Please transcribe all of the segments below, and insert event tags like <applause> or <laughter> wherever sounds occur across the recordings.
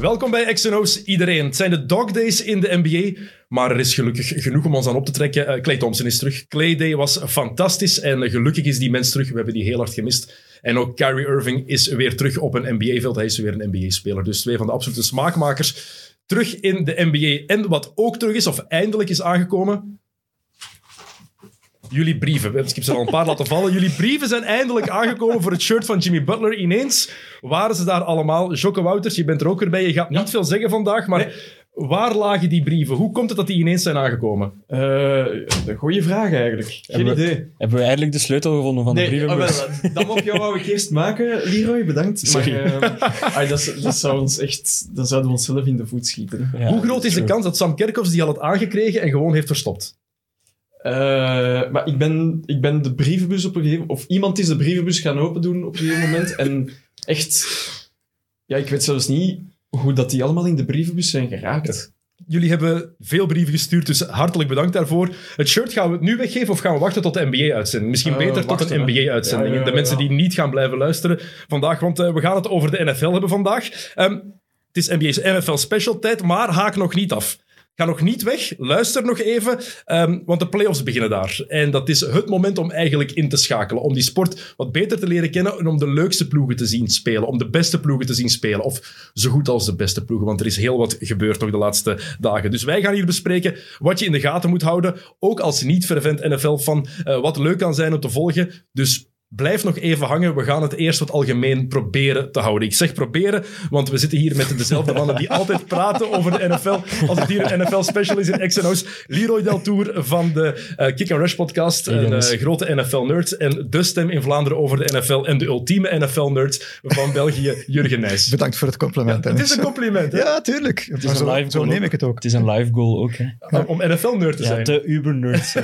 Welkom bij XNO's iedereen. Het zijn de dog days in de NBA, maar er is gelukkig genoeg om ons aan op te trekken. Eh, Clay Thompson is terug. Clay Day was fantastisch en eh, gelukkig is die mens terug. We hebben die heel hard gemist. En ook Kyrie Irving is weer terug op een NBA-veld. Hij is weer een NBA-speler. Dus twee van de absolute smaakmakers terug in de NBA. En wat ook terug is, of eindelijk is aangekomen, Jullie brieven. Ik heb ze al een paar laten vallen. Jullie brieven zijn eindelijk aangekomen voor het shirt van Jimmy Butler. Ineens waren ze daar allemaal. Jocke Wouters, je bent er ook weer bij. Je gaat niet veel zeggen vandaag, maar waar lagen die brieven? Hoe komt het dat die ineens zijn aangekomen? Eh, een goede vraag eigenlijk. Geen Hebben we- idee. Hebben we eindelijk de sleutel gevonden van de Nee, brievenbus? ah, wel, dat mopje wou ik eerst maken, Leroy, bedankt. Sorry. Maar eh, dat, dat zou ons echt, dan zouden we onszelf in de voet schieten. Ja, Hoe groot is de kans dat Sam Kerkhoffs die al had aangekregen en gewoon heeft verstopt? Eh, maar ik ben, ik ben de brievenbus op een gegeven moment... Of iemand is de brievenbus gaan open doen op een gegeven moment. En echt... Ja, ik weet zelfs niet hoe dat die allemaal in de brievenbus zijn geraakt. Jullie hebben veel brieven gestuurd, dus hartelijk bedankt daarvoor. Het shirt gaan we het nu weggeven of gaan we wachten tot de NBA-uitzending? Misschien Eh, beter tot een. NBA-uitzending. Ja, ja, de mensen die niet gaan blijven luisteren vandaag, want eh, we gaan het over de NFL hebben vandaag. Ehm, het is NBA's NFL special tijd, maar haak nog niet af. Ga nog niet weg, luister nog even, ehm, want de playoffs beginnen daar. En dat is het moment om eigenlijk in te schakelen, om die sport wat beter te leren kennen en om de leukste ploegen te zien spelen, om de beste ploegen te zien spelen, of zo goed als de beste ploegen, want er is heel wat gebeurd nog de laatste dagen. Dus wij gaan hier bespreken wat je in de gaten moet houden, ook als niet-fervent NFL-fan, eh, wat leuk kan zijn om te volgen. Dus Blijf nog even hangen. We gaan het eerst wat algemeen proberen te houden. Ik zeg proberen, want we zitten hier met dezelfde mannen die altijd praten over de NFL. Als het hier een NFL-special is in XNO's. Leroy Deltour van de eh, Kick and Rush podcast. Hey, een eh, grote NFL-nerd. En de stem in Vlaanderen over de NFL. En de ultieme NFL-nerd van België, Jurgen Nijs. Bedankt voor het compliment. Het is een compliment, hè? Ja, tuurlijk. Het is Maar een zo, live zo goal neem ook. ik het ook. Het is een live goal ook, hè. Om NFL-nerd te Ja, zijn. de uber-nerds. <laughs>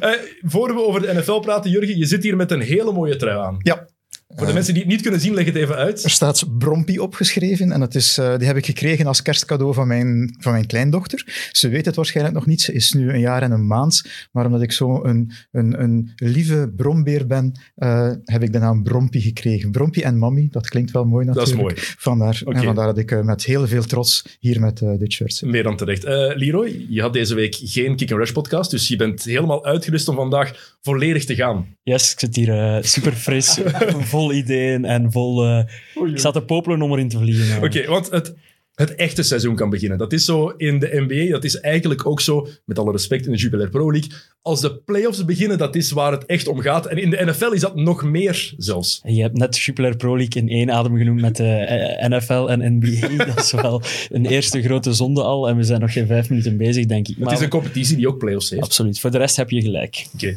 Eh, voor we over de NFL praten, Jurgen, je zit hier met een hele mooie trui aan. Ja. Voor de mensen die het niet kunnen zien, leg het even uit. Er staat Brompie opgeschreven en dat is, eh, die heb ik gekregen als kerstcadeau van mijn, van mijn kleindochter. Ze weet het waarschijnlijk nog niet, ze is nu een jaar en een maand. Maar omdat ik zo een, een, een lieve brombeer ben, eh, heb ik de naam Brompie gekregen. Brompie en Mammy, dat klinkt wel mooi Dat natuurlijk. is mooi. Vandaar, Oké. en vandaar dat ik eh, met heel veel trots hier met eh, dit shirt zit. Meer dan terecht. Eh, Leroy, je had deze week geen Kick and Rush podcast, dus je bent helemaal uitgerust om vandaag volledig te gaan. Yes, ik zit hier eh, super fris, <laughs> vol ideeën en vol... eh, ik sta te popelen om erin te vliegen. Oké, want het, het echte seizoen kan beginnen. Dat is zo in de NBA, dat is eigenlijk ook zo, met alle respect, in de Jubilair Pro League. Als de playoffs beginnen, dat is waar het echt om gaat. En in de NFL is dat nog meer zelfs. En Je hebt net Jupiler Pro League in één adem genoemd met de eh, NFL en NBA. <laughs> Dat is wel een eerste grote zonde al. En we zijn nog geen vijf minuten bezig, denk ik. Het Maar is een competitie die ook playoffs heeft. Absoluut. Voor de rest heb je gelijk. Oké.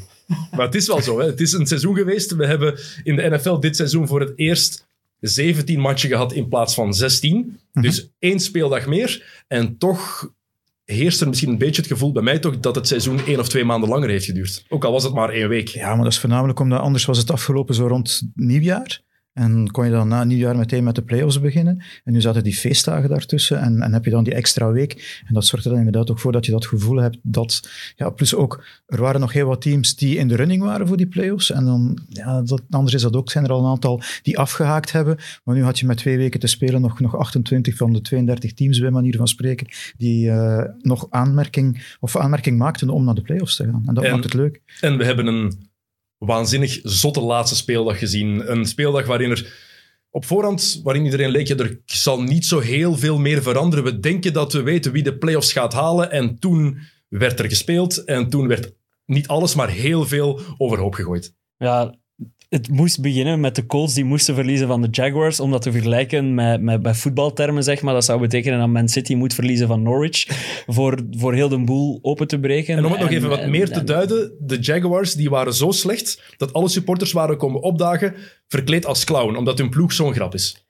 Maar het is wel zo. Hè. Het is een seizoen geweest. We hebben in de NFL dit seizoen voor het eerst 17 matchen gehad in plaats van 16. Dus één speeldag meer. En toch heerst er misschien een beetje het gevoel bij mij toch dat het seizoen één of twee maanden langer heeft geduurd. Ook al was het maar één week. Ja, maar dat is voornamelijk omdat anders was het afgelopen zo rond nieuwjaar. En kon je dan na nieuwjaar meteen met de play-offs beginnen. En nu zaten die feestdagen daartussen en, en heb je dan die extra week. En dat zorgt er dan inderdaad ook voor dat je dat gevoel hebt dat... Ja, plus ook, er waren nog heel wat teams die in de running waren voor die play-offs. En dan, ja, dat, anders is dat ook, zijn er al een aantal die afgehaakt hebben. Maar nu had je met twee weken te spelen nog, nog 28 van de 32 teams, bij manier van spreken, die eh, nog aanmerking, of aanmerking maakten om naar de play-offs te gaan. En dat En- maakt het leuk. En we hebben een waanzinnig zotte laatste speeldag gezien. Een speeldag waarin er op voorhand, waarin iedereen leek, ja, er zal niet zo heel veel meer veranderen. We denken dat we weten wie de playoffs gaat halen. En toen werd er gespeeld. En toen werd niet alles, maar heel veel overhoop gegooid. Ja, het moest beginnen met de Colts die moesten verliezen van de Jaguars. Om dat te vergelijken met, met, bij voetbaltermen, zeg maar. Dat zou betekenen dat Man City moet verliezen van Norwich. Voor, voor heel de boel open te breken. En om het nog even wat en- meer te en- duiden, de Jaguars die waren zo slecht dat alle supporters waren komen opdagen verkleed als clown, omdat hun ploeg zo'n grap is.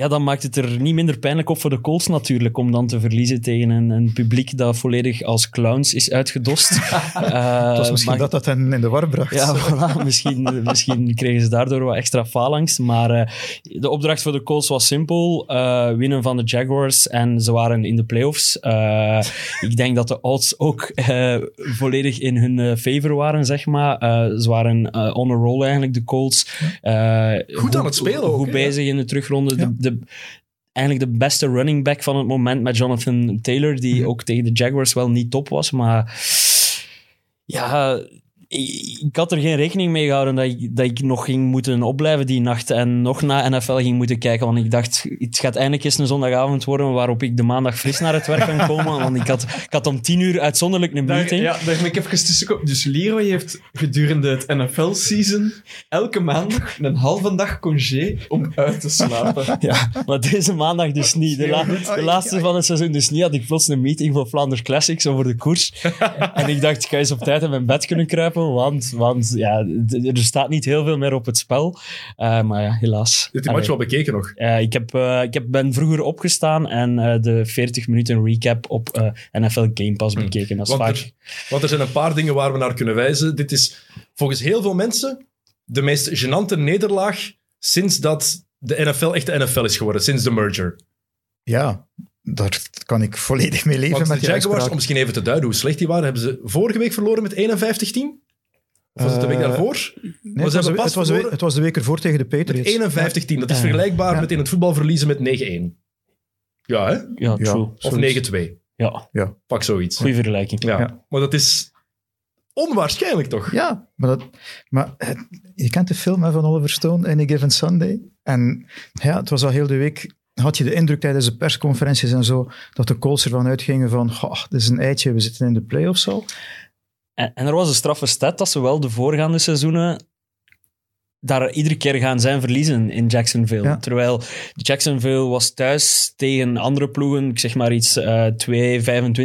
Ja, dan maakt het er niet minder pijnlijk op voor de Colts natuurlijk, om dan te verliezen tegen een, een publiek dat volledig als clowns is uitgedost. <laughs> Eh, Het was misschien maar- dat dat hen in de war bracht. ja, voilà. misschien, misschien kregen ze daardoor wat extra faalangst. Maar eh, de opdracht voor de Colts was simpel. eh, winnen van de Jaguars en ze waren in de playoffs. Ik denk dat de odds ook volledig in hun favor waren, zeg maar. Ze waren on a roll eigenlijk, de Colts. Goed aan het spelen ook, Goed bezig in de terugronde. Ja. De, de, eigenlijk de beste running back van het moment met Jonathan Taylor, die Mhm. ook tegen de Jaguars wel niet top was. Maar ja, ik, had er geen rekening mee gehouden dat ik, dat ik nog ging moeten opblijven die nacht en nog naar NFL ging moeten kijken. Want ik dacht, het gaat eindelijk eens een zondagavond worden waarop ik de maandag fris naar het werk kan <laughs> komen. Want ik had, ik had om tien uur uitzonderlijk een Daar, meeting. ja, daar ik even tussenkomen. Dus Leroy heeft gedurende het NFL-season elke maandag een halve dag congé om uit te slapen. <laughs> Ja, maar deze maandag dus niet. De, la- de laatste van het seizoen dus niet. Had ik plots een meeting voor Flanders Classics over de koers. <laughs> en ik dacht, ik ga eens op tijd in mijn bed kunnen kruipen, want, want ja, er staat niet heel veel meer op het spel. Eh, maar ja, helaas. Je hebt die match wel bekeken nog. Eh, ik heb, eh, ik heb, ben vroeger opgestaan en eh, de 40 minuten recap op eh, NFL Game Pass bekeken. Dat is Want vaak... er, want er zijn een paar dingen waar we naar kunnen wijzen. Dit is volgens heel veel mensen de meest gênante nederlaag sinds dat de NFL echt de NFL is geworden, sinds de merger. Ja, daar kan ik volledig mee leven Want met de Jaguars, om misschien even te duiden hoe slecht die waren, hebben ze vorige week verloren met 51-10? Of was het de week Eh, daarvoor? Nee, het, was de, het, was de, het was de week ervoor tegen de Patriots. Met 51-10. Dat is Ja. vergelijkbaar Ja. met in het voetbal verliezen met 9-1. Ja, hè? Ja, Ja. true. Of Zoiets. 9-2. Ja, Pak zoiets. goede vergelijking. Ja. Ja. Maar dat is onwaarschijnlijk toch? Ja, maar, dat, maar je kent de film hè, van Oliver Stone, Any Given Sunday. En ja, het was al heel de week, had je de indruk tijdens de persconferenties en zo, dat de Colts ervan uitgingen van, goh, dit is een eitje, we zitten in de playoffs al. En, en er was een straffe stat dat ze wel de voorgaande seizoenen daar iedere keer gaan zijn verliezen in Jacksonville. Ja. Terwijl Jacksonville was thuis tegen andere ploegen, ik zeg maar iets eh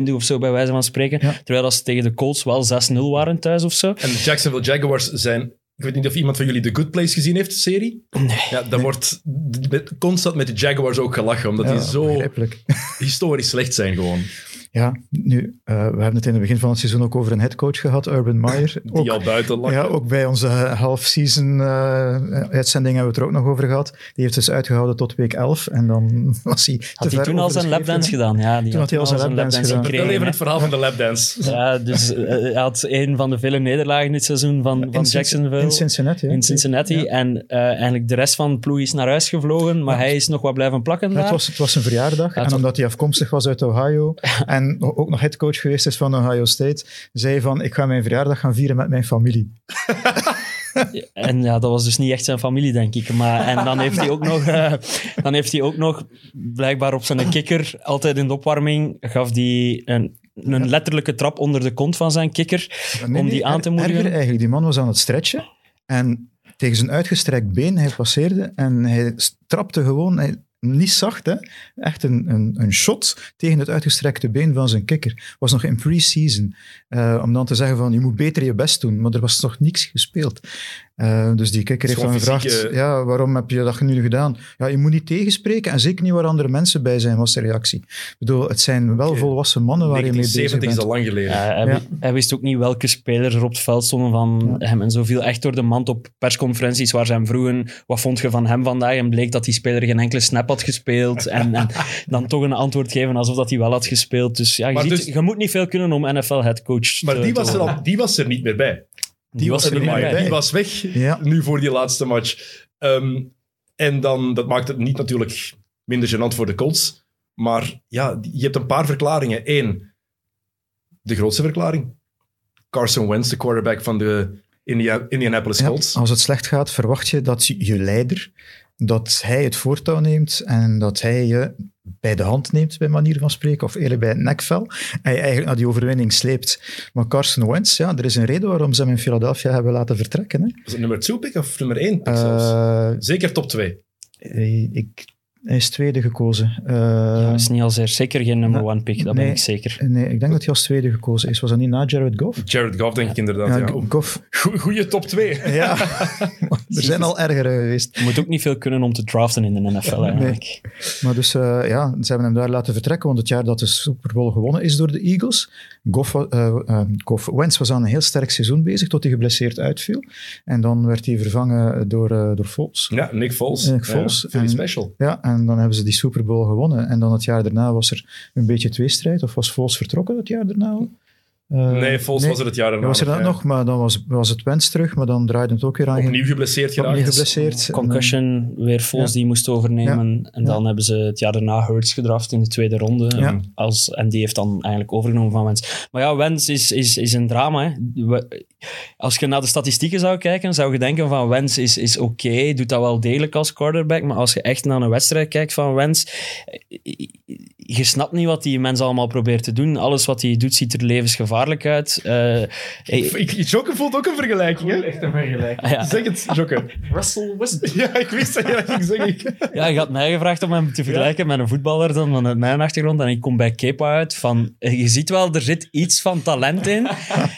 2-25 of zo bij wijze van spreken. Ja. Terwijl dat ze tegen de Colts wel 6-0 waren thuis of zo. En de Jacksonville Jaguars zijn... Ik weet niet of iemand van jullie The Good Place gezien heeft, de serie. Nee. Ja, daar wordt met- constant met de Jaguars ook gelachen, omdat Ja, die zo <laughs> historisch slecht zijn gewoon. Ja, nu, eh, we hebben het in het begin van het seizoen ook over een headcoach gehad, Urban Meyer. <laughs> Die Ook, al buiten lachen. ja, ook bij onze half-season eh, uitzending hebben we het er ook nog over gehad. Die heeft dus uitgehouden tot week 11 en dan <laughs> was hij te Had hij ver toen al zijn lapdance gedaan? Ja, die Toen had hij al zijn lapdance gedaan. Gekregen, even het verhaal van de lapdance. <laughs> Ja, dus eh, hij had een van de vele nederlagen dit seizoen van, van In Jacksonville. In Cincinnati. in Cincinnati. Ja. En eh, eigenlijk de rest van de ploeg is naar huis gevlogen, maar Ja. hij is nog wat blijven plakken Ja, daar. het, was, het was zijn verjaardag. En omdat hij afkomstig was uit Ohio en ook nog headcoach geweest is van Ohio State, zei van, ik ga mijn verjaardag gaan vieren met mijn familie. <laughs> En ja, dat was dus niet echt zijn familie, denk ik. Maar, en dan heeft, hij ook nog, <laughs> eh, dan heeft hij ook nog, blijkbaar op zijn kikker, altijd in de opwarming, gaf hij een, een letterlijke trap onder de kont van zijn kikker. Nee, om die aan te moedigen. eigenlijk, die man was aan het stretchen en tegen zijn uitgestrekt been, hij passeerde en hij trapte gewoon, hij, niet zacht, hè, echt een, een, een shot tegen het uitgestrekte been van zijn kikker. Was nog in pre-season. Eh, om dan te zeggen van, je moet beter je best doen, maar er was nog niks gespeeld. Eh, dus die kikker heeft is dan gevraagd, ja, waarom heb je dat nu gedaan? Ja, je moet niet tegenspreken en zeker niet waar andere mensen bij zijn, was de reactie. Ik bedoel, het zijn wel volwassen mannen waar je mee bezig 1970 is bent. al lang geleden. Ja, hij, Ja. wi- hij wist ook niet welke spelers er op het veld stonden van hem. En zo viel echt door de mand op persconferenties waar ze hem vroegen wat vond je van hem vandaag? En bleek dat die speler geen enkele snap had gespeeld. <laughs> En, en dan toch een antwoord geven alsof dat hij wel had gespeeld. Dus ja, je, Maar ziet, dus- je moet niet veel kunnen om NFL-headcoach Maar die te was, er al, die was er niet meer bij. Die was er niet meer bij. Die was weg Ja. nu voor die laatste match. Ehm, en dan, dat maakt het niet natuurlijk minder gênant voor de Colts. Maar ja, je hebt een paar verklaringen. Eén, de grootste verklaring. Carson Wentz, de quarterback van de India- Indianapolis Ja, Colts. als het slecht gaat, verwacht je dat je leider, dat hij het voortouw neemt en dat hij je bij de hand neemt, bij manier van spreken, of eerlijk bij het nekvel, en je eigenlijk naar die overwinning sleept. Maar Carson Wentz, ja, er is een reden waarom ze hem in Philadelphia hebben laten vertrekken. Hè. Was het nummer 2 pick of nummer 1 pick? Eh, Zeker top 2. eh, ik Hij is tweede gekozen. Eh, Ja, is niet al zeer zeker geen number one pick, dat ben ik zeker. nee, ik denk dat hij als tweede gekozen is. Was dat niet na Jared Goff? Jared Goff, denk ik inderdaad. Ja, Ja, Goff. Goeie top 2. <laughs> Ja, <laughs> er zijn al ergere geweest. Je moet ook niet veel kunnen om te draften in de NFL eigenlijk. Maar dus eh, ja, ze hebben hem daar laten vertrekken, want het jaar dat de Super Bowl gewonnen is door de Eagles, Goff, eh, eh, Goff, Wentz was aan een heel sterk seizoen bezig, tot hij geblesseerd uitviel. En dan werd hij vervangen door, eh, door Foles. Ja, Nick Foles. Nick Foles. En- special. Ja, en dan hebben ze die Super Bowl gewonnen. En dan het jaar daarna was er een beetje tweestrijd, of was Foles vertrokken het jaar daarna? Eh, nee, Foles was er het jaar daarna. Ja, was er dat ja. nog, maar dan was, was het Wentz terug, maar dan draaide het ook weer aan. Opnieuw geblesseerd geraakt. Opnieuw geblesseerd. Concussion, weer Foles Ja. die moest overnemen. En dan hebben ze het jaar daarna Hurts gedraft in de tweede ronde. Ja. Als, en die heeft dan eigenlijk overgenomen van Wentz. Maar ja, Wentz is, is, is een drama. Hè. Als je naar de statistieken zou kijken, zou je denken van Wentz is, is oké, doet dat wel degelijk als quarterback. Maar als je echt naar een wedstrijd kijkt van Wentz, je snapt niet wat die mens allemaal probeert te doen. Alles wat hij doet ziet er levensgevaarlijk uit. Eh, hij- Ik, Jokke voelt ook een vergelijking, hè? Echt een vergelijking. Ah, ja. Zeg het, Jokke. Russell Westbrook. Ja, ik wist dat je dat ging zeggen. Ja, je had mij gevraagd om hem te vergelijken met een voetballer dan vanuit mijn achtergrond. En ik kom bij Kepa uit van... Je ziet wel, er zit iets van talent in.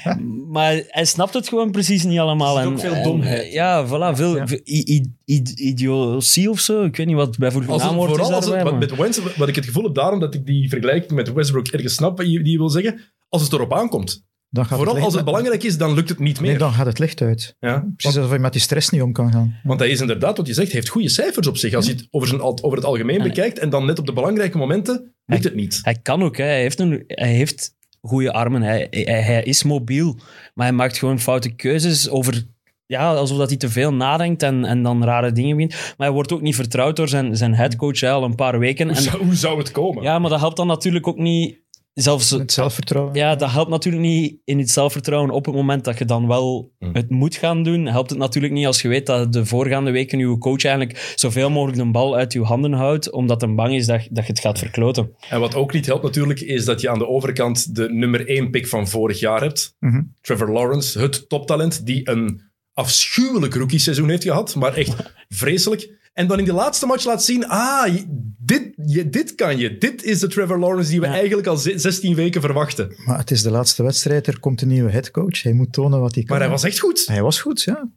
<laughs> maar hij snapt het gewoon precies niet allemaal. Er zit En, ook veel en, domheid. ja, voilà. Veel, Ja. veel i- i- i- idiotie of zo. Ik weet niet wat bijvoorbeeld het, naamwoord is het, daarbij. wat, maar- met Wentz, wat ik het gevoel heb daarom dat ik die vergelijking met Westbrook ergens snap, die je wil zeggen, als het erop aankomt. Dan gaat Vooral licht- als het belangrijk is, dan lukt het niet meer. Nee, dan gaat het licht uit. ja, Precies alsof je met die stress niet om kan gaan. want hij is inderdaad, wat je zegt, heeft goede cijfers op zich. Als je het over, zijn, over het algemeen En- bekijkt en dan net op de belangrijke momenten, lukt het niet. Hij kan ook. Hè. Hij heeft, een, hij heeft goede armen. Hij, hij, hij is mobiel. Maar hij maakt gewoon foute keuzes over... Ja, alsof dat hij te veel nadenkt en, en dan rare dingen begint. Maar hij wordt ook niet vertrouwd door zijn, zijn headcoach hè, al een paar weken. Hoe En, zou, hoe zou het komen? ja, maar dat helpt dan natuurlijk ook niet... Zelfs, Het zelfvertrouwen. ja, dat helpt natuurlijk niet in het zelfvertrouwen op het moment dat je dan wel Hmm. het moet gaan doen. Helpt het natuurlijk niet als je weet dat de voorgaande weken je coach eigenlijk zoveel mogelijk de bal uit je handen houdt, omdat hij bang is dat, dat je het gaat verkloten. En wat ook niet helpt natuurlijk, is dat je aan de overkant de nummer 1 pick van vorig jaar hebt. Mhm. Trevor Lawrence, het toptalent, die een afschuwelijk rookie-seizoen heeft gehad, maar echt <laughs> vreselijk. En dan in die laatste match laat zien, ah, dit, je, dit kan je. Dit is de Trevor Lawrence die we Ja. eigenlijk al ze- 16 weken verwachten. Maar het is de laatste wedstrijd, er komt een nieuwe headcoach. Hij moet tonen wat hij kan. Maar hij was echt goed. Hij was goed, ja.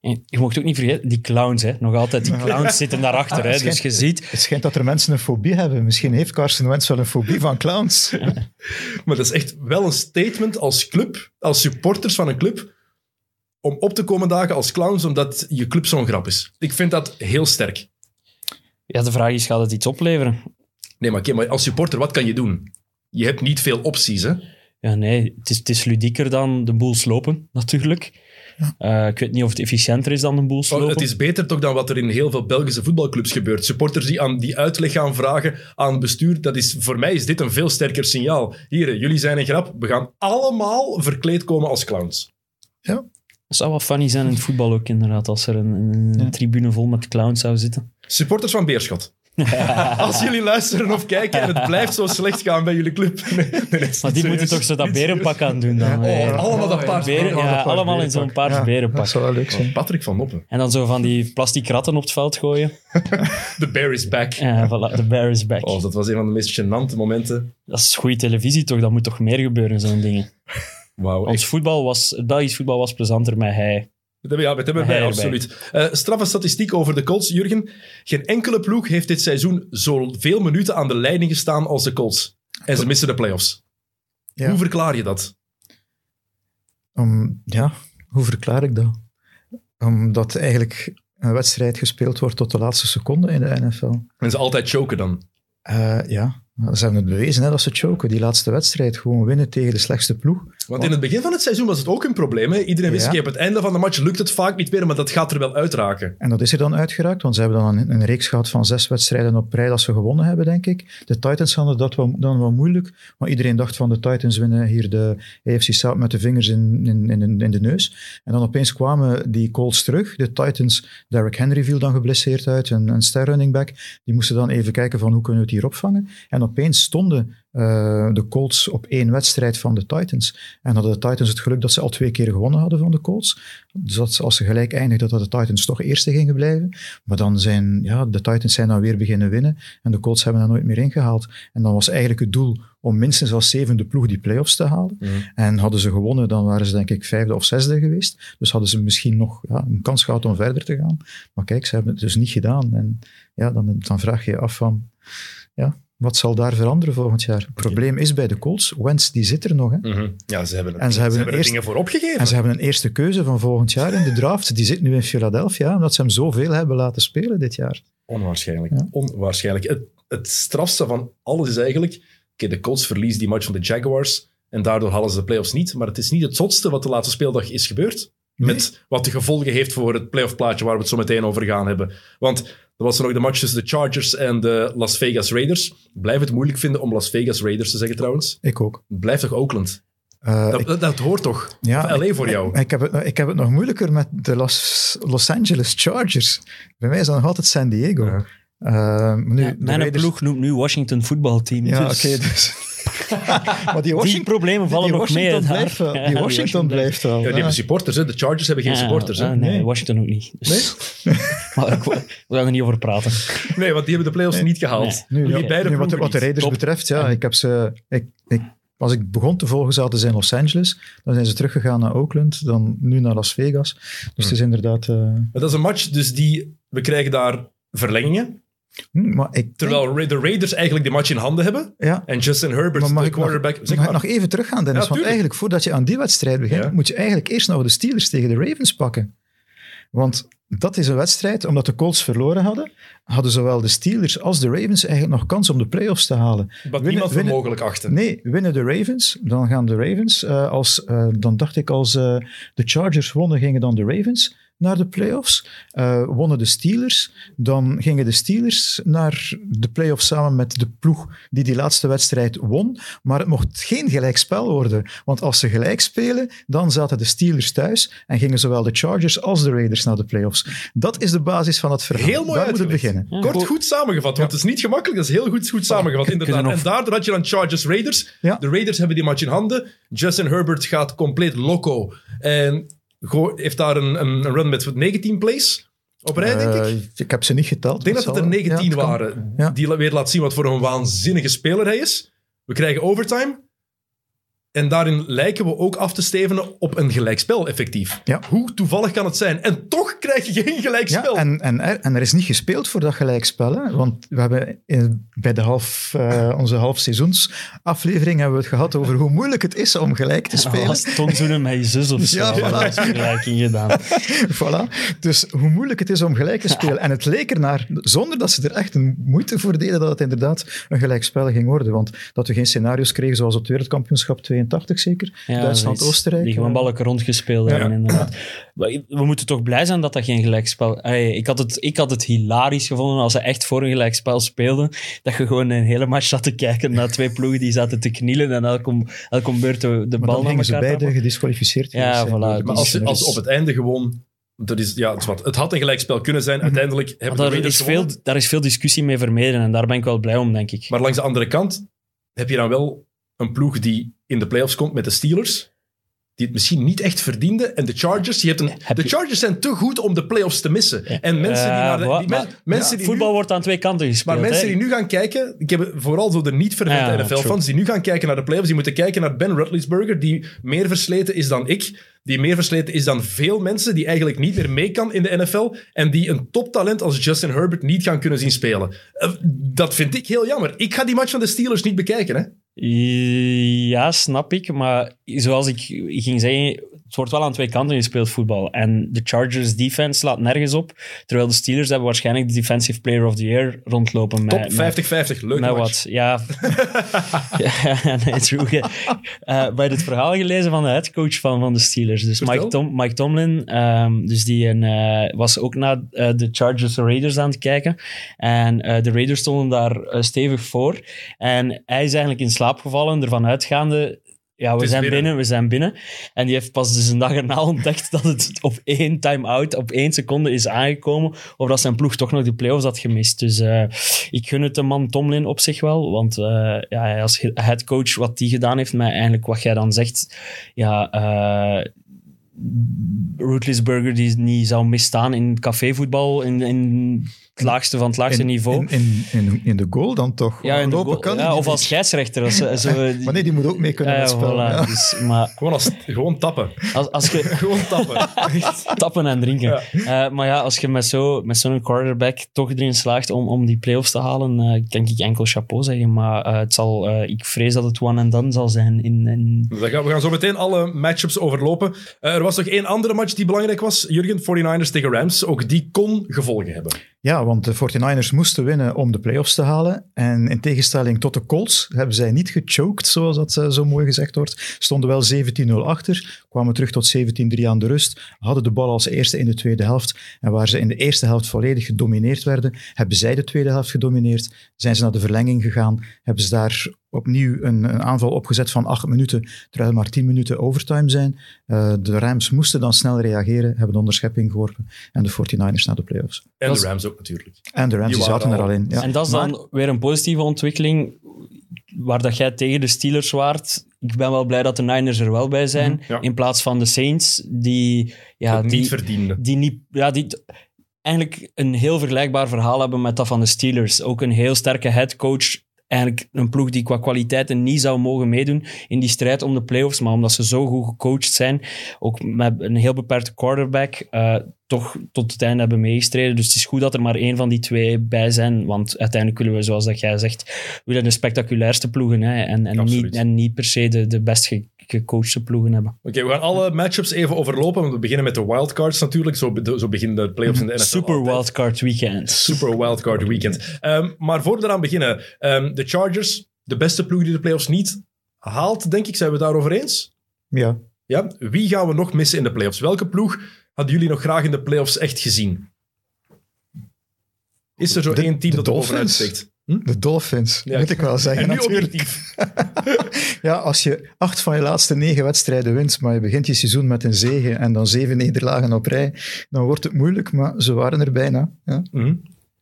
En Je mocht ook niet vergeten, die clowns, hè. nog altijd, die <laughs> clowns zitten daarachter. Hè. Dus je ziet, Het schijnt dat er mensen een fobie hebben. Misschien heeft Carson Wentz wel een fobie van clowns. <laughs> Maar dat is echt wel een statement als club, als supporters van een club, om op te komen dagen als clowns, omdat je club zo'n grap is. Ik vind dat heel sterk. ja, de vraag is, gaat het iets opleveren? Nee, maar, oké, maar als supporter, wat kan je doen? Je hebt niet veel opties, hè? Ja, nee, het is, het is ludieker dan de boel slopen, natuurlijk. Eh, ik weet niet of het efficiënter is dan de boel slopen. Oh, het is beter toch dan wat er in heel veel Belgische voetbalclubs gebeurt. Supporters die, aan, die uitleg gaan vragen aan het bestuur, dat is, voor mij is dit een veel sterker signaal. Hier, jullie zijn een grap, we gaan allemaal verkleed komen als clowns. Het zou wel funny zijn in het voetbal ook, inderdaad, als er een, een, een Ja. tribune vol met clowns zou zitten. Supporters van Beerschot. <laughs> Als jullie luisteren of kijken en het blijft zo slecht gaan bij jullie club. Nee, nee, nee, Maar die moeten toch zo dat berenpak aan doen dan. Oh, allemaal dat. Beren- Allemaal ja, paars allemaal in zo'n paars Ja, berenpak. Dat zou wel leuk zijn. Patrick van Noppen. En dan zo van die plastic ratten op het veld gooien. <laughs> The bear is back. Ja, voilà, the bear is back. Oh, dat was een van de meest gênante momenten. Dat is goede televisie toch? Dat moet toch meer gebeuren, zo'n dingen. Echt. Ons voetbal was, het Belgisch voetbal was plezanter met hij. Dat hebben- Ja, met hem erbij, erbij. absoluut. Eh straffe statistiek over de Colts, Jurgen. Geen enkele ploeg heeft dit seizoen zoveel minuten aan de leiding gestaan als de Colts. En ze missen de playoffs. Ja. Hoe verklaar je dat? Ja, hoe verklaar ik dat? Omdat eigenlijk een wedstrijd gespeeld wordt tot de laatste seconde in de NFL. En ze altijd choken dan. Eh, ja, ze hebben het bewezen hè, dat ze choken. Die laatste wedstrijd gewoon winnen tegen de slechtste ploeg. Want in het begin van het seizoen was het ook een probleem. Hè? Iedereen wist, Ja. op het einde van de match lukt het vaak niet meer, maar dat gaat er wel uitraken. En dat is er dan uitgeraakt, want ze hebben dan een, een reeks gehad van zes wedstrijden op rij dat ze gewonnen hebben, denk ik. De Titans hadden dat wel, dan wel moeilijk, maar iedereen dacht van de Titans winnen hier de AFC South met de vingers in, in, in, in de neus. En dan opeens kwamen die Colts terug. De Titans, Derrick Henry viel dan geblesseerd uit, een, een ster running back. Die moesten dan even kijken van hoe kunnen we het hier opvangen. En opeens stonden eh, de Colts op één wedstrijd van de Titans. En hadden de Titans het geluk dat ze al twee keer gewonnen hadden van de Colts. Dus dat ze- als ze gelijk eindigden, dat de Titans toch eerste gingen blijven. Maar dan zijn, ja, de Titans zijn dan weer beginnen winnen. En de Colts hebben dat nooit meer ingehaald. En dan was eigenlijk het doel om minstens als zevende ploeg die playoffs te halen. Mhm. En hadden ze gewonnen, dan waren ze denk ik vijfde of zesde geweest. Dus hadden ze misschien nog ja, een kans gehad om verder te gaan. Maar kijk, ze hebben het dus niet gedaan. En ja, dan, dan vraag je je af van, ja, wat zal daar veranderen volgend jaar? Het probleem is bij de Colts, Wentz die zit er nog. Hè? Mhm. Ja, ze hebben, En ze hebben er eerst- dingen voor opgegeven. En ze hebben een eerste keuze van volgend jaar in de draft. Die zit nu in Philadelphia, omdat ze hem zoveel hebben laten spelen dit jaar. Onwaarschijnlijk. Ja. Onwaarschijnlijk. Het, het strafste van alles is eigenlijk... Oké, de Colts verliezen die match van de Jaguars en daardoor halen ze de playoffs niet. Maar het is niet het zotste wat de laatste speeldag is gebeurd. Nee. Met wat de gevolgen heeft voor het playoff-plaatje waar we het zo meteen over gaan hebben. Want er was er nog de match tussen de Chargers en de Las Vegas Raiders. Blijf het moeilijk vinden om Las Vegas Raiders te zeggen trouwens. Ik ook. Het blijft toch Oakland? Eh, Dat, ik- dat, dat hoort toch? ja, LA voor ik- jou? Ik, heb het, ik heb het nog moeilijker met de Los, Los Angeles Chargers. Bij mij is dat nog altijd San Diego. Ja. Eh, maar nu, Ja, mijn Raiders- ploeg noemt nu Washington voetbalteam. Ja, dus oké. dus. <laughs> maar die die problemen vallen die nog mee. Washington daar. blijft wel. Ja, Die Washington blijft wel. Ja, die ja. hebben supporters, hè. De Chargers hebben geen Ja, supporters. Hè. ah, nee, Nee. Washington ook niet. Dus- <laughs> maar ik, we gaan er niet over praten. Nee, want die hebben de playoffs niet gehaald. Nu, Die ja, beide nu wat, wat de. Raiders Top. betreft, ja, ik heb ze... Ik, ik, als ik begon te volgen, zaten ze in Los Angeles. Dan zijn ze teruggegaan naar Oakland, dan nu naar Las Vegas. Dus het is inderdaad... eh, Maar dat is een match, dus die, we krijgen daar verlengingen. Hm, maar ik Terwijl de Raiders eigenlijk de match in handen hebben. Ja, En Justin Herbert, de ik nog, quarterback... zeg mag ik maar. nog even teruggaan, Dennis? Ja, want eigenlijk, voordat je aan die wedstrijd begint, Ja. moet je eigenlijk eerst nog de Steelers tegen de Ravens pakken. Want dat is een wedstrijd, omdat de Colts verloren hadden, hadden zowel de Steelers als de Ravens eigenlijk nog kans om de playoffs te halen. Wat niemand voor mogelijk achten. Nee, winnen de Ravens, dan gaan de Ravens, eh, als, eh, dan dacht ik als eh, de Chargers wonnen, gingen dan de Ravens naar de playoffs. Eh wonnen de Steelers, dan gingen de Steelers naar de playoffs samen met de ploeg die die laatste wedstrijd won. Maar het mocht geen gelijkspel worden, want als ze gelijk spelen, dan zaten de Steelers thuis en gingen zowel de Chargers als de Raiders naar de playoffs. Dat is de basis van het verhaal. Heel mooi Daar moet het uitgelegd. beginnen. Kort, goed samengevat, want het is niet gemakkelijk. Dat is heel goed, goed samengevat, inderdaad. En daardoor had je dan Chargers-Raiders. Ja. De Raiders hebben die match in handen. Justin Herbert gaat compleet loco. En heeft daar een, een, run met 19 plays op rij, denk ik. Eh, ik heb ze niet geteld. Ik denk dat maar het er zal- ja, 19 het kan. waren. Ja. Die weer laat zien wat voor een waanzinnige speler hij is. We krijgen overtime. En daarin lijken we ook af te stevenen op een gelijkspel, effectief. Ja. Hoe toevallig kan het zijn? En toch krijg je geen Ja, gelijkspel. en, en, er, en er is niet gespeeld voor dat gelijkspel. Hè? Want we hebben in, bij de half, eh, onze halfseizoensaflevering hebben we het gehad over hoe moeilijk het is om gelijk te spelen. Als tongzoenen met je zus of <laughs> zo. Ja, voilà. Dat is vergelijking gedaan. <laughs> voilà. Dus hoe moeilijk het is om gelijk te spelen. En het leek ernaar, zonder dat ze er echt een moeite voor deden, dat het inderdaad een gelijkspel ging worden. Want dat we geen scenario's kregen zoals op het wereldkampioenschap 82 zeker. Ja, Duitsland, zoiets. Oostenrijk. Die gewoon eh, balken rondgespeeld Ja. hebben, inderdaad. Maar We moeten toch blij zijn dat dat geen gelijkspel... Allee, ik, had het, ik had het hilarisch gevonden als ze echt voor een gelijkspel speelden. Dat je gewoon een hele match zat te kijken naar twee ploegen die zaten te knielen en elk om, elk om beurt de, de Maar bal dan naar gingen ze elkaar beide tappen. gedisqualificeerd. Ja, voilà. Dus Maar als, als op het einde gewoon... Dat is, ja, het, is wat, het had een gelijkspel kunnen zijn. Uiteindelijk hebben daar, is gewonnen. veel, daar is veel discussie mee vermeden en daar ben ik wel blij om, denk ik. Maar langs de andere kant heb je dan wel een ploeg die in de playoffs komt met de Steelers. Die het misschien niet echt verdiende. En de Chargers, je hebt een, Heb de je- Chargers zijn te goed om de playoffs te missen. En mensen die Eh, naar de, die, men- maar- mensen ja, die Voetbal nu, wordt aan twee kanten gespeeld. maar mensen hè. die nu gaan kijken, ik heb vooral zo de niet-vervente Ja, NFL-fans, die nu gaan kijken naar de playoffs, die moeten kijken naar Ben Roethlisberger, die meer versleten is dan ik, die meer versleten is dan veel mensen, die eigenlijk niet meer mee kan in de NFL, en die een toptalent als Justin Herbert niet gaan kunnen zien spelen. Eh, Dat vind ik heel jammer. Ik ga die match van de Steelers niet bekijken, hè. Ja, snap ik. Maar zoals ik ging zeggen, het wordt wel aan twee kanten gespeeld, voetbal. En de Chargers defense slaat nergens op. Terwijl de Steelers hebben waarschijnlijk de Defensive Player of the Year rondlopen. Met, Top met- 50-50, leuke met match. wat, ja. <laughs> ja, nee, true. <laughs> Eh bij het verhaal gelezen van de headcoach van, van de Steelers. Dus Vertel. Mike, Tom, Mike Tomlin, ehm, dus die een, eh, was ook naar eh, de Chargers Raiders aan het kijken. En de Raiders stonden daar stevig voor. En hij is eigenlijk in slaap gevallen, ervan uitgaande Ja, we zijn binnen. binnen. we zijn binnen. En die heeft pas dus een dag erna ontdekt dat het op één time-out, op één seconde is aangekomen. Of dat zijn ploeg toch nog de playoffs had gemist. Dus eh, ik gun het de man Tomlin op zich wel. Want eh, ja, als headcoach, wat die gedaan heeft, met eigenlijk wat jij dan zegt, ja... eh Rutlisberger die niet zou misstaan in cafévoetbal, in, in het laagste van het laagste In, niveau. in, in, in, in de goal dan toch? ja, in de Lopen goal- kan die ja, of als scheidsrechter. Als, zo, <laughs> Maar nee, die moet ook mee kunnen ja, met het spel. voilà. ja. Dus, maar Gewoon, als, gewoon tappen. als, als je <laughs> Gewoon tappen. tappen en drinken. Ja. Eh, maar ja, als je met zo'n met zo'n quarterback toch erin slaagt om, om die playoffs te halen, eh, kan ik enkel chapeau zeggen. Maar eh, het zal, eh, ik vrees dat het one and done zal zijn. In, in... We gaan, we gaan zo meteen alle matchups overlopen. Eh, er was nog één andere match die belangrijk was. Jurgen, 49ers tegen Rams. Ook die kon gevolgen hebben. Ja, want de 49ers moesten winnen om de playoffs te halen. En in tegenstelling tot de Colts hebben zij niet gechoked, zoals dat eh, zo mooi gezegd wordt. Stonden wel 17-0 achter, kwamen terug tot 17-3 aan de rust, hadden de bal als eerste in de tweede helft. En waar ze in de eerste helft volledig gedomineerd werden, hebben zij de tweede helft gedomineerd. Zijn ze naar de verlenging gegaan, hebben ze daar opnieuw een, een aanval opgezet van acht minuten, terwijl er maar tien minuten overtime zijn. Eh, de Rams moesten dan snel reageren, hebben de onderschepping geworpen en de 49ers naar de playoffs. En Dat de is- Rams ook natuurlijk. En de Rams Die zaten er al- in. Ja. En dat is Maar- dan weer een positieve ontwikkeling. Waar dat jij tegen de Steelers waart. Ik ben wel blij dat de Niners er wel bij zijn. ja. In plaats van de Saints, die, ja, die, niet verdiende. die niet, ja, die eigenlijk een heel vergelijkbaar verhaal hebben met dat van de Steelers. Ook een heel sterke headcoach. Eigenlijk een ploeg die qua kwaliteiten niet zou mogen meedoen in die strijd om de playoffs. Maar omdat ze zo goed gecoacht zijn, ook met een heel beperkte quarterback, eh, toch tot het einde hebben meegestreden. Dus het is goed dat er maar één van die twee bij zijn. Want uiteindelijk willen we, zoals dat jij zegt, willen de spectaculairste ploegen. Hè, en, en, niet, en niet per se de, de best ge- gecoachte ploegen hebben. Oké, we gaan alle matchups even overlopen. Want we beginnen met de wildcards natuurlijk. Zo, be- zo beginnen de playoffs in de NFL. Super altijd. wildcard weekend. Super wildcard weekend. Ehm, maar voor we eraan beginnen, ehm, de Chargers, de beste ploeg die de playoffs niet haalt, denk ik. Zijn we het daarover eens? Ja, Ja? Wie gaan we nog missen in de playoffs? Welke ploeg hadden jullie nog graag in de playoffs echt gezien? Is er zo De- één team de dat er Dolphins. steekt? Hm? de Dolphins, Ja, moet ik wel zeggen <laughs> En nu natuurlijk. <laughs> Ja, als je acht van je laatste negen wedstrijden wint, maar je begint je seizoen met een zege en dan zeven nederlagen op rij, dan wordt het moeilijk, maar ze waren er bijna. Ja. Mhm.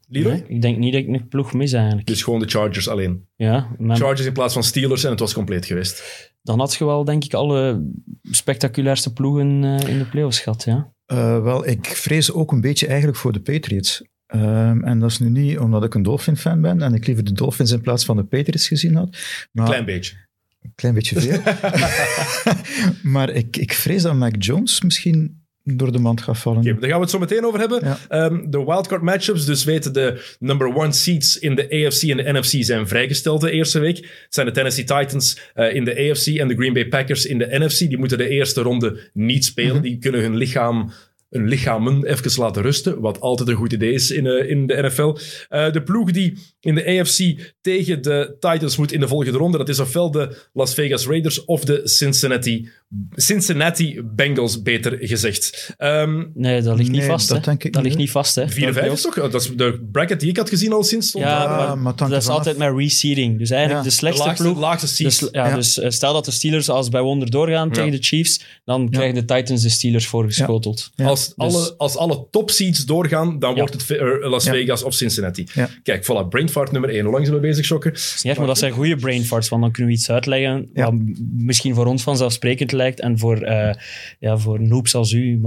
Nee, ik denk niet dat ik een ploeg mis eigenlijk. Dus gewoon de Chargers alleen. Ja, maar Chargers in plaats van Steelers en het was compleet geweest. dan had je wel, denk ik, alle spectaculairste ploegen eh, in de playoffs gehad. Ja. Eh, wel, ik vrees ook een beetje eigenlijk voor de Patriots. Ehm, en dat is nu niet omdat ik een Dolphin-fan ben en ik liever de Dolphins in plaats van de Patriots gezien had. Maar, Klein beetje. Een klein beetje veel. <laughs> <laughs> maar ik, ik vrees dat Mac Jones misschien door de mand gaat vallen. Daar gaan we het zo meteen over hebben. Ja. Ehm, de wildcard matchups, dus weten de number one seeds in de AFC en de NFC zijn vrijgesteld de eerste week. Het zijn de Tennessee Titans eh, in de AFC en de Green Bay Packers in de NFC. Die moeten de eerste ronde niet spelen. Die kunnen hun lichaam hun lichamen even laten rusten, wat altijd een goed idee is in, eh, in de NFL. Eh, de ploeg die in de AFC tegen de Titans moet in de volgende ronde, dat is ofwel de Las Vegas Raiders of de Cincinnati, Cincinnati Bengals, beter gezegd. Ehm, Nee, dat ligt niet Nee, vast. dat hè. denk ik dat niet, ligt niet vast. Hè. 4 en 5 is toch? Dat is de bracket die ik had gezien al sinds. stond Ja, maar, hangt dat is altijd met reseeding. Dus eigenlijk Ja. de de slechtste laagste, ploeg... laagste. Dus, ja, Ja. dus eh, stel dat de Steelers als bij Wonder doorgaan tegen de Chiefs, dan krijgen de Titans de Steelers voorgeschoteld. Ja. Als, alle, als alle top seeds doorgaan, dan Ja. wordt het eh, Las Ja. Vegas of Cincinnati. Ja. Kijk, voilà, Brainfart nummer 1. Hoe lang zijn we bezig, Schokken? Ja, maar dat zijn goede brain farts, want dan kunnen we iets uitleggen Ja. wat misschien voor ons vanzelfsprekend lijkt en voor, eh, ja, voor noobs als u. <laughs>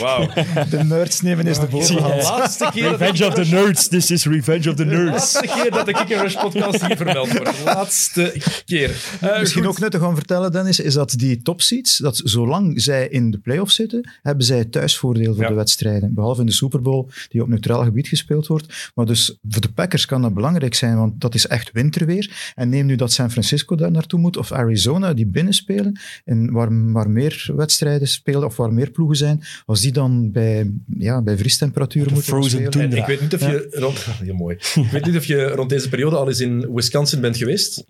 Wauw. <laughs> De nerds nemen is de De bovenhand. laatste keer Revenge of the Nerds, this is Revenge of the de Nerds. laatste keer dat de Kick Rush podcast hier vermeld wordt. De laatste keer. Eh, Misschien goed. ook nuttig om te vertellen, Dennis, is dat die topseeds, dat zolang zij in de playoffs zitten, hebben zij thuisvoordeel voor Ja. de wedstrijden. Behalve in de Super Bowl, die op neutraal gebied gespeeld wordt. Maar dus voor de Packers kan dat belangrijk zijn, want dat is echt winterweer. En neem nu dat San Francisco daar naartoe moet, of Arizona, die binnen spelen, en waar, waar meer wedstrijden spelen, of waar meer ploegen zijn, als die dan bij, ja, bij vriestemperaturen moeten frozen spelen. ik weet niet of je rond... <laughs> Heel mooi. Ik weet niet of je rond deze periode al eens in Wisconsin bent geweest.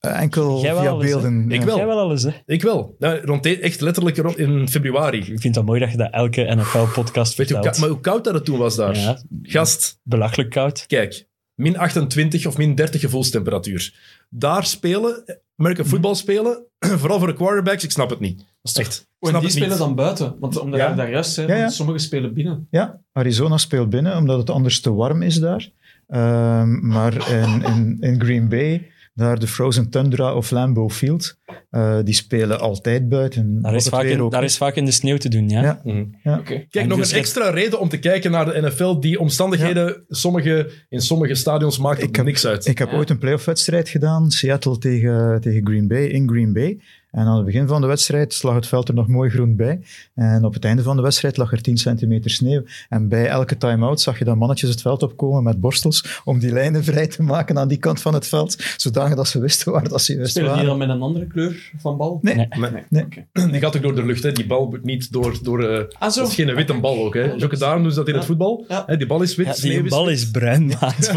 Enkel Jij wel via eens, beelden. Ik ja. wel. Jij wel alles, hè? Ik wel. Nou, rond de- echt letterlijk rond in februari. Ik vind dat mooi dat je dat elke NFL-podcast Weet je vertelt. maar hoe koud dat het toen was daar? Ja, Gast, belachelijk koud. kijk. min 28 of min 30 gevoelstemperatuur. Daar spelen, American football spelen, <clears throat> vooral voor de quarterbacks, ik snap het niet. Echt. En die het spelen niet. dan buiten. Want omdat Ja. jij daar juist Ja, ja. sommigen spelen binnen. Ja, Arizona speelt binnen, omdat het anders te warm is daar. Ehm, maar in, in, in Green Bay, daar de Frozen Tundra of Lambeau Field, eh, die spelen altijd buiten. Daar is, vaak in, daar is. vaak in de sneeuw te doen, ja. Ja. Mhm. Ja. Kijk, En nog dus een het- extra reden om te kijken naar de NFL. Die omstandigheden sommige, in sommige stadions maakt Ik er heb- niks uit. Ik heb Ja. ooit een playoff-wedstrijd gedaan, Seattle tegen, tegen Green Bay, in Green Bay. En aan het begin van de wedstrijd lag het veld er nog mooi groen bij. En op het einde van de wedstrijd lag er 10 centimeter sneeuw. En bij elke time-out zag je dan mannetjes het veld opkomen met borstels om die lijnen vrij te maken aan die kant van het veld, zodanig dat ze wisten waar dat ze juist Spelen die waren. dan met een andere kleur van bal? Nee. Nee. Nee. <clears throat> Die gaat ook door de lucht, hè. die bal moet niet door... door eh, Ah, zo. dat is geen witte bal ook. Hè. Ook is- daarom doen ze dat in het voetbal. Ja. Hè, die bal is wit, Ja, sneeuw die is bal wit. is bruin, maat.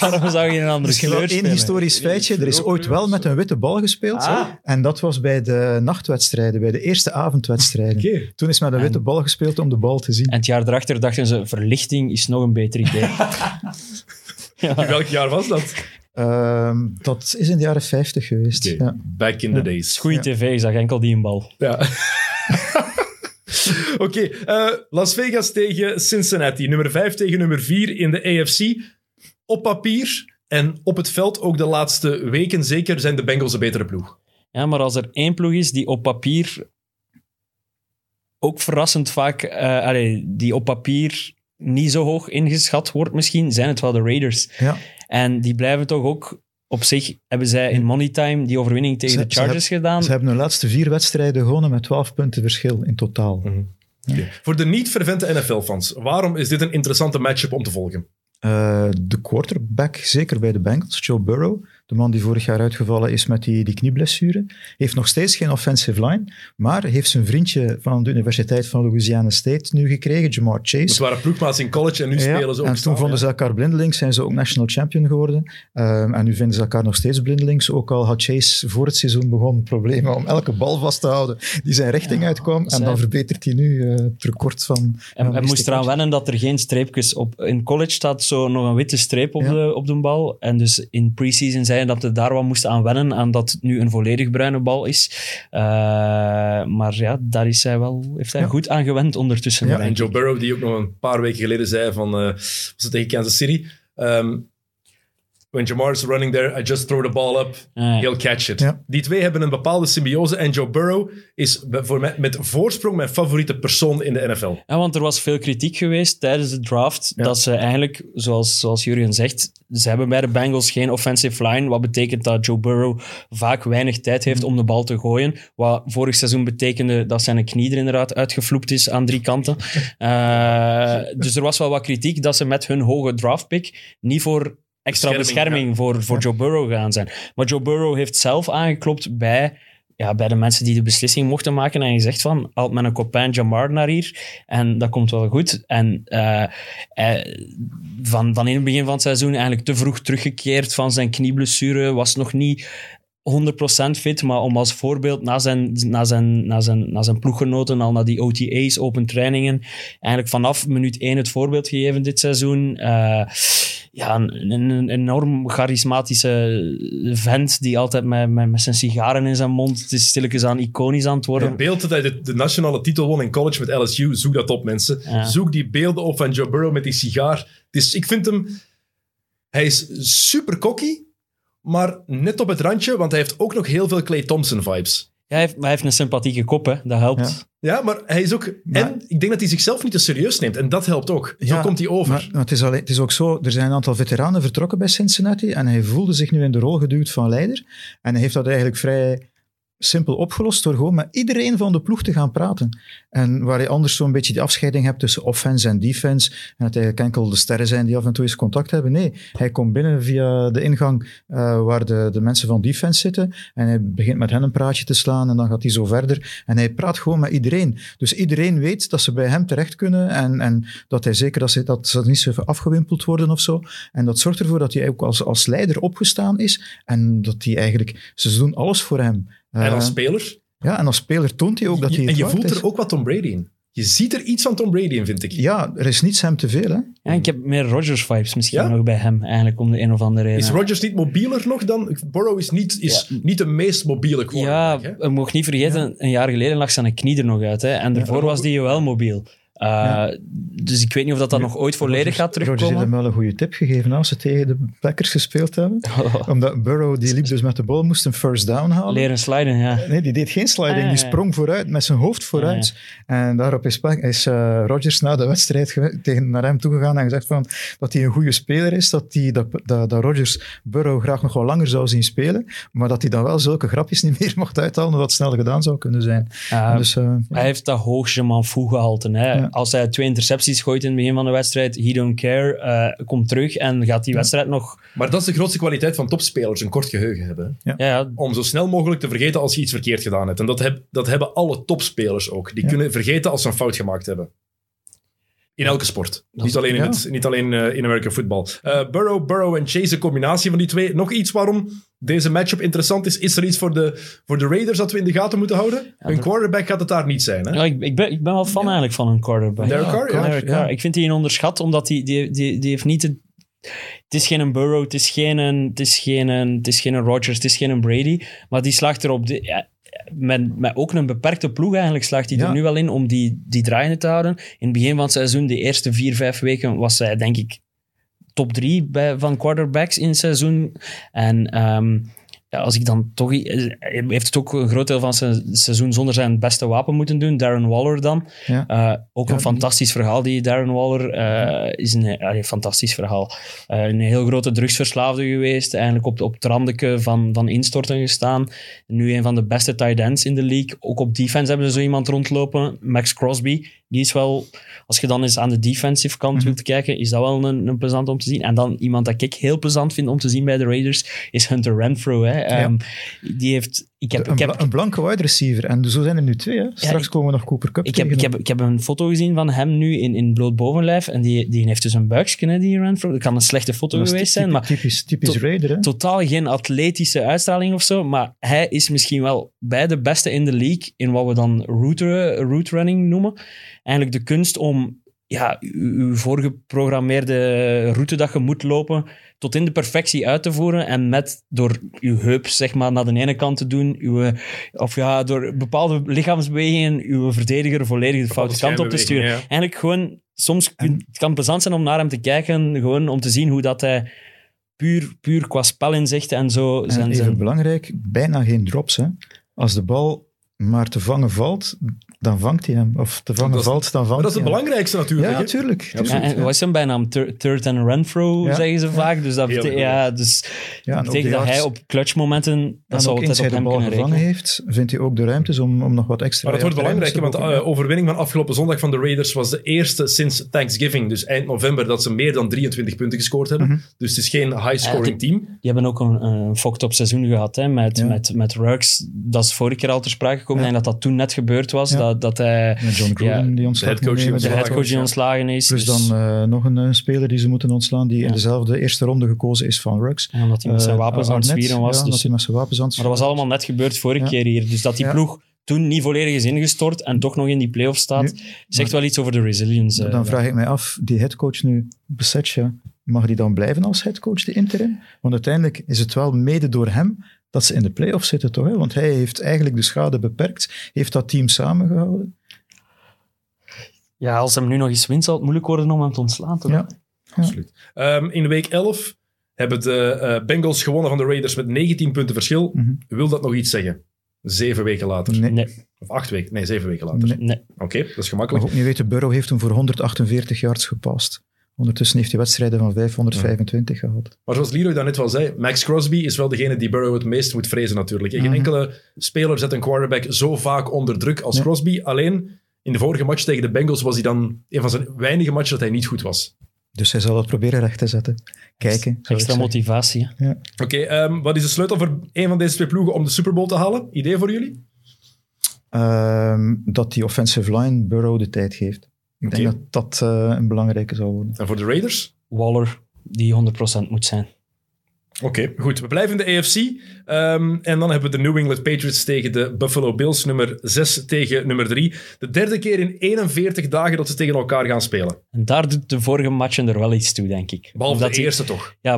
Waarom zou je een andere kleur spelen? historisch feitje. Er is ooit wel met een witte bal gespeeld. Ah. En dat was bij de nachtwedstrijden, bij de eerste avondwedstrijden. Oké. Toen is met een witte bal gespeeld om de bal te zien. En het jaar erachter dachten ze, verlichting is nog een beter idee. <laughs> In welk jaar was dat? Ehm, dat is in de jaren 50 geweest. Ja. Back in the days. Goeie tv, ik zag enkel die een bal. Ja. <laughs> Oké, eh, Las Vegas tegen Cincinnati. Nummer 5 tegen nummer 4 in de AFC. Op papier en op het veld ook de laatste weken zeker zijn de Bengals een betere ploeg. Ja, maar als er één ploeg is die op papier ook verrassend vaak, eh, allee, die op papier niet zo hoog ingeschat wordt misschien, zijn het wel de Raiders. Ja. En die blijven toch ook op zich, hebben zij in money time die overwinning tegen Ze- de Chargers ze gedaan. Ze hebben hun laatste vier wedstrijden gewonnen met 12 punten verschil in totaal. Voor de niet-vervente NFL-fans, waarom is dit een interessante matchup om te volgen? Eh, de quarterback, zeker bij de Bengals, Joe Burrow, de man die vorig jaar uitgevallen is met die, die knieblessure, heeft nog steeds geen offensive line, maar heeft zijn vriendje van de Universiteit van Louisiana State nu gekregen, Jamar Chase. Het waren ploegmaats in college en nu Ja, spelen ze ook en toen vonden ja. ze elkaar blindelings, zijn ze ook national champion geworden. Ehm, en nu vinden ze elkaar nog steeds blindelings. Ook al had Chase voor het seizoen begon problemen om elke bal vast te houden die zijn richting uitkwam. En dan verbetert hij nu eh, het record van... En van hij die moest eraan wennen dat er geen streepjes op... In college staat zo nog een witte streep op, Ja. de, op de bal. En dus in preseason zei dat hij daar wat moest aan wennen, aan dat het nu een volledig bruine bal is. Eh, maar ja, daar is hij wel, heeft hij Ja. goed aan gewend ondertussen. Ja, En ik. Joe Burrow, die ook nog een paar weken geleden zei van, eh, was het tegen Kansas City? Ehm, when Jamar is running there, I just throw the ball up, Ja. he'll catch it. Ja. Die twee hebben een bepaalde symbiose en Joe Burrow is voor mij, met voorsprong mijn favoriete persoon in de NFL. Ja, want er was veel kritiek geweest tijdens de draft. Ja. Dat ze eigenlijk, zoals, zoals Jurgen zegt, ze hebben bij de Bengals geen offensive line. Wat betekent dat Joe Burrow vaak weinig tijd heeft om de bal te gooien. Wat vorig seizoen betekende dat zijn knie er inderdaad uitgevloept is aan drie kanten. <laughs> Eh, dus er was wel wat kritiek dat ze met hun hoge draftpick niet voor extra Bescherming, bescherming, voor, voor Joe Burrow gaan zijn. Maar Joe Burrow heeft zelf aangeklopt bij ja, bij de mensen die de beslissing mochten maken en gezegd van, haalt mijn copain Jamar naar hier en dat komt wel goed. En eh, hij- van, van in het begin van het seizoen eigenlijk te vroeg teruggekeerd van zijn knieblessure, was nog niet 100% fit, maar om als voorbeeld na zijn, na, zijn, na, zijn, na zijn ploeggenoten, al naar die OTA's, open trainingen, eigenlijk vanaf minuut 1 het voorbeeld gegeven dit seizoen. Eh, ja, een, enorm charismatische vent die altijd met, met, met zijn sigaren in zijn mond, het is stilletjes aan iconisch aan het worden. Het beeld dat hij de, de nationale titel won in college met LSU, zoek dat op mensen. Ja. Zoek die beelden op van Joe Burrow met die sigaar. Is, ik vind hem... Hij is super cocky, maar net op het randje, want hij heeft ook nog heel veel Clay Thompson vibes. Ja, hij, heeft, maar hij heeft een sympathieke kop, hè. dat helpt. Ja. Ja, maar hij is ook... Maar- en ik denk dat hij zichzelf niet te serieus neemt. En dat helpt ook. Zo Ja, komt hij over. Maar, maar het, is alleen, het is ook zo, er zijn een aantal veteranen vertrokken bij Cincinnati en hij voelde zich nu in de rol geduwd van leider. En hij heeft dat eigenlijk vrij simpel opgelost door gewoon met iedereen van de ploeg te gaan praten. En waar je anders zo'n beetje die afscheiding hebt tussen offense en defense, en het eigenlijk enkel de sterren zijn die af en toe eens contact hebben. Nee, hij komt binnen via de ingang eh, waar de, de mensen van defense zitten en hij begint met hen een praatje te slaan en dan gaat hij zo verder. En hij praat gewoon met iedereen. Dus iedereen weet dat ze bij hem terecht kunnen en, en dat hij zeker dat ze, dat ze niet zo afgewimpeld worden of zo. En dat zorgt ervoor dat hij ook als, als leider opgestaan is en dat hij eigenlijk, ze doen alles voor hem. En als Eh, speler. ja, en als speler toont hij ook dat hij en het je waard voelt is. er ook wat Tom Brady in. je ziet er iets van Tom Brady in, vind ik. Ja, er is niets hem te veel, hè? Ja, ik heb meer Rodgers-vibes misschien Ja? nog bij hem, eigenlijk, om de een of andere reden. Is Rodgers niet mobieler nog dan? Burrow is niet, is niet de meest mobiele ja, quarterback. hè? je mag niet vergeten, een jaar geleden lag zijn knie er nog uit. Hè, en daarvoor was die wel mobiel. Uh, Dus ik weet niet of dat, dat nog ooit volledig gaat Rodgers heeft terugkomen. hem wel een goede tip gegeven als ze tegen de Packers gespeeld hebben. <laughs> Omdat Burrow, die liep dus met de bal, moest een first down halen. Leren sliden, ja. Nee, die deed geen sliding. Ah, ja, die sprong vooruit, met zijn hoofd vooruit. En daarop is, is eh, Rodgers na de wedstrijd ge- tegen, naar hem toegegaan en gezegd van, dat hij een goede speler is, dat, die, dat, dat, dat Rodgers Burrow graag nog wel langer zou zien spelen, maar dat hij dan wel zulke grapjes niet meer <laughs> mocht uithalen, dat het snel gedaan zou kunnen zijn. Uh, dus, eh, Hij heeft dat hoogste man fou gehalte. Hè. Ja. Als hij twee intercepties gooit in het begin van de wedstrijd, he don't care, eh, komt terug en gaat die wedstrijd nog... Maar dat is de grootste kwaliteit van topspelers, een kort geheugen hebben. Ja, ja, Om zo snel mogelijk te vergeten als je iets verkeerd gedaan hebt. En dat, heb, dat hebben alle topspelers ook. Die Ja. kunnen vergeten als ze een fout gemaakt hebben. In elke sport. Niet alleen in, ja. het, niet alleen eh, in American football. Eh, Burrow, Burrow en Chase, de combinatie van die twee. Nog iets waarom deze matchup interessant is. Is er iets voor de, voor de Raiders dat we in de gaten moeten houden? een er- quarterback gaat het daar niet zijn. Hè? Ja, ik, ik, ben, ik ben wel fan eigenlijk van een quarterback. Derek Carr, ja. Derek Carr. Ik vind die een onderschat, omdat die, die, die, die heeft niet... Het, het is geen een Burrow, het is geen een, het is geen een, het is geen een Rodgers, het is geen een Brady, maar die slaagt erop... De, ja, met, met ook een beperkte ploeg eigenlijk slaagt hij Ja. er nu wel in om die, die draaiende te houden. In het begin van het seizoen, de eerste vier, vijf weken, was hij denk ik top drie bij, van quarterbacks in het seizoen. En ehm, ja, als ik dan toch... Hij heeft het ook een groot deel van zijn seizoen zonder zijn beste wapen moeten doen. Darren Waller dan. ja. Uh, ook Ja, een fantastisch verhaal, die Darren Waller. uh, is een, allee, fantastisch verhaal. Uh, een heel grote drugsverslaafde geweest. Eigenlijk op, op het randeke van, van instorten gestaan. Nu een van de beste tight ends in de league. Ook op defense hebben ze zo iemand rondlopen. Max Crosby. Die is wel, als je dan eens aan de defensive kant Mhm. wilt kijken, is dat wel een, een plezant om te zien. En dan iemand dat ik heel plezant vind om te zien bij de Raiders, is Hunter Renfro. Hè. Um, die heeft... Ik heb, een, ik heb, een blanke wide receiver. En zo zijn er nu twee. Hè. Straks ik- komen we nog Cooper Cup ik heb, ik, heb, ik heb een foto gezien van hem nu in, in bloot bovenlijf. En die, die heeft dus een buikje, hè, die Renfro. Dat kan een slechte foto geweest zijn, maar Typisch, typisch To- Raider, hè. totaal geen atletische uitstraling of zo. Maar hij is misschien wel bij de beste in de league in wat we dan route, route running noemen. Eigenlijk de kunst om ja, uw voorgeprogrammeerde route dat je moet lopen tot in de perfectie uit te voeren en met door uw heup zeg maar naar de ene kant te doen, uw, of ja, door bepaalde lichaamsbewegingen uw verdediger volledig de foute kant op te sturen. Eigenlijk gewoon, soms kun- het kan plezant zijn om naar hem te kijken, gewoon om te zien hoe dat hij puur, puur qua spelinzichten en zo En zijn, even zijn belangrijk, bijna geen drops. Hè. Als de bal maar te vangen valt, dan vangt hij hem. Of te vangen Dat is- valt, dan vangt Maar dat is het hij hem. belangrijkste natuurlijk. Ja, hè. tuurlijk. Ja, tuurlijk, Ja, en wat is zijn bijnaam? Thir- Third and Renfro, Ja. zeggen ze vaak. Dus dat betekent, ja, dus Ja, en dat betekent de dat hij op clutchmomenten, dat eens altijd hij op de hem bal kunnen gevangen rekenen. heeft, vindt hij ook de ruimtes om, om nog wat extra... Maar het wordt belangrijk, want de uh, overwinning van afgelopen zondag van de Raiders was de eerste sinds Thanksgiving, dus eind november, dat ze meer dan 23 punten gescoord hebben. Mhm. Dus het is geen high-scoring Ja, team. Die hebben ook een, een fucked up seizoen gehad hè, met, Ja. met, met Ruggs. Dat is vorige keer al ter sprake gekomen. Ja. Denk dat dat toen net gebeurd was. Ja. Dat, dat hij Met John Gruden, die ontslag de headcoach die de ontslagen headcoach die ontslagen is. Plus dus- dan eh, nog een eh, speler die ze moeten ontslaan, die Ja. in dezelfde eerste ronde gekozen is van Ruggs. en omdat hij met zijn Eh, wapens aan het zwieren was. Ja, dus- hij met zijn wapens aan het maar dat was allemaal net gebeurd vorige Ja. keer hier. Dus dat die Ja. ploeg toen niet volledig is ingestort en toch nog in die play-off staat, zegt wel iets over de resilience. Dan vraag ik mij af, die headcoach nu, Besetje, mag die dan blijven als headcoach, de interim? Want uiteindelijk is het wel mede door hem dat ze in de play-offs zitten, toch? Hè? Want hij heeft eigenlijk de schade beperkt, heeft dat team samengehouden. Ja, als hem nu nog eens wint, zal het moeilijk worden om hem te ontslaan. Toch? Ja. Absoluut. Ehm, in week 11 hebben de eh, Bengals gewonnen van de Raiders met 19 punten verschil. Mhm. Wil dat nog iets zeggen? Zeven weken later. Nee. Nee, Of acht weken. Nee, zeven weken later. Nee. nee. Oké, dat is Mag gemakkelijk. ook niet weten, Burrow heeft hem voor 148 yards gepast. Ondertussen heeft hij wedstrijden van 525 gehad. Maar zoals Leroy daarnet wel zei, Max Crosby is wel degene die Burrow het meest moet vrezen natuurlijk. En Geen Mhm. enkele speler zet een quarterback zo vaak onder druk als. Crosby. Alleen in de vorige match tegen de Bengals was hij dan een van zijn weinige matchen dat hij niet goed was. Dus hij zal het proberen recht te zetten. Kijken. Extra motivatie. hè. Oké, ehm, wat is de sleutel voor een van deze twee ploegen om de Super Bowl te halen? Idee voor jullie? Ehm, dat die offensive line Burrow de tijd geeft. Ik denk dat dat eh, een belangrijke zal worden. En voor de Raiders? Waller, die 100% moet zijn. Oké, goed. We blijven in de AFC. Ehm, en dan hebben we de New England Patriots tegen de Buffalo Bills, nummer 6 tegen nummer 3. De derde keer in 41 dagen dat ze tegen elkaar gaan spelen. En daar doet de vorige matchen er wel iets toe, denk ik. Behalve Omdat de die- eerste toch. Ja,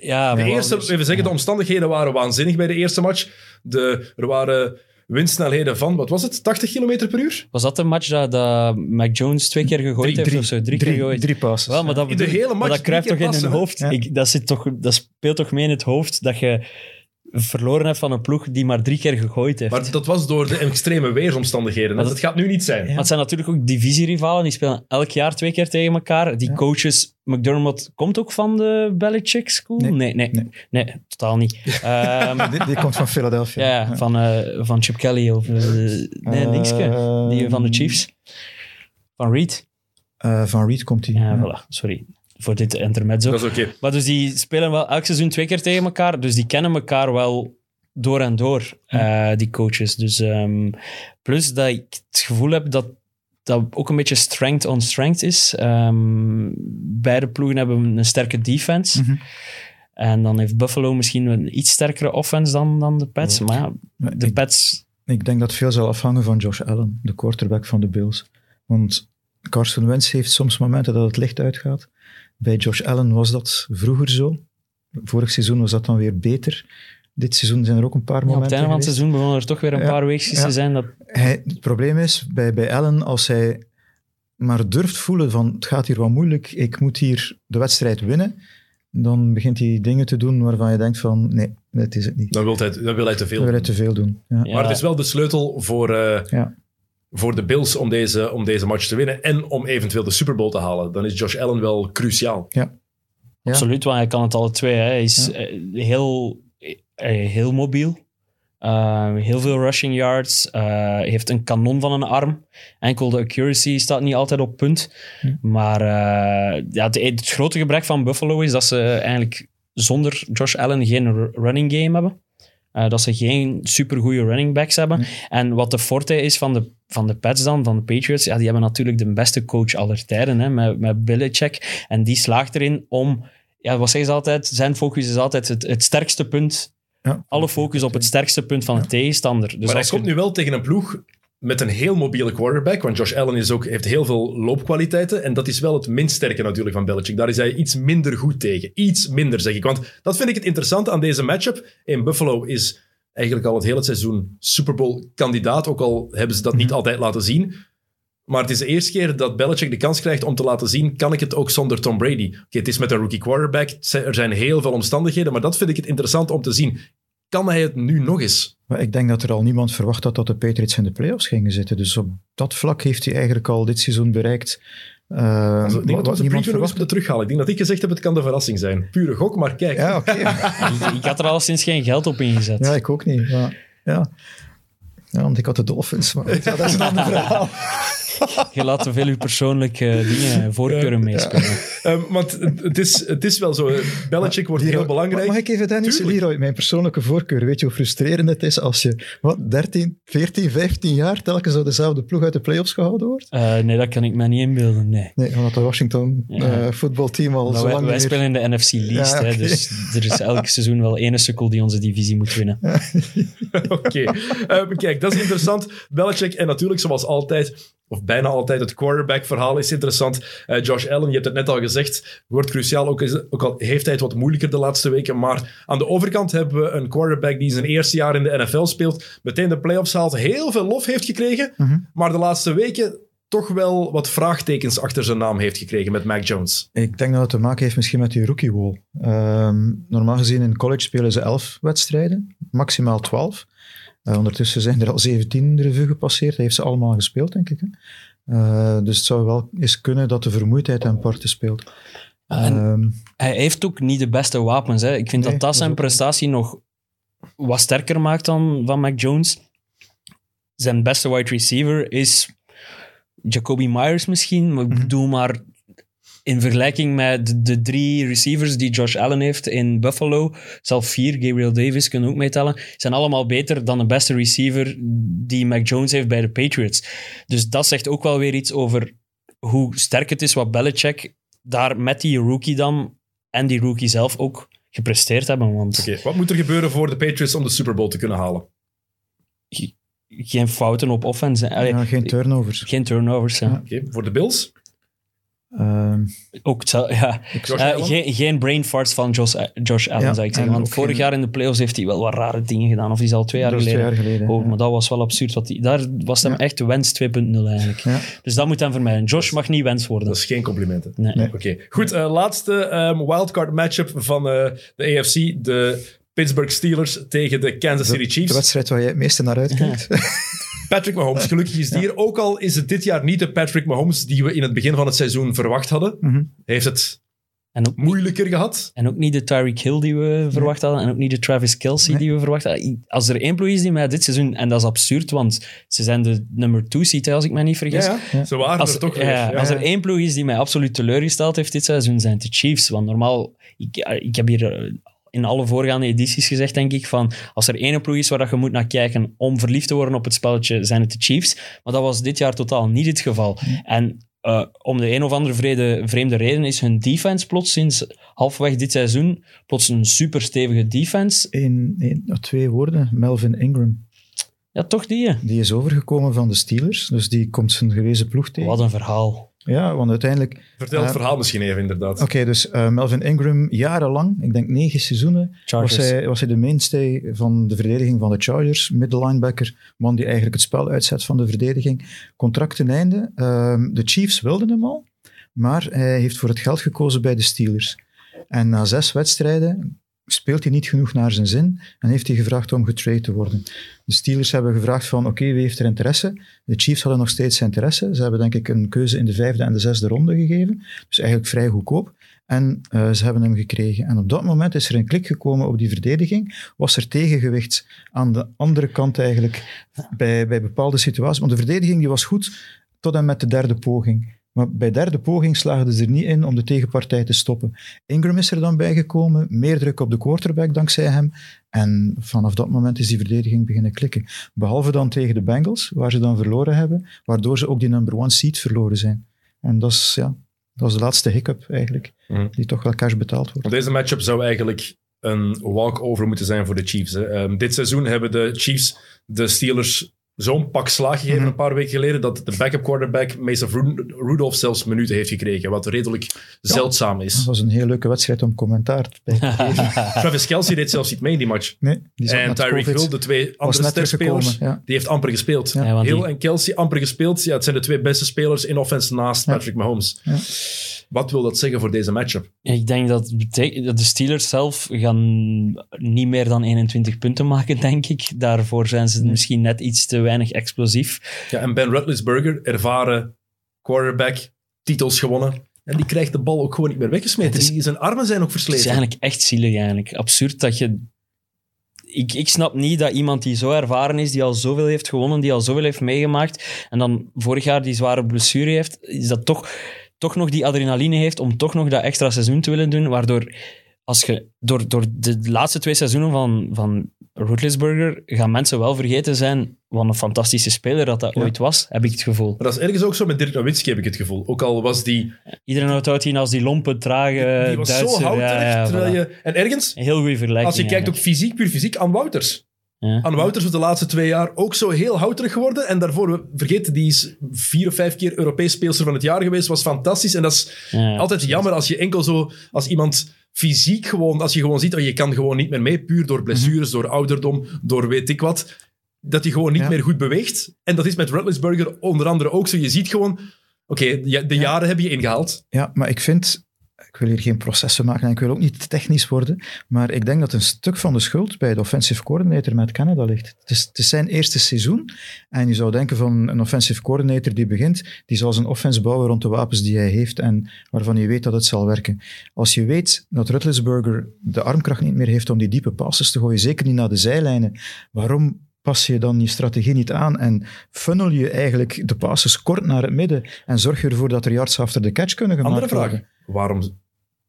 ja, De maar- eerste, even zeggen, de omstandigheden waren waanzinnig bij de eerste match. De, er waren windsnelheden van, wat was het, 80 km per uur? Was dat de match dat, dat Mac Jones twee keer gegooid Drie, heeft drie, of zo? Drie, keer gegooid. drie passes. Wel, maar dat, In de hele maar match dat kruipt drie toch keer in hun hoofd? Ik, dat, zit toch, dat speelt toch mee in het hoofd dat je verloren hebt van een ploeg die maar drie keer gegooid heeft. Maar dat was door de extreme weersomstandigheden. Dat, dat- gaat nu niet zijn. Maar het zijn natuurlijk ook divisierivalen. Die spelen elk jaar twee keer tegen elkaar. Die Ja. coaches... McDermott komt ook van de Belichick School? Nee. Nee, nee, nee, Nee. totaal niet. <laughs> Ehm, Die, die komt van Philadelphia. ja, ja, van, eh, van Chip Kelly of... eh, nee, Eh, linkske. Die van de Chiefs. Van Reed. Eh, van Reed komt hij. Ja, voilà. Sorry voor dit intermezzo. Dat is oké. Maar dus die spelen wel elk seizoen twee keer tegen elkaar. Dus die kennen elkaar wel door en door, eh, die coaches. Dus, ehm, plus dat ik het gevoel heb dat dat ook een beetje strength on strength is. Ehm, beide ploegen hebben een sterke defense. Mhm. En dan heeft Buffalo misschien een iets sterkere offense dan, dan de Pats. Maar ja, de ik, Pats... ik denk dat veel zal afhangen van Josh Allen, de quarterback van de Bills. Want Carson Wentz heeft soms momenten dat het licht uitgaat. Bij Josh Allen was dat vroeger zo. Vorig seizoen was dat dan weer beter. Dit seizoen zijn er ook een paar Ja, op het momenten einde van het geweest. seizoen begonnen er toch weer een Ja, paar weekjes ja. te zijn. Dat, Hij, het probleem is, bij, bij Allen, als hij maar durft voelen van het gaat hier wat moeilijk, ik moet hier de wedstrijd winnen, dan begint hij dingen te doen waarvan je denkt van nee, dat is het niet. Dan, wil hij, dan wil hij te veel. Dan wil hij te veel doen. Ja. Ja. Maar het is wel de sleutel voor, eh, Ja. Voor de Bills om deze, om deze match te winnen en om eventueel de Super Bowl te halen. Dan is Josh Allen wel cruciaal. Ja. Absoluut, want hij kan het alle twee. Hè. Hij is Ja. eh, heel, eh, heel mobiel. Uh, heel veel rushing yards. Uh, heeft een kanon van een arm. Enkel de accuracy staat niet altijd op punt. Hm. Maar uh, ja, het, het, grote gebrek van Buffalo is dat ze eigenlijk zonder Josh Allen geen running game hebben. Uh, dat ze geen supergoeie running backs hebben. En wat de forte is van de, van de Pats dan, van de Patriots, ja, die hebben natuurlijk de beste coach aller tijden, hè, met, met Belichick. En die slaagt erin om, ja, wat zeggen ze altijd? Zijn focus is altijd het, het sterkste punt Ja. alle focus op het sterkste punt van de Ja. tegenstander. Dus maar hij komt je- nu wel tegen een ploeg met een heel mobiele quarterback, want Josh Allen is ook, heeft heel veel loopkwaliteiten en dat is wel het minst sterke natuurlijk van Belichick. Daar is hij iets minder goed tegen. Iets minder, zeg ik. Want dat vind ik het interessante aan deze matchup. In Buffalo is eigenlijk al het hele seizoen Super Bowl kandidaat, ook al hebben ze dat niet Mhm. altijd laten zien. Maar het is de eerste keer dat Belichick de kans krijgt om te laten zien, kan ik het ook zonder Tom Brady? Oké, het is met een rookie quarterback, er zijn heel veel omstandigheden, maar dat vind ik het interessant om te zien. Kan hij het nu nog eens? Maar ik denk dat er al niemand verwacht had dat de Patriots in de playoffs gingen zitten. Dus op dat vlak heeft hij eigenlijk al dit seizoen bereikt. uh, ik denk wat, dat we wat de nog eens terughalen. Ik denk dat ik gezegd heb, het kan de verrassing zijn. Pure gok, maar kijk. Ja, oké. <laughs> ik, ik had er al sinds geen geld op ingezet. ja, ik ook niet. Maar, ja. ja, want ik had de Dolphins. Maar ja, dat is een ander verhaal. <laughs> Je laat te veel je persoonlijke dingen, voorkeuren meespelen. Ehm, want het, is, het is wel zo. eh, Belichick wordt heel belangrijk. Mag ik even, Dennis? Tuurlijk. Leroy, mijn persoonlijke voorkeur. Weet je hoe frustrerend het is als je wat, 13, 14, 15 jaar telkens door dezelfde ploeg uit de playoffs gehouden wordt? Eh, nee, dat kan ik me niet inbeelden. Nee. Nee, omdat de Washington Ja. eh, voetbalteam al Maar zo wij, lang wij meer- spelen in de NFC Least, Ja, hè, dus er is elk seizoen wel ene sukkel die onze divisie moet winnen. <laughs> Oké. Ehm, kijk, dat is interessant. Belichick en natuurlijk, zoals altijd, of bijna altijd, het quarterback-verhaal is interessant. Eh, Josh Allen, je hebt het net al gezegd, wordt cruciaal. Ook, is, ook al heeft hij het wat moeilijker de laatste weken. Maar aan de overkant hebben we een quarterback die zijn eerste jaar in de NFL speelt. Meteen de playoffs haalt. Heel veel lof heeft gekregen. Mhm. Maar de laatste weken toch wel wat vraagtekens achter zijn naam heeft gekregen met Mac Jones. Ik denk dat het te maken heeft misschien met die rookie wall. Ehm, normaal gezien in college spelen ze 11 wedstrijden, maximaal 12. Eh, ondertussen zijn er al 17 de revue gepasseerd. Hij heeft ze allemaal gespeeld, denk ik. Hè? Eh, dus het zou wel eens kunnen dat de vermoeidheid hem parten speelt. Ehm, hij heeft ook niet de beste wapens. Hè. Ik vind Nee, dat dat zijn prestatie nog wat sterker maakt dan van Mac Jones. Zijn beste wide receiver is Jacoby Myers misschien. Maar ik Mhm. bedoel maar in vergelijking met de, de drie receivers die Josh Allen heeft in Buffalo, zelf vier, Gabriel Davis kunnen ook meetellen, zijn allemaal beter dan de beste receiver die Mac Jones heeft bij de Patriots. Dus dat zegt ook wel weer iets over hoe sterk het is wat Belichick daar met die rookie dan en die rookie zelf ook gepresteerd hebben. Want Oké, wat moet er gebeuren voor de Patriots om de Super Bowl te kunnen halen? geen fouten op offense. Allee, Ja, geen turnovers. geen turnovers. Ja. Ja. Oké, voor de Bills? Ehm, Ook hetzelfde, ja. Eh, geen, geen brain farts van Josh, Josh Allen, Ja, zou ik zeggen. en Want vorig geen- jaar in de playoffs heeft hij wel wat rare dingen gedaan. Of die is al twee jaar dat geleden. twee jaar geleden. Oh, ja. maar dat was wel absurd. Wat die, daar was hem Ja. echt Wens 2.0 eigenlijk. Ja. Dus dat moet hem vermijden. Josh mag niet Wens worden. Dat is geen complimenten. Nee. Nee. Oké, goed. eh, laatste ehm, wildcard matchup van eh, de AFC. De Pittsburgh Steelers tegen de Kansas City De Chiefs. wedstrijd waar jij het meeste naar uitkijkt. <laughs> Patrick Mahomes, gelukkig is die hier. Ook al is het dit jaar niet de Patrick Mahomes die we in het begin van het seizoen verwacht hadden. Mhm. Heeft het En ook, moeilijker gehad. en ook niet de Tyreek Hill die we verwacht hadden. En ook niet de Travis Kelsey Nee. die we verwacht hadden. Als er één ploeg is die mij dit seizoen... En dat is absurd, want ze zijn de nummer 2 seed, hè, als ik me niet vergis. Ja, ja. Ze waren Als, er toch ja, als er één ploeg is die mij absoluut teleurgesteld heeft dit seizoen, zijn het de Chiefs. Want normaal, ik, ik heb hier eh, in alle voorgaande edities gezegd, denk ik, van als er één ploeg is waar dat je moet naar kijken om verliefd te worden op het spelletje, zijn het de Chiefs. Maar dat was dit jaar totaal niet het geval. En eh, om de een of andere vrede, vreemde reden is hun defense plots sinds halfweg dit seizoen plots een super stevige defense. Oh, twee woorden. Melvin Ingram. Ja, toch die. hè? Die is overgekomen van de Steelers. Dus die komt zijn gewezen ploeg tegen. Wat een verhaal. Ja, want uiteindelijk... Vertel het Eh, verhaal misschien even, inderdaad. Oké, dus eh, Melvin Ingram, jarenlang, ik denk negen seizoenen, was hij, was hij de mainstay van de verdediging van de Chargers. Middle linebacker, man die eigenlijk het spel uitzet van de verdediging. Contract ten einde. Ehm, de Chiefs wilden hem al, maar hij heeft voor het geld gekozen bij de Steelers. En na zes wedstrijden speelt hij niet genoeg naar zijn zin en heeft hij gevraagd om getrade te worden. De Steelers hebben gevraagd van, oké, wie heeft er interesse? De Chiefs hadden nog steeds interesse. Ze hebben denk ik een keuze in de vijfde en de zesde ronde gegeven. Dus eigenlijk vrij goedkoop. En eh, ze hebben hem gekregen. En op dat moment is er een klik gekomen op die verdediging. Was er tegengewicht aan de andere kant eigenlijk bij, bij bepaalde situaties. Want de verdediging die was goed tot en met de derde poging. Maar bij derde poging slaagden ze er niet in om de tegenpartij te stoppen. Ingram is er dan bijgekomen, meer druk op de quarterback dankzij hem. En vanaf dat moment is die verdediging beginnen klikken. Behalve dan tegen de Bengals, waar ze dan verloren hebben, waardoor ze ook die number one seed verloren zijn. En dat is, ja, dat is de laatste hiccup eigenlijk, Mhm. die toch wel cash betaald wordt. Deze matchup zou eigenlijk een walkover moeten zijn voor de Chiefs. Hè. Ehm, dit seizoen hebben de Chiefs de Steelers zo'n pak slaag gegeven Mhm. een paar weken geleden dat de backup quarterback Mason Ru- Rudolph zelfs minuten heeft gekregen, wat redelijk zeldzaam Dat is. was een heel leuke wedstrijd om commentaar bij te <laughs> geven. Travis Kelsey deed zelfs niet mee in die match. Nee, die En Tyreek. Hill, de twee andere sterspelers, Ja. die heeft amper gespeeld. Ja. Hill die- en Kelsey amper gespeeld. Ja, het zijn de twee beste spelers in offense naast Ja. Patrick Mahomes. Wat wil dat zeggen voor deze matchup? Ik denk dat, dat de Steelers zelf gaan niet meer dan 21 punten maken, denk ik. Daarvoor zijn ze misschien net iets te weinig explosief. Ja, en Ben Roethlisberger, ervaren quarterback, titels gewonnen. En die krijgt de bal ook gewoon niet meer weggesmeten. Het is- Die- Zijn armen zijn ook Het is versleten. eigenlijk echt zielig eigenlijk. Absurd dat je... Ik, ik snap niet dat iemand die zo ervaren is, die al zoveel heeft gewonnen, die al zoveel heeft meegemaakt, en dan vorig jaar die zware blessure heeft, is dat toch, toch nog die adrenaline heeft om toch nog dat extra seizoen te willen doen, waardoor als je door, door de laatste twee seizoenen van, van gaan mensen wel vergeten zijn wat een fantastische speler dat dat Ja. ooit was, heb ik het gevoel. Maar dat is ergens ook zo met Dirk Nowitzki, heb ik het gevoel. Ook al was die, Iedereen houdt hij als die lompe, trage die was Duitser. zo houterig. Ja, ja, terwijl voilà. je, en ergens, Een heel goede vergelijking. als je kijkt ook fysiek, puur fysiek, aan Wouters. Ja. Aan Wouters was de laatste twee jaar ook zo heel houterig geworden. En daarvoor, we vergeten, die is vier of vijf keer Europees speelster van het jaar geweest. Was fantastisch. En dat is Ja, altijd jammer als je enkel zo, als iemand fysiek gewoon, als je gewoon ziet, oh, je kan gewoon niet meer mee, puur door blessures, door ouderdom, door weet ik wat, dat hij gewoon niet Ja. meer goed beweegt. En dat is met Roethlisberger onder andere ook zo. Je ziet gewoon, oké, de Ja. jaren heb je ingehaald. Ja, maar ik vind, ik wil hier geen processen maken en ik wil ook niet te technisch worden, maar ik denk dat een stuk van de schuld bij de offensive coordinator met Canada ligt. Het is, het is zijn eerste seizoen en je zou denken van een offensive coordinator die begint, die zal zijn offense bouwen rond de wapens die hij heeft en waarvan je weet dat het zal werken. Als je weet dat Rutlisberger de armkracht niet meer heeft om die diepe passes te gooien, zeker niet naar de zijlijnen, waarom pas je dan je strategie niet aan en funnel je eigenlijk de passes kort naar het midden en zorg je ervoor dat er yards after the catch kunnen gemaakt Andere worden? vraag. Waarom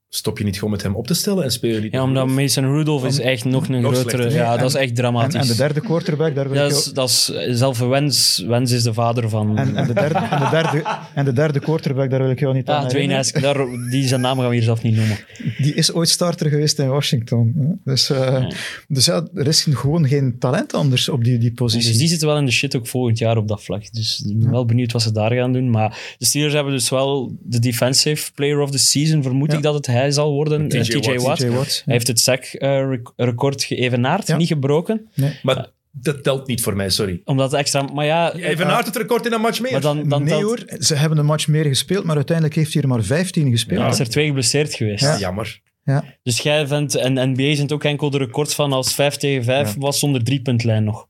stop je niet gewoon met hem op te stellen en speel je niet Ja, omdat Mason Rudolph is echt nog een Nog grotere... slechter. Ja, dat is echt dramatisch. en de derde quarterback, daar wil dat, ik is, jou- dat is zelf Wens. Wens is de vader van... en, en, de derde, en, de derde, en de derde quarterback, daar wil ik jou niet aan ja, Dwayne daar, die zijn naam gaan we hier zelf niet noemen. Die is ooit starter geweest in Washington. hè. Dus, eh, dus ja, er is gewoon geen talent anders op die, die positie. Dus die zitten wel in de shit ook volgend jaar op dat vlak. Dus ik ben wel benieuwd wat ze daar gaan doen. Maar de Steelers hebben dus wel de Defensive Player of the Season. Vermoed Ja. ik dat het hij zal worden. TJ eh, TJ Watt. Watt. TJ Watt. Hij heeft het sack-record geëvenaard, Ja. niet gebroken. Maar dat telt niet voor mij, sorry. Omdat het extra... Maar ja... Even het record in een match meer. maar dan, dan nee telt- hoor, ze hebben een match meer gespeeld, maar uiteindelijk heeft hij er maar 15 gespeeld. Ja, is er twee geblesseerd geweest. Ja. Jammer. Ja. Dus jij vindt... En NBA zijn ook enkel de records van als 5 tegen 5 Ja. was zonder driepuntlijn nog.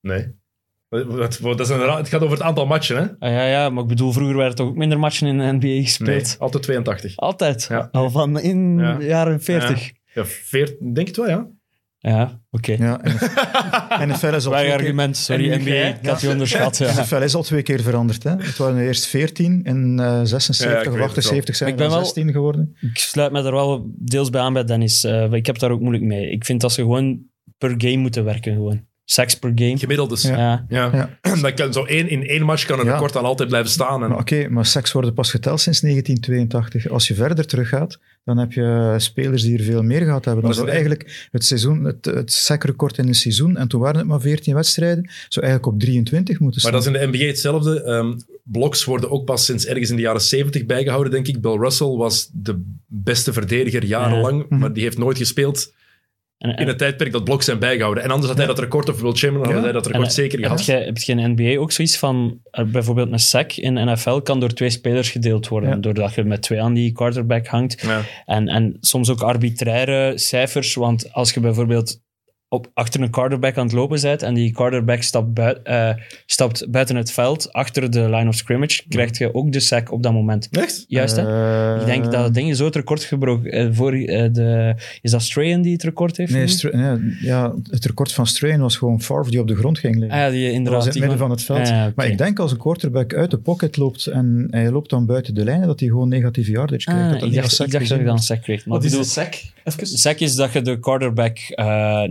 Nee. Wat- wat- Dat is een ra- het gaat over het aantal matchen, hè? Ah, ja, ja, maar ik bedoel, vroeger werden toch ook minder matchen in de NBA Nee, gespeeld. altijd 82. Altijd. Ja. Al van in Ja. de jaren 40. Ja, 14, denk het wel, ja. Ja, oké. Ja, en, <laughs> en NFL is al twee keer, argument, sorry, En nu NBA. Ik had je onderschat. Ja. <laughs> NFL is al twee keer veranderd. Hè. Het waren er eerst 14 in eh, 76 Ja, of weet het 78 zijn Ik er ben dan wel- 16 geworden. Ik sluit me er wel deels bij aan bij Dennis. Eh, ik heb daar ook moeilijk mee. Ik vind dat ze gewoon per game moeten werken. Gewoon. Seks per game. Gemiddeld dus. Ja. Ja. <clears throat> Dan kan zo één, in één match kan een Ja. record dan altijd blijven staan. En, Maar Oké, maar seks worden pas geteld sinds 1982. Als je verder teruggaat, dan heb je spelers die er veel meer gehad hebben. Dan Maar zou eigenlijk het, seizoen, het, het sekrecord in een seizoen, en toen waren het maar 14 wedstrijden, zou eigenlijk op 23 moeten maar staan. dat is in de NBA hetzelfde. Ehm bloks worden ook pas sinds ergens in de jaren 70 bijgehouden, denk ik. Bill Russell was de beste verdediger jarenlang, Mhm. maar die heeft nooit gespeeld En, in het tijdperk dat bloks zijn bijgehouden. En anders had hij dat record, of Will Chamberlain had hij dat record en- zeker heb gehad. je, heb je in NBA ook zoiets van... eh, bijvoorbeeld een sack in NFL kan door twee spelers gedeeld worden. Ja. Doordat je met twee aan die quarterback hangt. Ja. En, en soms ook arbitraire cijfers. Want als je bijvoorbeeld op, achter een quarterback aan het lopen bent en die quarterback stapt, bui- eh, stapt buiten het veld, achter de line of scrimmage, krijg je ook de sack op dat moment. Echt? Juist, hè? Eh, Ik denk dat ding zo het record gebroken. eh, voor, eh, de, is dat Strahan die het record heeft? Nee, ja, het record van Strain was gewoon Favre die op de grond ging liggen. ah, ja, die dat was inderdaad. in het midden van het veld. Ah. Maar ik denk als een quarterback uit de pocket loopt en hij loopt dan buiten de lijnen, dat hij gewoon negatieve yardage krijgt. Ah, dat dat ik dacht, ik dacht dat je dan wordt. sack kreeg. Wat is een sack? Even. sack is dat je de quarterback eh,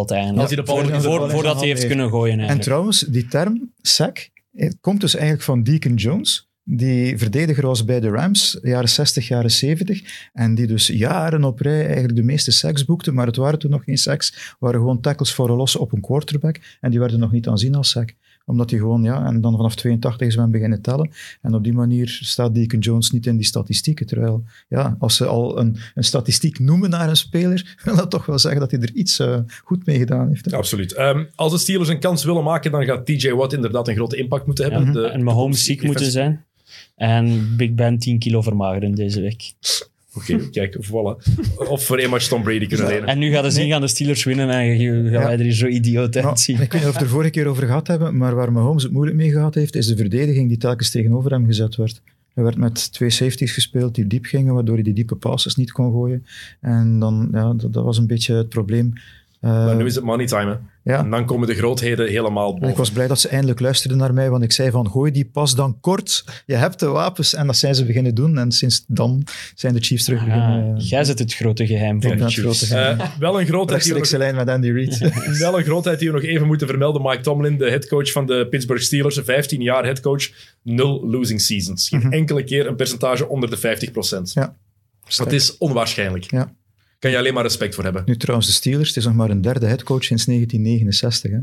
eigenlijk. Als hij de bal Voor- voordat hij heeft kunnen gooien En trouwens, die term sack eh, komt dus eigenlijk van Deacon Jones, die verdediger was bij de Rams, jaren 60, jaren 70, en die dus jaren op rij eigenlijk de meeste sacks boekte, maar het waren toen nog geen sacks, het waren gewoon tackles voor een losse op een quarterback, en die werden nog niet aanzien als sack omdat hij gewoon, ja, en dan vanaf 82 is men beginnen tellen. En op die manier staat Deacon Jones niet in die statistieken. Terwijl, ja, als ze al een, een statistiek noemen naar een speler, <laughs> wil dat toch wel zeggen dat hij er iets eh, goed mee gedaan heeft. hè. Absoluut. Ehm, als de Steelers een kans willen maken, dan gaat TJ Watt inderdaad een grote impact moeten hebben. Ja, De- en Mahomes ziek moeten zijn. En Big Ben 10 kilo vermageren deze week. Oké, <laughs> kijk, voilà. Of voor match Tom Brady kunnen lenen. En nu gaat de zien, gaan de Steelers winnen en gaan Ja. wij er hier zo idioot uitzien. ik weet niet of we het er vorige keer over gehad hebben, maar waar Mahomes het moeilijk mee gehad heeft, is de verdediging die telkens tegenover hem gezet werd. Er werd met twee safeties gespeeld die diep gingen, waardoor hij die diepe passes niet kon gooien. En dan, ja, dat, dat was een beetje het probleem. Eh, Maar nu is het money time, hè. Ja. En dan komen de grootheden helemaal En ik boven. was blij dat ze eindelijk luisterden naar mij, want ik zei van gooi die pas dan kort. Je hebt de wapens. En dat zijn ze beginnen doen. En sinds dan zijn de Chiefs terug beginnen. Ah, jij zet het grote geheim van de Chiefs. Eh, wel, een grootheid die we Rechtstreekse nog, lijn met Andy Reid. <laughs> wel een <laughs> grootheid die we nog even moeten vermelden. Mike Tomlin, de headcoach van de Pittsburgh Steelers. 15 jaar headcoach. Nul losing seasons. Geen enkele keer een percentage onder de 50%. Ja. Dat is onwaarschijnlijk. Ja. Kan je alleen maar respect voor hebben. Nu trouwens, de Steelers, het is nog maar een derde headcoach sinds 1969. Hè?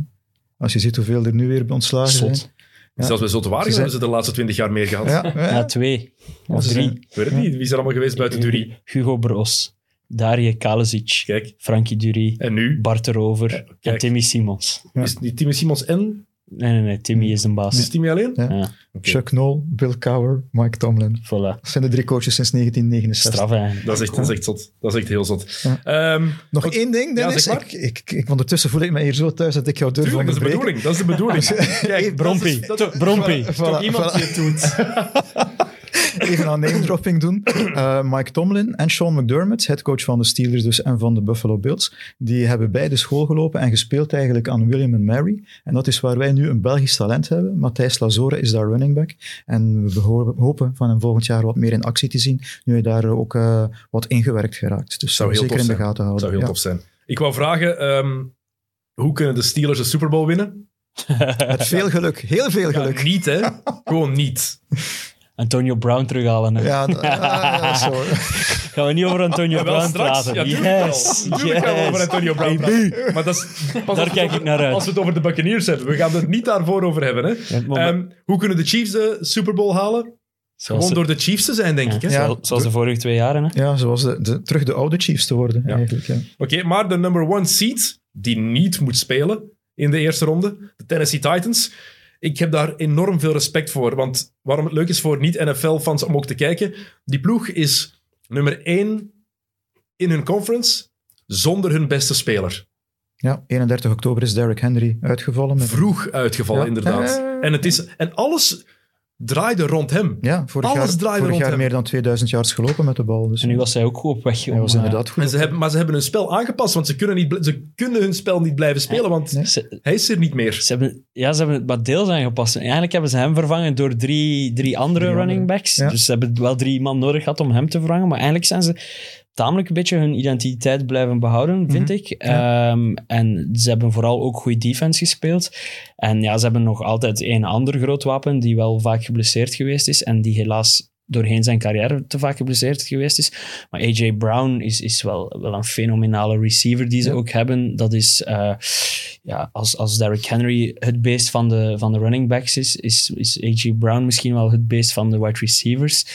Als je ziet hoeveel er nu weer ontslagen Zot. zijn. Ja. Zelfs bij Zotte zijn- hebben ze de laatste 20 jaar meer gehad. Ja, ja. Ja, twee. Of drie. zijn- Ik weet het niet. Wie is er allemaal geweest buiten Durie? Hugo Bros. Darje Kalesic. Kijk. Frankie Dury. En nu? Bart erover. en Timmy Simons. Ja. Is Timmy Simons en? Nee, nee, nee. Timmy is de baas. Is Timmy alleen? Ja. Ja, Chuck Noll, Bill Cowher, Mike Tomlin. voilà. Dat zijn de drie coaches sinds 1969. Straf eigenlijk. Dat is echt, dat is echt zot. Dat is echt heel zot. Ja. Ehm, Nog wat- één ding, Ja, Dennis. zeg maar. ik, ik, ik, ondertussen voel ik me hier zo thuis dat ik jou durf Tuurlijk, dat is de bedoeling. Dat is de bedoeling. <laughs> Kijk, Brompie. dat is- dat- Brompie. Voilà, Toch iemand voilà. die het doet. <laughs> even aan name dropping doen. <clears throat> Eh, Mike Tomlin en Sean McDermott, headcoach van de Steelers dus en van de Buffalo Bills, die hebben beide school gelopen en gespeeld eigenlijk aan William and Mary. En dat is waar wij nu een Belgisch talent hebben. Matthijs Lazore is daar running back. En we ho- hopen van hem volgend jaar wat meer in actie te zien, nu hij daar ook eh, wat ingewerkt geraakt. Dus Zou heel zeker in de gaten houden. zou heel ja. tof zijn. Ik wou vragen, ehm, hoe kunnen de Steelers de Super Bowl winnen? <laughs> Met veel geluk, heel veel Ja, geluk. niet, hè? <laughs> Gewoon niet. Antonio Brown terughalen. hè. Ja, dat- ah, ja, zo. <laughs> Gaan we niet over Antonio Brown straks. praten? Ja, tuurlijk yes, wel. Gaan we over. Antonio Brown praten. Maar dat is, pas als Daar we kijk het ik naar uit. Als we het over de Buccaneers hebben. We gaan het niet daarvoor over hebben. Hè. Ja, Ehm, hoe kunnen de Chiefs de Super Bowl halen? Zoals, Gewoon door de Chiefs te zijn, denk ik. Hè? Ja. zoals- de vorige twee jaren. Hè? Ja, zoals de, de, terug de oude Chiefs te worden, Ja. eigenlijk. Ja. Oké, maar de number one seed, die niet moet spelen in de eerste ronde, de Tennessee Titans. Ik heb daar enorm veel respect voor. Want waarom het leuk is voor niet-NFL-fans om ook te kijken, die ploeg is nummer één in hun conference zonder hun beste speler. Ja, 31 oktober is Derrick Henry uitgevallen. Met, Vroeg uitgevallen, Ja. inderdaad. Eh. En, het is, en alles draaide rond hem. ja, vorig Alles jaar, draaide vorig rond jaar hem. meer dan 2000 yards gelopen met de bal. Dus En nu was hij ook goed op weg. hij om, was eh, inderdaad goed. En ze hebben, maar ze hebben hun spel aangepast, want ze kunnen, niet, ze kunnen hun spel niet blijven spelen, want Nee. ze, hij is er niet meer. ze hebben, ja, ze hebben het maar deels aangepast. En Eigenlijk hebben ze hem vervangen door drie, drie andere Drie running backs. Ja. Dus ze hebben wel drie man nodig gehad om hem te vervangen. Maar eigenlijk zijn ze tamelijk een beetje hun identiteit blijven behouden, vind Mhm. ik. Ehm, en ze hebben vooral ook goede defense gespeeld. En ja, ze hebben nog altijd één ander groot wapen die wel vaak geblesseerd geweest is en die helaas doorheen zijn carrière te vaak geblesseerd geweest is. Maar AJ Brown is, is wel, wel een fenomenale receiver die ze Ja. ook hebben. Dat is, eh, ja, als, als Derrick Henry het beest van de, van de running backs is, is, is AJ Brown misschien wel het beest van de wide receivers.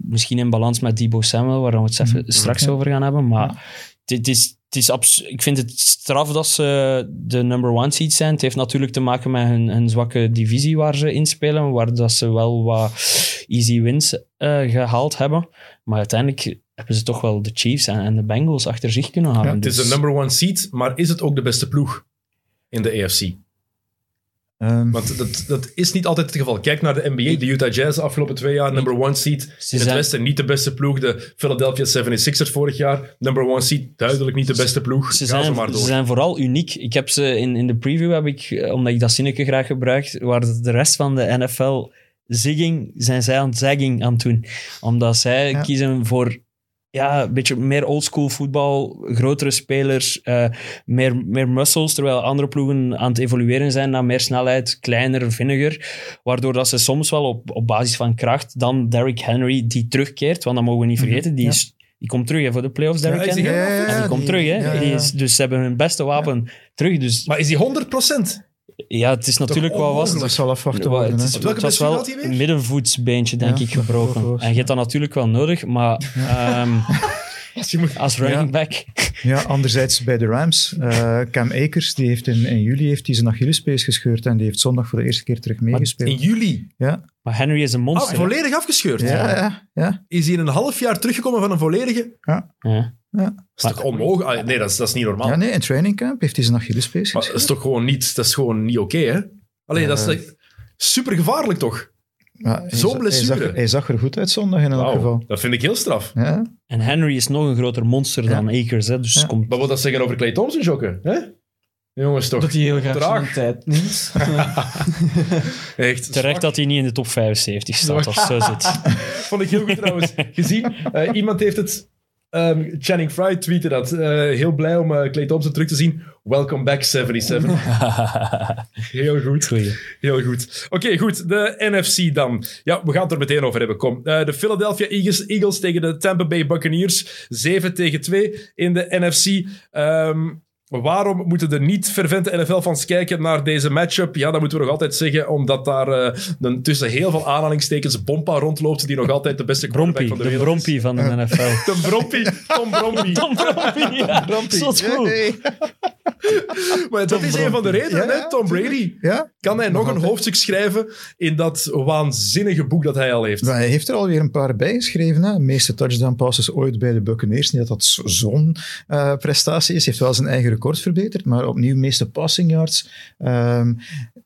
Misschien in balans met Debo Samuel, waar we het even straks Ja. over gaan hebben. Maar het is, het is abs- ik vind het straf dat ze de number one seed zijn. Het heeft natuurlijk te maken met hun, hun zwakke divisie waar ze inspelen, waar dat ze wel wat easy wins eh, gehaald hebben. Maar uiteindelijk hebben ze toch wel de Chiefs en, en de Bengals achter zich kunnen halen. Ja, Het is Dus- de number one seed, maar is het ook de beste ploeg in de AFC? Ehm, Want dat, dat is niet altijd het geval. Kijk naar de NBA, de Utah Jazz de afgelopen twee jaar, number one seed. In het Westen niet de beste ploeg. De Philadelphia 76ers vorig jaar, number one seed, duidelijk niet de beste ploeg. Ze zijn, maar door. ze zijn vooral uniek. Ik heb ze in, in de preview, heb ik, eh, omdat ik dat zinnetje graag gebruik, waar de rest van de NFL zigging, zijn zij aan het zagging aan het doen. Omdat zij Ja. kiezen voor ja, een beetje meer oldschool voetbal, grotere spelers, eh, meer, meer muscles, terwijl andere ploegen aan het evolueren zijn naar meer snelheid, kleiner, vinniger, waardoor dat ze soms wel op, op basis van kracht dan Derrick Henry, die terugkeert, want dat mogen we niet vergeten, die, Ja. is, die komt terug hè, voor de playoffs, Ja, Derrick Henry. En die komt terug, hè. ja, Die ja. is, dus ze hebben hun beste wapen terug. Dus Maar is die 100%? Ja, het is natuurlijk wel was. dat zal afwachten Wel, worden. het, hè. is, Op welke het was wel een middenvoetsbeentje, denk Ja, ik, gebroken. En je hebt dat natuurlijk wel nodig, maar ehm, <laughs> Als je moet- als running back... Ja, anderzijds bij de Rams, eh, Cam Akers, die heeft in, in juli heeft hij zijn Achillespees gescheurd en die heeft zondag voor de eerste keer terug in meegespeeld. juli. Ja, Maar Henry is een Ah, monster. hè. volledig afgescheurd. ja, ja. ja, Is hij in een half jaar teruggekomen van een volledige... Ja. Dat is toch onmogelijk? Nee, dat is, dat is niet normaal. ja, nee, in training camp heeft hij zijn Achillespees Maar dat is toch gewoon niet, dat is gewoon niet oké, hè? Alleen, dat is Eh. super gevaarlijk, toch? Ja, hij zo'n blessure. Hij zag, hij zag er goed uit zondag in elk geval. dat vind ik heel straf. Ja, En Henry is nog een groter monster dan Akers. Hè? Dus Ja. komt Wat wil dat zeggen over Clay Thompson, Jokke? Hè? Jongens, toch? Dat hij heel graag Traag. zijn tijd neemt. <laughs> Echt. terecht dat hij niet in de top 75 staat, als het zo zit. <laughs> Vond ik heel goed trouwens <laughs> gezien. Eh, iemand heeft het... ehm, Channing Frye tweette dat. Eh, heel blij om eh, Clay Thompson terug te zien. Welcome back, 77. <laughs> Heel goed. Goeie. Heel goed. Oké, goed. De NFC dan. Ja, we gaan het er meteen over hebben. Kom. Eh, de Philadelphia Eagles, Eagles tegen de Tampa Bay Buccaneers. 7 tegen 2 in de NFC. Ehm, waarom moeten de niet-fervente NFL-fans kijken naar deze matchup? Ja, dat moeten we nog altijd zeggen, omdat daar eh, een- tussen heel veel aanhalingstekens Bompa rondloopt, die nog altijd de beste Brompie, van de de wereld is. Brompie van de NFL. <laughs> De Brompie. Tom Brompie. <laughs> Tom Brompie, ja. Zo goed. Hey. Maar dat is een van de redenen, Ja, hè? Tom Brady. ja. Kan hij nog een hoofdstuk schrijven in dat waanzinnige boek dat hij al heeft? Maar hij heeft er alweer een paar bij geschreven. Hè. De meeste touchdown passes ooit bij de Buccaneers. Niet dat dat zo- zo'n eh, prestatie is. Hij heeft wel zijn eigen record verbeterd. Maar opnieuw meeste passing yards. Ehm,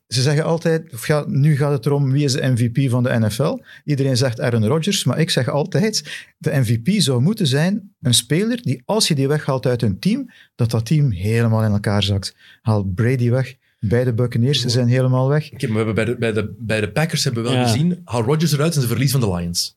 ze zeggen altijd, of ja, nu gaat het erom wie is de MVP van de NFL. Iedereen zegt Aaron Rodgers, maar ik zeg altijd, de MVP zou moeten zijn een speler die, als je die weghaalt uit een team, dat dat team helemaal in elkaar zakt. Haal Brady weg, beide Buccaneers zijn helemaal weg. Maar we hebben bij, de, bij, de, bij de Packers hebben we wel Ja. gezien, haal Rodgers eruit en ze verlies van de Lions.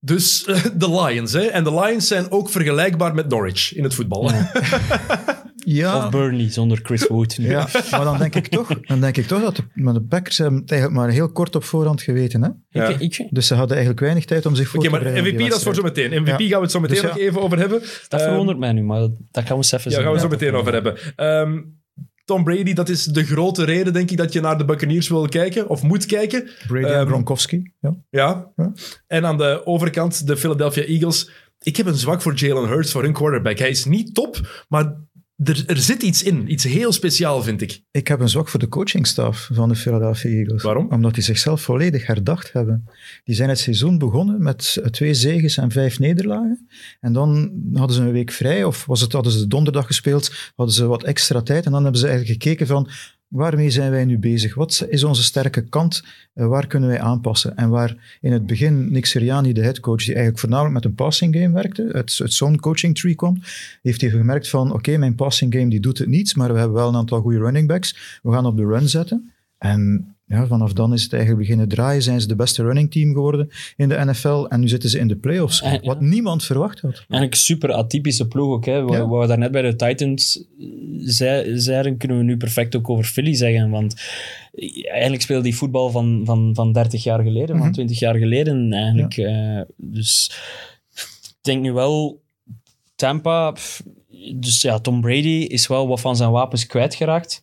Dus <laughs> de Lions, hè. En de Lions zijn ook vergelijkbaar met Norwich in het voetbal. Ja, <laughs> Of Burnley zonder Chris Wood. ja, <laughs> maar dan denk ik toch, dan denk ik toch dat de, maar de Packers hebben het eigenlijk maar heel kort op voorhand geweten. Hè? Ja. Dus ze hadden eigenlijk weinig tijd om zich voor Oké, te maar bereiden. op MVP, die dat is voor zo wedstrijd. meteen. MVP Ja. gaan we het zo meteen Dus ja. nog even over hebben. dat Ehm, verwondert mij nu, maar dat, gaan we eens even Ja, gaan we zo Ja. meteen over hebben. Ehm, Tom Brady, dat is de grote reden, denk ik, dat je naar de Buccaneers wil kijken, of moet kijken. Brady en Ehm, Gronkowski. Ja. Ja. Ja. En aan de overkant, de Philadelphia Eagles. Ik heb een zwak voor Jalen Hurts, voor hun quarterback. Hij is niet top, maar er, er zit iets in. Iets heel speciaal, vind ik. Ik heb een zwak voor de coachingstaf van de Philadelphia Eagles. Waarom? Omdat die zichzelf volledig herdacht hebben. Die zijn het seizoen begonnen met twee zegens en vijf nederlagen. En dan hadden ze een week vrij, of was het, hadden ze donderdag gespeeld, hadden ze wat extra tijd. En dan hebben ze eigenlijk gekeken van, waarmee zijn wij nu bezig? Wat is onze sterke kant? Eh, waar kunnen wij aanpassen? En waar in het begin Nick Sirianni, de headcoach, die eigenlijk voornamelijk met een passing game werkte, uit, zo'n coaching tree komt, heeft hij gemerkt van, oké, mijn passing game die doet het niet, maar we hebben wel een aantal goede running backs. We gaan op de run zetten. En ja, vanaf dan is het eigenlijk beginnen draaien. Zijn ze de beste running team geworden in de NFL. En nu zitten ze in de playoffs. Eh, ja. Wat niemand verwacht had. Eigenlijk super atypische ploeg ook. Hè. Wat, Ja. wat we daarnet bij de Titans zei- zeiden, kunnen we nu perfect ook over Philly zeggen. Want eigenlijk speelde die voetbal van, van, van 30 jaar geleden, Mhm. van 20 jaar geleden eigenlijk. eh, dus ik denk nu wel, Tampa... pff, Dus ja, Tom Brady is wel wat van zijn wapens kwijtgeraakt.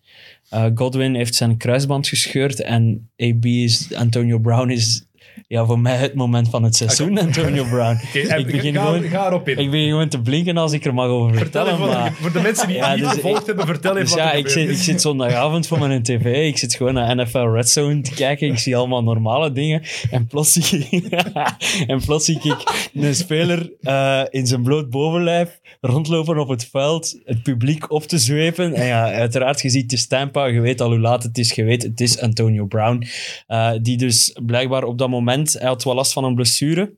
Eh Godwin heeft zijn kruisband gescheurd en AB is, Antonio Brown is ja, voor mij het moment van het seizoen, Antonio <laughs> Brown. Ik begin ga, gewoon... ga erop in. Ik begin gewoon te blinken als ik er mag over vertel vertellen. even, maar, voor de mensen die Ja, niet dus gevolgd ik- hebben, vertel even dus wat ja, ik zit, ik is. zit zondagavond voor mijn tv. Ik zit gewoon naar NFL Red Zone te kijken. Ik zie allemaal normale dingen. En plots zie ik, <laughs> en plots zie ik een speler eh, in zijn bloot bovenlijf rondlopen op het veld, het publiek op te zwepen. En ja, uiteraard, je ziet het is Tampa. Je weet al hoe laat het is. Je weet, het is Antonio Brown. Eh, die dus blijkbaar op dat moment, hij had wel last van een blessure.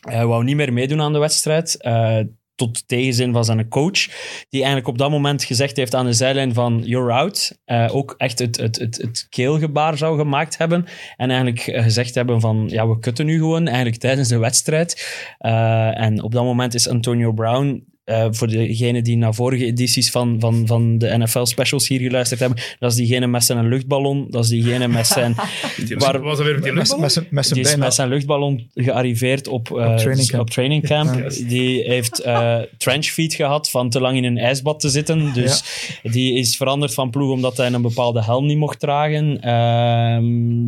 Hij wou niet meer meedoen aan de wedstrijd. eh, tot tegenzin van zijn coach, die eigenlijk op dat moment gezegd heeft aan de zijlijn van you're out. Eh, ook echt het, het, het, het keelgebaar zou gemaakt hebben. En eigenlijk eh, gezegd hebben van ja, we kutten nu gewoon eigenlijk tijdens de wedstrijd. En op dat moment is Antonio Brown eh, voor degenen die naar vorige edities van, van, van de NFL specials hier geluisterd hebben, dat is diegene met zijn luchtballon, dat is diegene met zijn... <laughs> waar- was er weer met die luchtballon? met, zijn- met zijn die is bijna... met zijn luchtballon gearriveerd op, eh, training camp. op training camp. Ja. Die heeft eh trench feet gehad van te lang in een ijsbad te zitten. Dus die is veranderd van ploeg omdat hij een bepaalde helm niet mocht dragen. Ehm,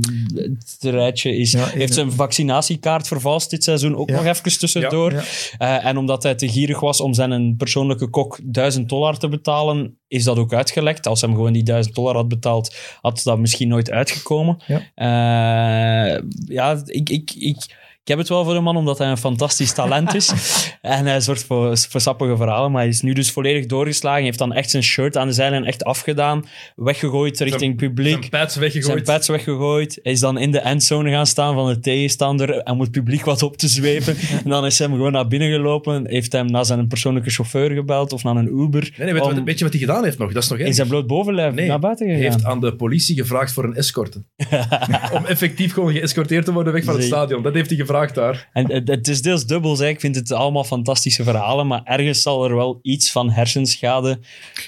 het rijtje is, Ja, heeft zijn vaccinatiekaart vervalst dit seizoen ook Ja. nog even tussendoor. Ja. Eh, en omdat hij te gierig was om zijn persoonlijke kok 1000 dollar te betalen, is dat ook uitgelekt. Als hij hem gewoon die 1000 dollar had betaald, had dat misschien nooit uitgekomen. Ja. Eh, ja, ik, ik, ik, ik heb het wel voor de man, omdat hij een fantastisch talent is. <laughs> en hij zorgt voor, voor sappige verhalen, maar hij is nu dus volledig doorgeslagen. heeft dan echt zijn shirt aan de zijlijn echt afgedaan, weggegooid richting publiek. Zijn pads Zijn weggegooid. pads weggegooid. Hij is dan in de endzone gaan staan van de tegenstander en moet het publiek wat op te zwepen. <laughs> en dan is hij hem gewoon naar binnen gelopen. Heeft hem naar zijn persoonlijke chauffeur gebeld of naar een Uber. Nee, nee, weet, om wat, weet je wat hij gedaan heeft nog? Dat is nog in erg. zijn bloot bovenlijf Nee, naar buiten Hij gegaan. heeft aan de politie gevraagd voor een escorte. <laughs> Om effectief gewoon geëscorteerd te worden weg van het stadion. Dat heeft hij gevraagd daar. En het, het is deels dubbel, zeg. ik vind het allemaal fantastische verhalen, maar ergens zal er wel iets van hersenschade,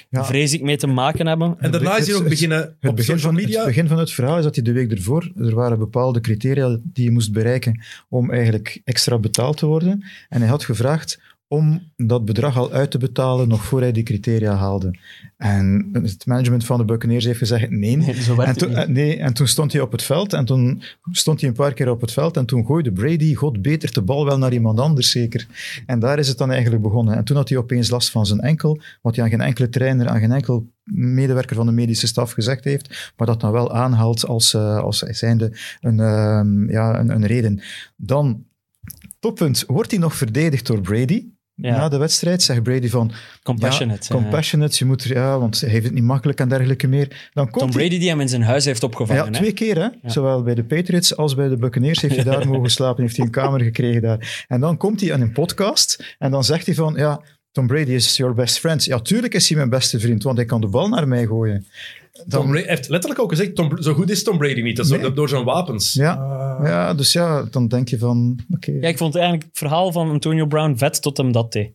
Ja. vrees ik, mee te maken hebben. En daarna is hij ook beginnen Het op begin, social van, media. het begin van het verhaal is dat hij de week ervoor, er waren bepaalde criteria die je moest bereiken om eigenlijk extra betaald te worden. En hij had gevraagd om dat bedrag al uit te betalen nog voor hij die criteria haalde. En het management van de Buccaneers heeft gezegd nee. Nee, zo En toen, niet. nee, en toen stond hij op het veld en toen stond hij een paar keer op het veld en toen gooide Brady, god beter, de bal wel naar iemand anders zeker. En daar is het dan eigenlijk begonnen. En toen had hij opeens last van zijn enkel, wat hij aan geen enkele trainer, aan geen enkel medewerker van de medische staf gezegd heeft, maar dat dan wel aanhaalt als, eh, als zijnde een, ehm, ja, een, een reden. Dan, toppunt, wordt hij nog verdedigd door Brady? Ja. na de wedstrijd, zegt Brady van... Compassionate. Ja, compassionate, je moet ja, want hij heeft het niet makkelijk en dergelijke meer. Dan komt Tom Brady die hem in zijn huis heeft opgevangen. ja, hè? twee keer, hè? Zowel bij de Patriots als bij de Buccaneers heeft hij daar <laughs> mogen slapen. Heeft hij een kamer gekregen daar. En dan komt hij in een podcast en dan zegt hij van, ja, Tom Brady is your best friend. Ja, tuurlijk is hij mijn beste vriend, want hij kan de bal naar mij gooien. Dan, Tom Brady heeft letterlijk ook gezegd, Tom, zo goed is Tom Brady niet. Dat is Nee. door, door zijn wapens. ja, Ah. ja, dus ja, dan denk je van, oké. Ja, ik vond eigenlijk het verhaal van Antonio Brown vet tot hem dat deed.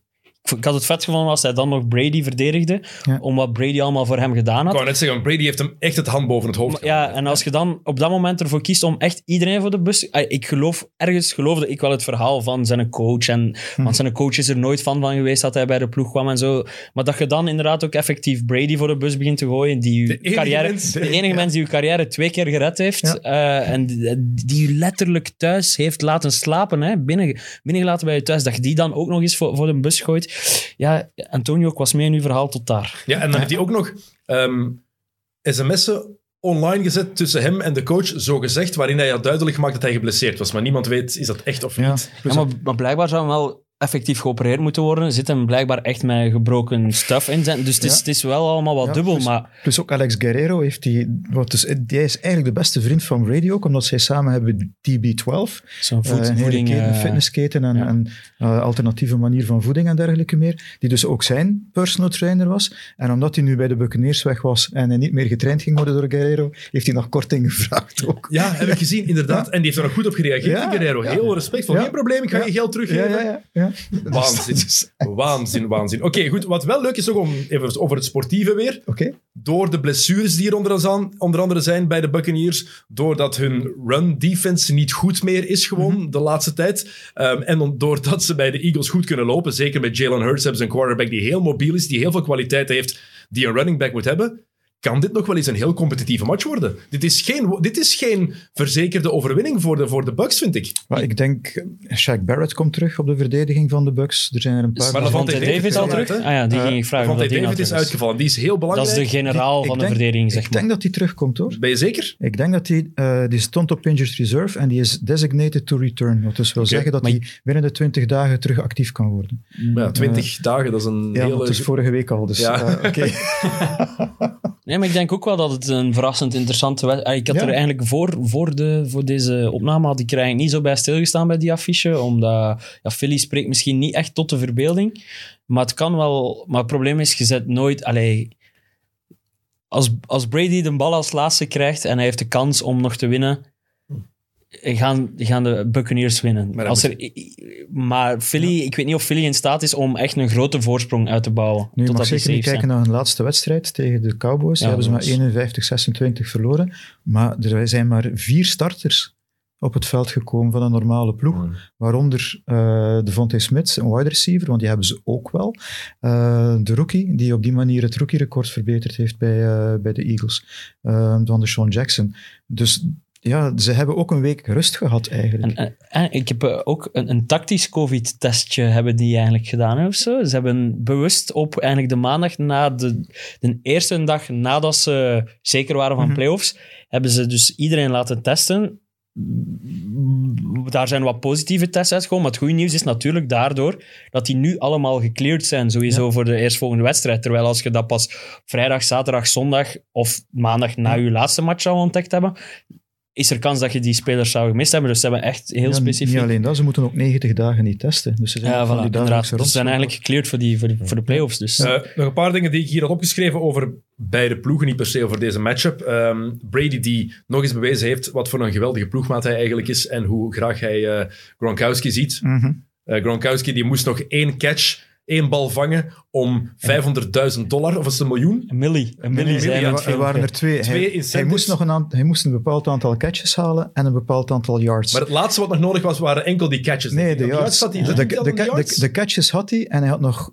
Ik Ik had het vet gevonden als hij dan nog Brady verdedigde, Ja. om wat Brady allemaal voor hem gedaan Ik had. wou net zeggen, Brady heeft hem echt het hand boven het hoofd Maar Ja, en als je dan op dat moment ervoor kiest om echt iedereen voor de bus... Ik geloof, ergens geloofde ik wel het verhaal van zijn coach. En, Want zijn coach is er nooit van van geweest dat hij bij de ploeg kwam en zo. Maar dat je dan inderdaad ook effectief Brady voor de bus begint te gooien. Die De enige carrière, mens- de enige mens die je carrière twee keer gered heeft. Ja. eh, en die, je letterlijk thuis heeft laten slapen. Hè, binnen, binnengelaten bij je thuis. Dat je die dan ook nog eens voor, voor de bus gooit. Ja, Antonio, ik was mee in uw verhaal tot daar. Ja, en dan heeft hij ook nog ehm, sms'en online gezet tussen hem en de coach, zo gezegd, waarin hij had duidelijk gemaakt dat hij geblesseerd was. Maar niemand weet, is dat echt of Ja. niet? Ja, maar, maar blijkbaar zou hem wel effectief geopereerd moeten worden. Zit hem blijkbaar echt met gebroken stuff in zijn. Dus het is, Ja. het is wel allemaal wat Ja, dubbel. dus- maar Plus ook Alex Guerrero heeft die, wat dus, die is eigenlijk de beste vriend van Brady ook, omdat zij samen hebben TB12. zo'n Eh, voed, voeding... keten, eh, fitnessketen en ja. een eh, alternatieve manier van voeding en dergelijke meer. Die dus ook zijn personal trainer was. En omdat hij nu bij de Buccaneers weg was en hij niet meer getraind ging worden door Guerrero, heeft hij nog korting gevraagd ook. Ja, heb ik gezien, inderdaad. En die heeft er nog goed op gereageerd, Guerrero. ja. Heel respectvol. Ja. Geen probleem, ik ga Ja. je geld Ja, teruggeven. <laughs> Waanzin. Dus- Waanzin, waanzin. Oké, goed. Wat wel leuk is ook om even over het sportieve weer. Oké. Door de blessures die er onder, aan- onder andere zijn bij de Buccaneers. Doordat hun run defense niet goed meer is gewoon de laatste tijd. Ehm, en doordat ze bij de Eagles goed kunnen lopen. Zeker met Jalen Hurts hebben ze een quarterback die heel mobiel is. Die heel veel kwaliteit heeft. Die een running back moet hebben. Kan dit nog wel eens een heel competitieve match worden? Dit is geen, dit is geen verzekerde overwinning voor de, voor de Bucks, vind ik. Maar ik denk, eh, Shaq Barrett komt terug op de verdediging van de Bucks. Er zijn er een paar. Maar Lavonte David David al terug? Ah ja, die Eh, ging ik vragen. Dat die David nou is uitgevallen. Die is heel Dat belangrijk. is de generaal Ik van de denk- verdediging, zeg Ik maar. denk dat hij terugkomt hoor. Ben je zeker? Ik denk dat hij, eh, die stond op injured reserve en die is designated to return. Wat dus wil zeggen dat hij binnen de 20 dagen terug actief kan worden. Ja, 20 dagen, dat is een Ja, hele... want het is vorige week al. Dus, Ja. eh, oké. <laughs> <laughs> Nee, maar ik denk ook wel dat het een verrassend interessante wedstrijd Ik had Ja. er eigenlijk voor, voor, de, voor deze opname had ik er eigenlijk niet zo bij stilgestaan bij die affiche, omdat ja, Philly spreekt misschien niet echt tot de verbeelding, maar het kan wel... Maar het probleem is, je zet nooit... Allee, als, als Brady de bal als laatste krijgt en hij heeft de kans om nog te winnen, gaan, gaan de Buccaneers winnen. Maar als er, maar Philly, ik weet niet of Philly in staat is om echt een grote voorsprong uit te bouwen. Nu, je mag zeker niet kijken zijn. naar hun laatste wedstrijd tegen de Cowboys. Die hebben ze maar was- 51-26 verloren. Maar er zijn maar vier starters op het veld gekomen van een normale ploeg. Waaronder uh, Devontae Smith, een wide receiver, want die hebben ze ook wel. Uh, de rookie, die op die manier het rookie-record verbeterd heeft bij, uh, bij de Eagles. Uh, van de Sean Jackson. Dus ja, ze hebben ook een week rust gehad eigenlijk. En, en, ik heb uh, ook een, een tactisch COVID-testje hebben die eigenlijk gedaan hè, of zo. Ze hebben bewust op eigenlijk de maandag na de, de eerste dag nadat ze zeker waren van Mhm. playoffs, hebben ze dus iedereen laten testen. Daar zijn wat positieve tests uitgekomen, maar het goede nieuws is natuurlijk daardoor dat die nu allemaal gecleared zijn, sowieso Ja. voor de eerstvolgende wedstrijd. Terwijl als je dat pas vrijdag, zaterdag, zondag of maandag na Ja. je laatste match zou ontdekt hebben, is er kans dat je die spelers zou gemist hebben. Dus ze hebben echt heel Ja, specifiek... Niet alleen dat, ze moeten ook 90 dagen niet testen. Dus ze zijn Ja, van voilà, inderdaad. Dus ze zijn eigenlijk gecleared voor, die, voor, de, voor de playoffs. Dus. Uh, nog een paar dingen die ik hier had opgeschreven over beide ploegen, niet per se over deze matchup. Um, Brady die nog eens bewezen heeft wat voor een geweldige ploegmaat hij eigenlijk is en hoe graag hij uh, Gronkowski ziet. Mm -hmm. uh, Gronkowski die moest nog één catch, één bal vangen om 500.000 dollar, of is het een miljoen? Een millie. Een millie, nee, zijn er waren er twee. twee hij, hij, moest nog een hij moest een bepaald aantal catches halen en een bepaald aantal yards. Maar het laatste wat nog nodig was, waren enkel die catches. Nee, de, yards, had hij, de, de, de, de, de, catches had hij en hij had nog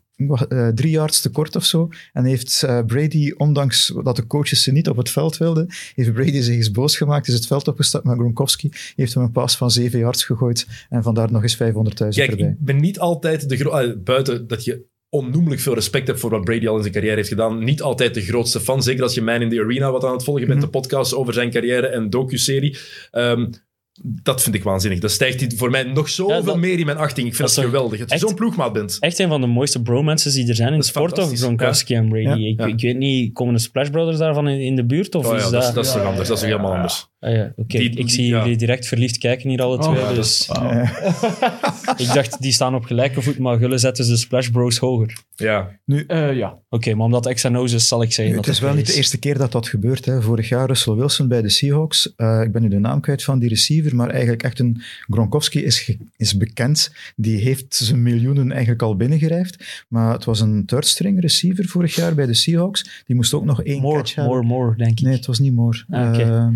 uh, drie yards tekort of zo. En heeft uh, Brady, ondanks dat de coaches ze niet op het veld wilden, heeft Brady zich eens boos gemaakt, is het veld opgestapt met Gronkowski, heeft hem een pas van zeven yards gegooid en vandaar nog eens 500.000 Kijk, erbij. ik ben niet altijd de uh, buiten dat je onnoemelijk veel respect hebt voor wat Brady al in zijn carrière heeft gedaan. Niet altijd de grootste fan, zeker als je Man in the Arena wat aan het volgen bent, Mhm. de podcast over zijn carrière en docu-serie. Um, Dat vind ik waanzinnig. Dat stijgt die voor mij nog zoveel Ja, dat- meer in mijn achting. Ik vind dat geweldig. Dat je zo'n ploegmaat bent. Echt een van de mooiste bromances die er zijn in de sport, toch? fantastisch. Gronkowski en Brady. Ja. Ik, weet niet, komen de Splash Brothers daarvan in, in de buurt? Of Oh is ja, dat... dat, is, dat is toch anders. Dat is toch helemaal anders. Ah ja, oké. Ik die- zie ja. jullie direct verliefd kijken hier alle twee. ja, dat dus <laughs> ik dacht, die staan op gelijke voet, maar Gullen zetten ze de Splash Bros hoger. Ja. Eh, ja. Oké, maar omdat X is, zal ik zeggen Nu, dat het is wel niet de eerste keer dat dat gebeurt. Hè. Vorig jaar Russell Wilson bij de Seahawks. Eh, ik ben nu de naam kwijt van die receiver, maar eigenlijk echt een... Gronkowski is, is bekend. Die heeft zijn miljoenen eigenlijk al binnengerijfd. Maar het was een third string receiver vorig jaar bij de Seahawks. Die moest ook nog één More, catch hebben. more, more, denk ik. Nee, het was niet Moore. Ah, oké. Eh,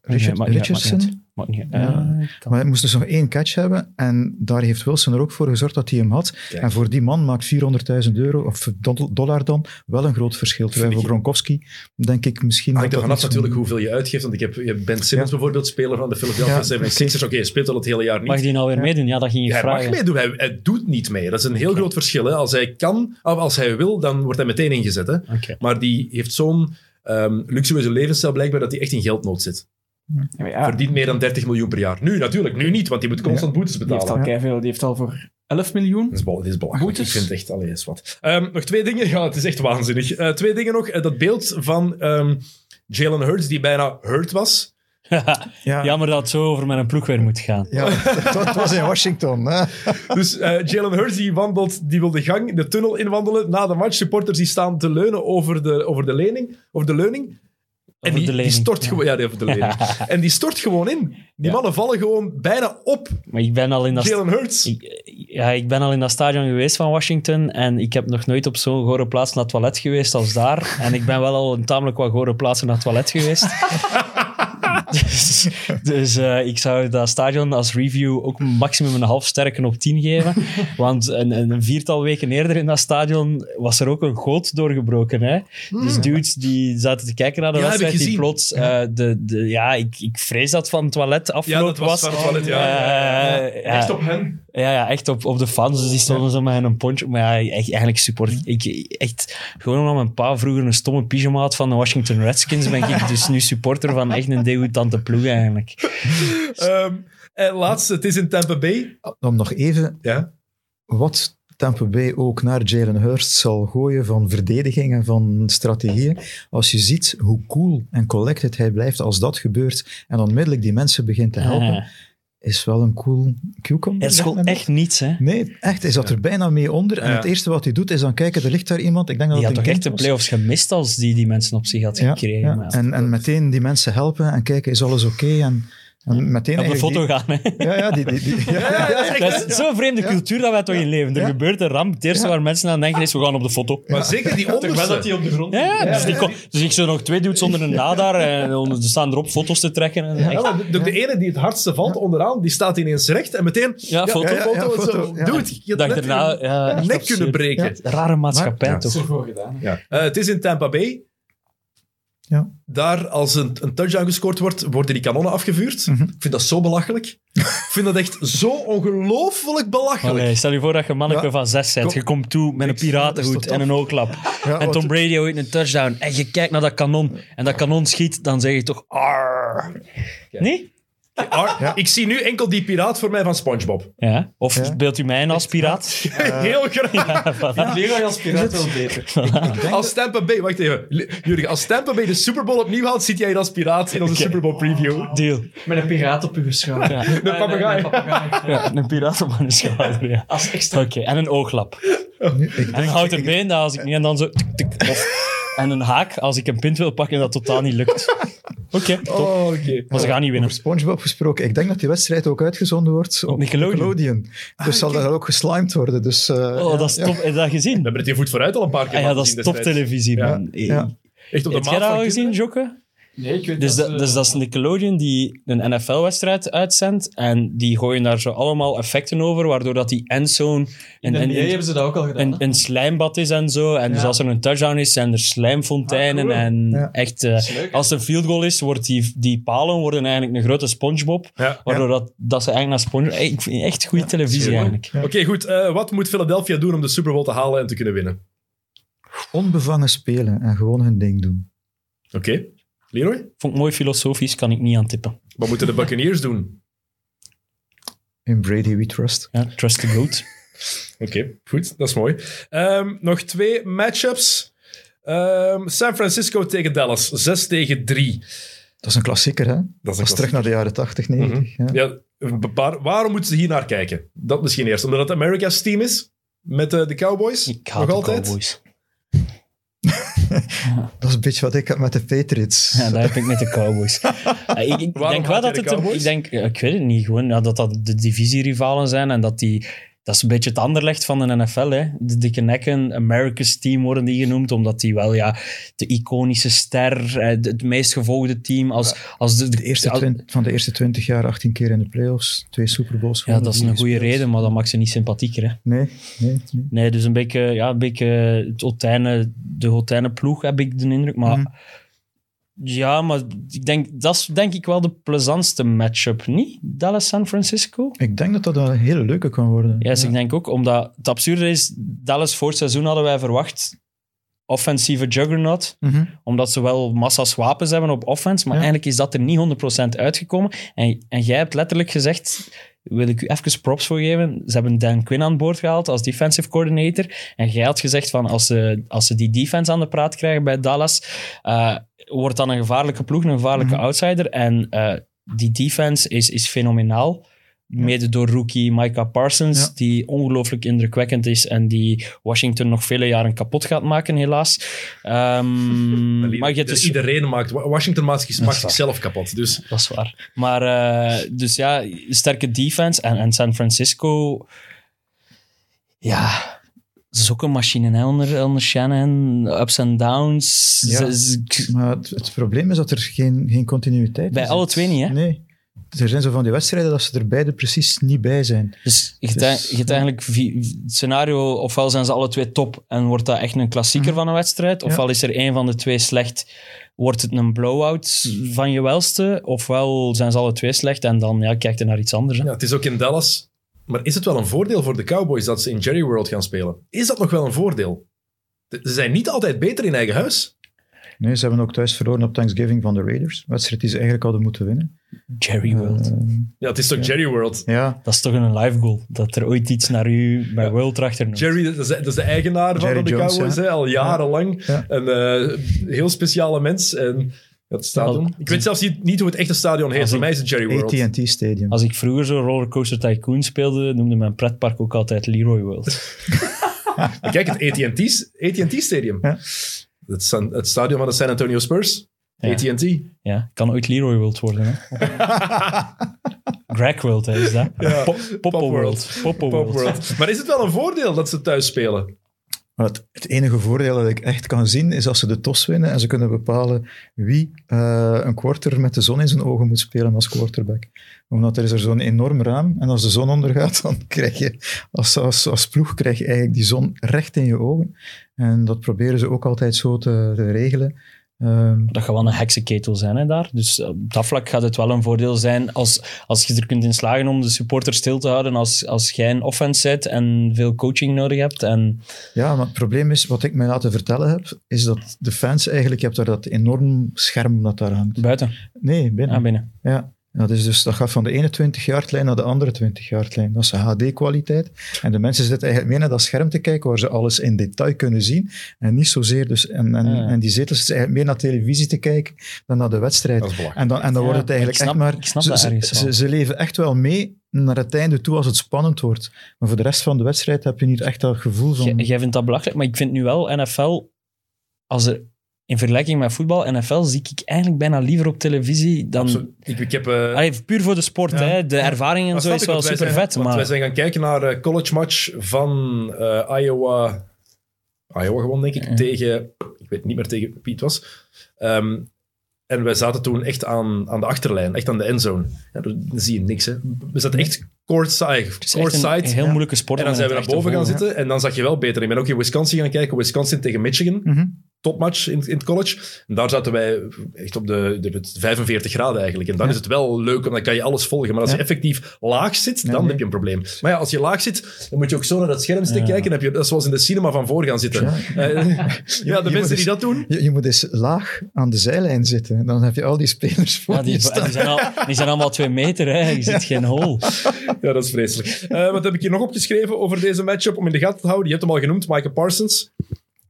Richard- Richardson? niet. Ja. Eh, maar hij moest dus nog één catch hebben. En daar heeft Wilson er ook voor gezorgd dat hij hem had. Kijk. En voor die man maakt 400.000 euro, of do- dollar dan, wel een groot verschil. Terwijl voor Gronkowski denk ik misschien... Hangt dat er dat vanaf zo- natuurlijk hoeveel je uitgeeft. Want ik heb je Ben Simmons Ja. bijvoorbeeld, speler van de Philadelphia Ja, 76ers. Oké, hij speelt al het hele jaar niet. Mag die nou weer meedoen? Ja, dat ging je hij vragen. mag meedoen, hij, hij doet niet mee. Dat is een heel groot verschil. Hè. Als hij kan, of als hij wil, dan wordt hij meteen ingezet. Hè. Maar die heeft zo'n ehm, luxueuze levensstijl blijkbaar dat hij echt in geldnood zit. Ja, ja, Verdient meer dan 30 miljoen per jaar. Nu natuurlijk, nu niet, want die moet constant boetes die heeft betalen. al keiveel. Die heeft al voor 11 miljoen. Dat is, belachelijk. Boetes? Ik vind het echt alleen eens wat. Ehm, nog twee dingen. Ja, het is echt waanzinnig. Eh, twee dingen nog. Eh, dat beeld van ehm, Jalen Hurts, die bijna hurt was. Ja, <laughs> Jammer dat het zo over mijn ploeg weer moet gaan. ja het, het was in Washington. Hè. <laughs> Dus eh, Jalen Hurts die wandelt, die wil de gang, de tunnel inwandelen. Na de match, supporters die staan te leunen over de, over de lening. Over de leuning. En die, de die lening, stort ja. gewoon... Ja, over de lening. <laughs> En die stort gewoon in. Die Ja. mannen vallen gewoon bijna op Maar ik ben al in dat... Jalen Hurts. Ik, ja, ik ben al in dat stadion geweest van Washington en ik heb nog nooit op zo'n gore plaats naar het toilet geweest als daar. En ik ben wel al een tamelijk wat gore plaatsen naar het toilet geweest. <laughs> dus dus eh, ik zou dat stadion als review ook maximum een half sterken op 10 geven. Want een, een een viertal weken eerder in dat stadion was er ook een goot doorgebroken. Hè? Dus dudes die zaten te kijken naar de Hmm. Ja, wedstrijd, die plots... eh, de, de, ja, ik, ik vrees dat van het toilet Ja, afgelopen dat was van het toilet, ja. Eh, ja. Echt op hen. Ja, ja, echt op, op de fans. Dus die stonden zo met een poncho. Maar ja, echt, eigenlijk support. Ik, echt, gewoon omdat mijn pa vroeger een stomme pyjama had van de Washington Redskins, ben ik dus nu supporter van echt een degoutante ploeg eigenlijk. Ehm, en laatste, het is in Tampa Bay. Om nog even Ja. wat Tampa Bay ook naar Jalen Hurst zal gooien van verdediging en van strategieën. Als je ziet hoe cool en collected hij blijft als dat gebeurt en onmiddellijk die mensen begint te helpen. Is wel een cool cucumber. Het is gewoon echt niets, hè. Nee, echt. Hij zat er bijna mee onder. En Ja. het eerste wat hij doet is dan kijken, er ligt daar iemand. Ik denk dat Die het had een toch echt de playoffs gemist als die die mensen op zich had Ja, gekregen. ja. En, en meteen die mensen helpen en kijken, is alles oké? En, en meteen op de foto gaan, hè. die- ja, ja, die, die, die- ja, ja, ja, ja. Dat is zo'n vreemde cultuur dat wij toch in leven. Er Ja. gebeurt een ramp. Het eerste Ja. waar mensen aan denken is, we gaan op de foto. Maar zeker die Toch wel dat onderste. hij op de grond Ja, ligt. dus, die kon- dus ik zou nog twee dudes onder een nadar en onder- er staan erop foto's te trekken. En echt- Ja, maar de, de ene die het hardste valt onderaan, die staat ineens recht en meteen... Ja, foto. ja, ja, foto, foto. Doe het. Je had net daarna nek absurd. kunnen breken. Rare maatschappij Maar- Dat is toch? Eh, het is in Tampa Bay. Ja. Daar, als een, een touchdown gescoord wordt, worden die kanonnen afgevuurd. Ik vind dat zo belachelijk. ik vind dat echt zo ongelooflijk belachelijk. Allee, stel je voor dat je manneke Ja. van zes bent. Kom. Je komt toe met een piratenhoed en een oogklap. Ja, en Tom Brady houdt een touchdown. En je kijkt naar dat kanon. En dat kanon schiet. Dan zeg je toch... Arr. Nee? Ja. Ik zie nu enkel die piraat voor mij van SpongeBob. Ja. Of Ja. beeldt u mij in als piraat? <laughs> Heel graag. Ja, je als piraat wel beter. Als Tampa Bay, wacht even. Jurgen, als Tampa Bay de Super Bowl opnieuw haalt, zit jij hier als piraat in onze Oké. Super Bowl preview. Deal. Met een piraat op je schouder. Ja. Een papegaai. Ja, een piraat op mijn schouder, ja. Als extra. Oké, en een ooglap. Ik En een houten been, dat als ik niet en dan zo... en een haak, als ik een pint wil pakken, dat totaal niet lukt. <laughs> Oké, top. Oh. Maar ze gaan niet winnen. Over SpongeBob gesproken. Ik denk dat die wedstrijd ook uitgezonden wordt op Nickelodeon. Dus zal dat ook geslimed worden. Dus, eh, Oh, ja, dat is ja. top. Heb je dat gezien? We hebben het hier voet vooruit al een paar keer Ah, ja, dat is zien top destijds. televisie, Ja. man. Ja. Echt op de Heb jij maat dat al gezien. Jokke? Nee, ik weet Dus, dat... dat, eh, dus dat is Nickelodeon die een NFL-wedstrijd uitzendt en die gooien daar zo allemaal effecten over, waardoor dat die endzone In een, hebben ze dat ook al gedaan. een, een slijmbad is en zo. En dus als er een touchdown is, zijn er slijmfonteinen. Ah, cool. En Ja. echt, eh, leuk, als er een field goal is, wordt die, die palen worden eigenlijk een grote SpongeBob, Ja. waardoor dat, dat ze eigenlijk naar SpongeBob... Hey, Ik vind echt goede televisie eigenlijk. Oké, goed. Eh, wat moet Philadelphia doen om de Super Bowl te halen en te kunnen winnen? Onbevangen spelen en gewoon hun ding doen. Oké. Leroy? Vond ik mooi filosofisch, kan ik niet aan tippen. Wat moeten de Buccaneers doen? In Brady we trust. Ja, trust the goat. <laughs> Oké, goed, dat is mooi. Ehm, nog twee matchups. Ehm, San Francisco tegen Dallas, 6 tegen 3. Dat is een klassieker, hè? Dat is een is terug naar de jaren 80, 90. ja. Ja, waar- waarom moeten ze hier naar kijken? Dat misschien eerst. Omdat het America's team is? Met eh, de Cowboys? Ik haat Nog de altijd? Cowboys. <laughs> Dat is een beetje wat ik heb met de Patriots. Ja, daar heb ik met de Cowboys. Ja, <laughs> ik ik denk wel dat het... een-? Ik, denk, ja, ik weet het niet. Gewoon ja, dat dat de divisierivalen zijn en dat die... Dat is een beetje het anderlecht van de NFL. Hè. De dikke nekken, America's team worden die genoemd, omdat die wel ja, de iconische ster, eh, de- het meest gevolgde team, als, als de, De eerste als- van de eerste 20 jaar 18 keer in de playoffs, twee Super Bowls. Ja, gewonnen, dat is een goede reden, maar dat maakt ze niet sympathieker. Hè. Nee, nee, nee. Nee, dus een beetje, ja, een beetje het Hotijnen, de Hotijnen ploeg heb ik de indruk. Maar Mhm. Ja, maar ik denk, dat is denk ik wel de plezantste matchup, niet? Dallas-San Francisco? Ik denk dat dat een hele leuke kan worden. Ja, dus ik denk ook, omdat het absurde is, Dallas voor het seizoen hadden wij verwacht offensieve juggernaut, Mhm. omdat ze wel massa's wapens hebben op offense, maar Ja. eigenlijk is dat er niet 100% uitgekomen. En, en jij hebt letterlijk gezegd, wil ik u even props voor geven, ze hebben Dan Quinn aan boord gehaald als defensive coordinator, en jij had gezegd van als ze, als ze die defense aan de praat krijgen bij Dallas, eh, wordt dan een gevaarlijke ploeg, een gevaarlijke Mhm. outsider, en eh, die defense is, is fenomenaal. Mede door rookie Micah Parsons, die ongelooflijk indrukwekkend is en die Washington nog vele jaren kapot gaat maken, helaas. Ehm, <laughs> maar je dus... Iedereen maakt... Washington maakt, zichzelf kapot. Dus Dat is waar. Maar eh, dus ja, sterke defense. En, en San Francisco, ja, dat is ook een machine hè, onder, onder Shannon. Ups en downs. Ja. Ze- ze- Maar het, het probleem is dat er geen, geen continuïteit Bij is. alle twee niet, hè? Nee. Er zijn zo van die wedstrijden dat ze er beide precies niet bij zijn. Dus je hebt, Dus, je hebt eigenlijk het scenario, ofwel zijn ze alle twee top en wordt dat echt een klassieker Mhm. van een wedstrijd, ofwel is er één van de twee slecht, wordt het een blowout van je welste, ofwel zijn ze alle twee slecht en dan ja, kijk je naar iets anders. Hè? ja, het is ook in Dallas. Maar is het wel een voordeel voor de Cowboys dat ze in Jerry World gaan spelen? Is dat nog wel een voordeel? Ze zijn niet altijd beter in eigen huis. Nee, ze hebben ook thuis verloren op Thanksgiving van de Raiders. Een wedstrijd die ze eigenlijk hadden moeten winnen. Jerry World. Eh, Ja, het is toch Jerry World? ja, Dat is toch een live goal. Dat er ooit iets naar u bij World erachter noemt. Jerry, dat is, dat is de eigenaar van de Jones, Cowboys, hè, al jarenlang. Ja. Een eh, heel speciale mens. En het stadion. Ik weet zelfs niet, niet hoe het echte stadion heet. Als Voor mij is het Jerry World. AT&T Stadium. Als ik vroeger zo Rollercoaster Tycoon speelde, noemde mijn pretpark ook altijd Leroy World. <laughs> Kijk, het AT&T AT&T Stadium. Ja. Het, San- het stadion van de San Antonio Spurs. Ja. AT&T. Ja, kan ooit Leroy World worden. Hè? <laughs> Greg World hè, is dat. Ja. Pop, World. Poppo Pop World. World. Maar is het wel een voordeel dat ze thuis spelen? Maar het, het enige voordeel dat ik echt kan zien is als ze de tos winnen en ze kunnen bepalen wie eh, een quarter met de zon in zijn ogen moet spelen als quarterback. Omdat er is er zo'n enorm raam en als de zon ondergaat, <laughs> dan krijg je als, als, als ploeg krijg je eigenlijk die zon recht in je ogen. En dat proberen ze ook altijd zo te, te regelen. Ehm, Dat gaat wel een heksenketel zijn hè, daar. Dus op dat vlak gaat het wel een voordeel zijn als, als je er kunt in slagen om de supporters stil te houden als, als jij een offense zet en veel coaching nodig hebt. En Ja, maar het probleem is, wat ik mij laten vertellen heb, is dat de fans eigenlijk, je hebt daar dat enorm scherm dat daar hangt. buiten, Nee, binnen. aan binnen. Ja, dat, is dus, dat gaat van de ene 20-yard-lijn naar de andere 20-yard-lijn. Dat is HD-kwaliteit. En de mensen zitten eigenlijk mee naar dat scherm te kijken, waar ze alles in detail kunnen zien. En niet zozeer dus... En, en, Ah. en die zetels zitten eigenlijk meer naar televisie te kijken dan naar de wedstrijd. En dan, en dan Ja, wordt het eigenlijk snap- echt maar... ik snap ze, dat ze- ergens ze, ze leven echt wel mee naar het einde toe als het spannend wordt. Maar voor de rest van de wedstrijd heb je niet echt dat gevoel van... Jij vindt dat belachelijk, maar ik vind nu wel NFL, als er in vergelijking met voetbal, NFL zie ik eigenlijk bijna liever op televisie dan... Absoluut. Ik, ik heb... eh, Allee, puur voor de sport, Ja. hè. de ervaring en zo is wel super zijn- vet. want Maar wij zijn gaan kijken naar de college match van eh, Iowa... Iowa gewoon, denk ik, Ja. tegen... Ik weet niet meer tegen wie het was. Ehm, en wij zaten toen echt aan, aan de achterlijn, echt aan de endzone. Ja, dan zie je niks, hè. We zaten echt courtside. een, courtside. een heel moeilijke sport. En dan zijn we naar boven gaan zitten en dan zag je wel beter. Ik ben ook in Wisconsin gaan kijken. Wisconsin tegen Michigan. Mhm. Topmatch in, in het college. En daar zaten wij echt op de, de, de 45 graden eigenlijk. En dan Ja. is het wel leuk, want dan kan je alles volgen. Maar als Ja. je effectief laag zit, Ja, dan nee. heb je een probleem. Maar ja, als je laag zit, dan moet je ook zo naar dat scherm Ja. kijken. Dan heb je, dat is zoals in de cinema van voor gaan zitten. Ja. Eh, <laughs> ja, de mensen die eens- dat doen, Je, je moet eens laag aan de zijlijn zitten. Dan heb je al die spelers voor Ja, die, je die, zijn al, die zijn allemaal twee meter, hè. je ziet geen hol. <laughs> Ja, dat is vreselijk. Eh, wat heb ik hier nog opgeschreven over deze matchup om in de gaten te houden? Je hebt hem al genoemd, Micah Parsons.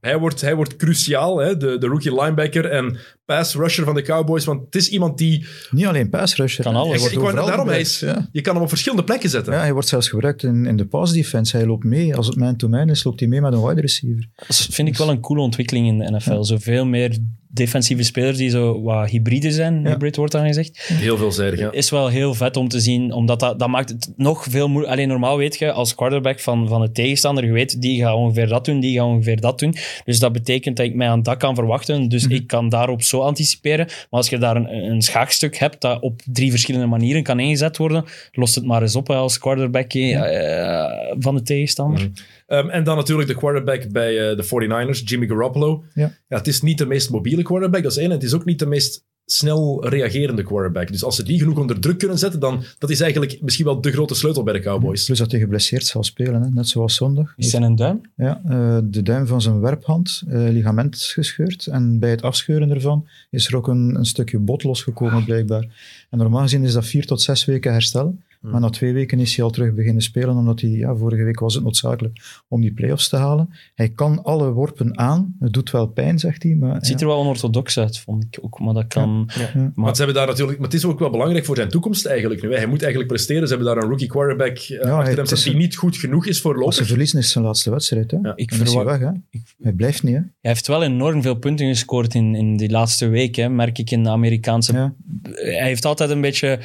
Hij wordt, hij wordt cruciaal, hè? De, de rookie linebacker en pass rusher van de Cowboys. Want het is iemand die... Niet alleen pass rusher. Kan alles. Hij Ik, wordt ik wou, overal daarom, is, ja. je kan hem op verschillende plekken zetten. Ja, hij wordt zelfs gebruikt in, in de pass defense. Hij loopt mee. Als het man-to-man is, loopt hij mee met een wide receiver. Dat vind ik wel een coole ontwikkeling in de NFL. Zoveel meer defensieve spelers die zo wat hybride zijn, Ja. hybrid wordt dan gezegd. Heel veelzijdig, ja. Is wel heel vet om te zien, omdat dat, dat maakt het nog veel moeilijker. Alleen normaal weet je als quarterback van, van de tegenstander, je weet, die gaat ongeveer dat doen, die gaat ongeveer dat doen. Dus dat betekent dat ik mij aan dat kan verwachten. Dus ik kan daarop zo anticiperen. Maar als je daar een, een schaakstuk hebt dat op drie verschillende manieren kan ingezet worden, lost het maar eens op hè, als quarterback eh, van de tegenstander. Ehm, en dan natuurlijk de quarterback bij eh, de 49ers, Jimmy Garoppolo. Ja. het is niet de meest mobiele quarterback, dat is één. En het is ook niet de meest snel reagerende quarterback. Dus als ze die genoeg onder druk kunnen zetten, dan dat is eigenlijk misschien wel de grote sleutel bij de Cowboys. Plus dat hij geblesseerd zal spelen, hè. net zoals zondag. Is zijn een duim? Ja, eh, de duim van zijn werphand, eh, ligament is gescheurd. En bij het afscheuren ervan is er ook een, een stukje bot losgekomen, blijkbaar. En normaal gezien is dat vier tot zes weken herstel. Maar na twee weken is hij al terug beginnen spelen, omdat hij, ja, vorige week was het noodzakelijk om die play-offs te halen. Hij kan alle worpen aan. Het doet wel pijn, zegt hij. Maar, Het ziet er wel onorthodox uit, vond ik ook. Maar dat kan... ja. Want ze hebben daar natuurlijk, maar het is ook wel belangrijk voor zijn toekomst eigenlijk nu. hè. Hij moet eigenlijk presteren. Ze hebben daar een rookie quarterback eh, hij- achter hem is staan die een- niet goed genoeg is Als ze voorlopig. verliezen is zijn laatste wedstrijd. Hè. Ja. Ik Dan is hij verwacht- weg. Hè. Hij blijft niet. Hè. Hij heeft wel enorm veel punten gescoord in, in die laatste week, hè, merk ik in de Amerikaanse... Ja. Hij heeft altijd een beetje...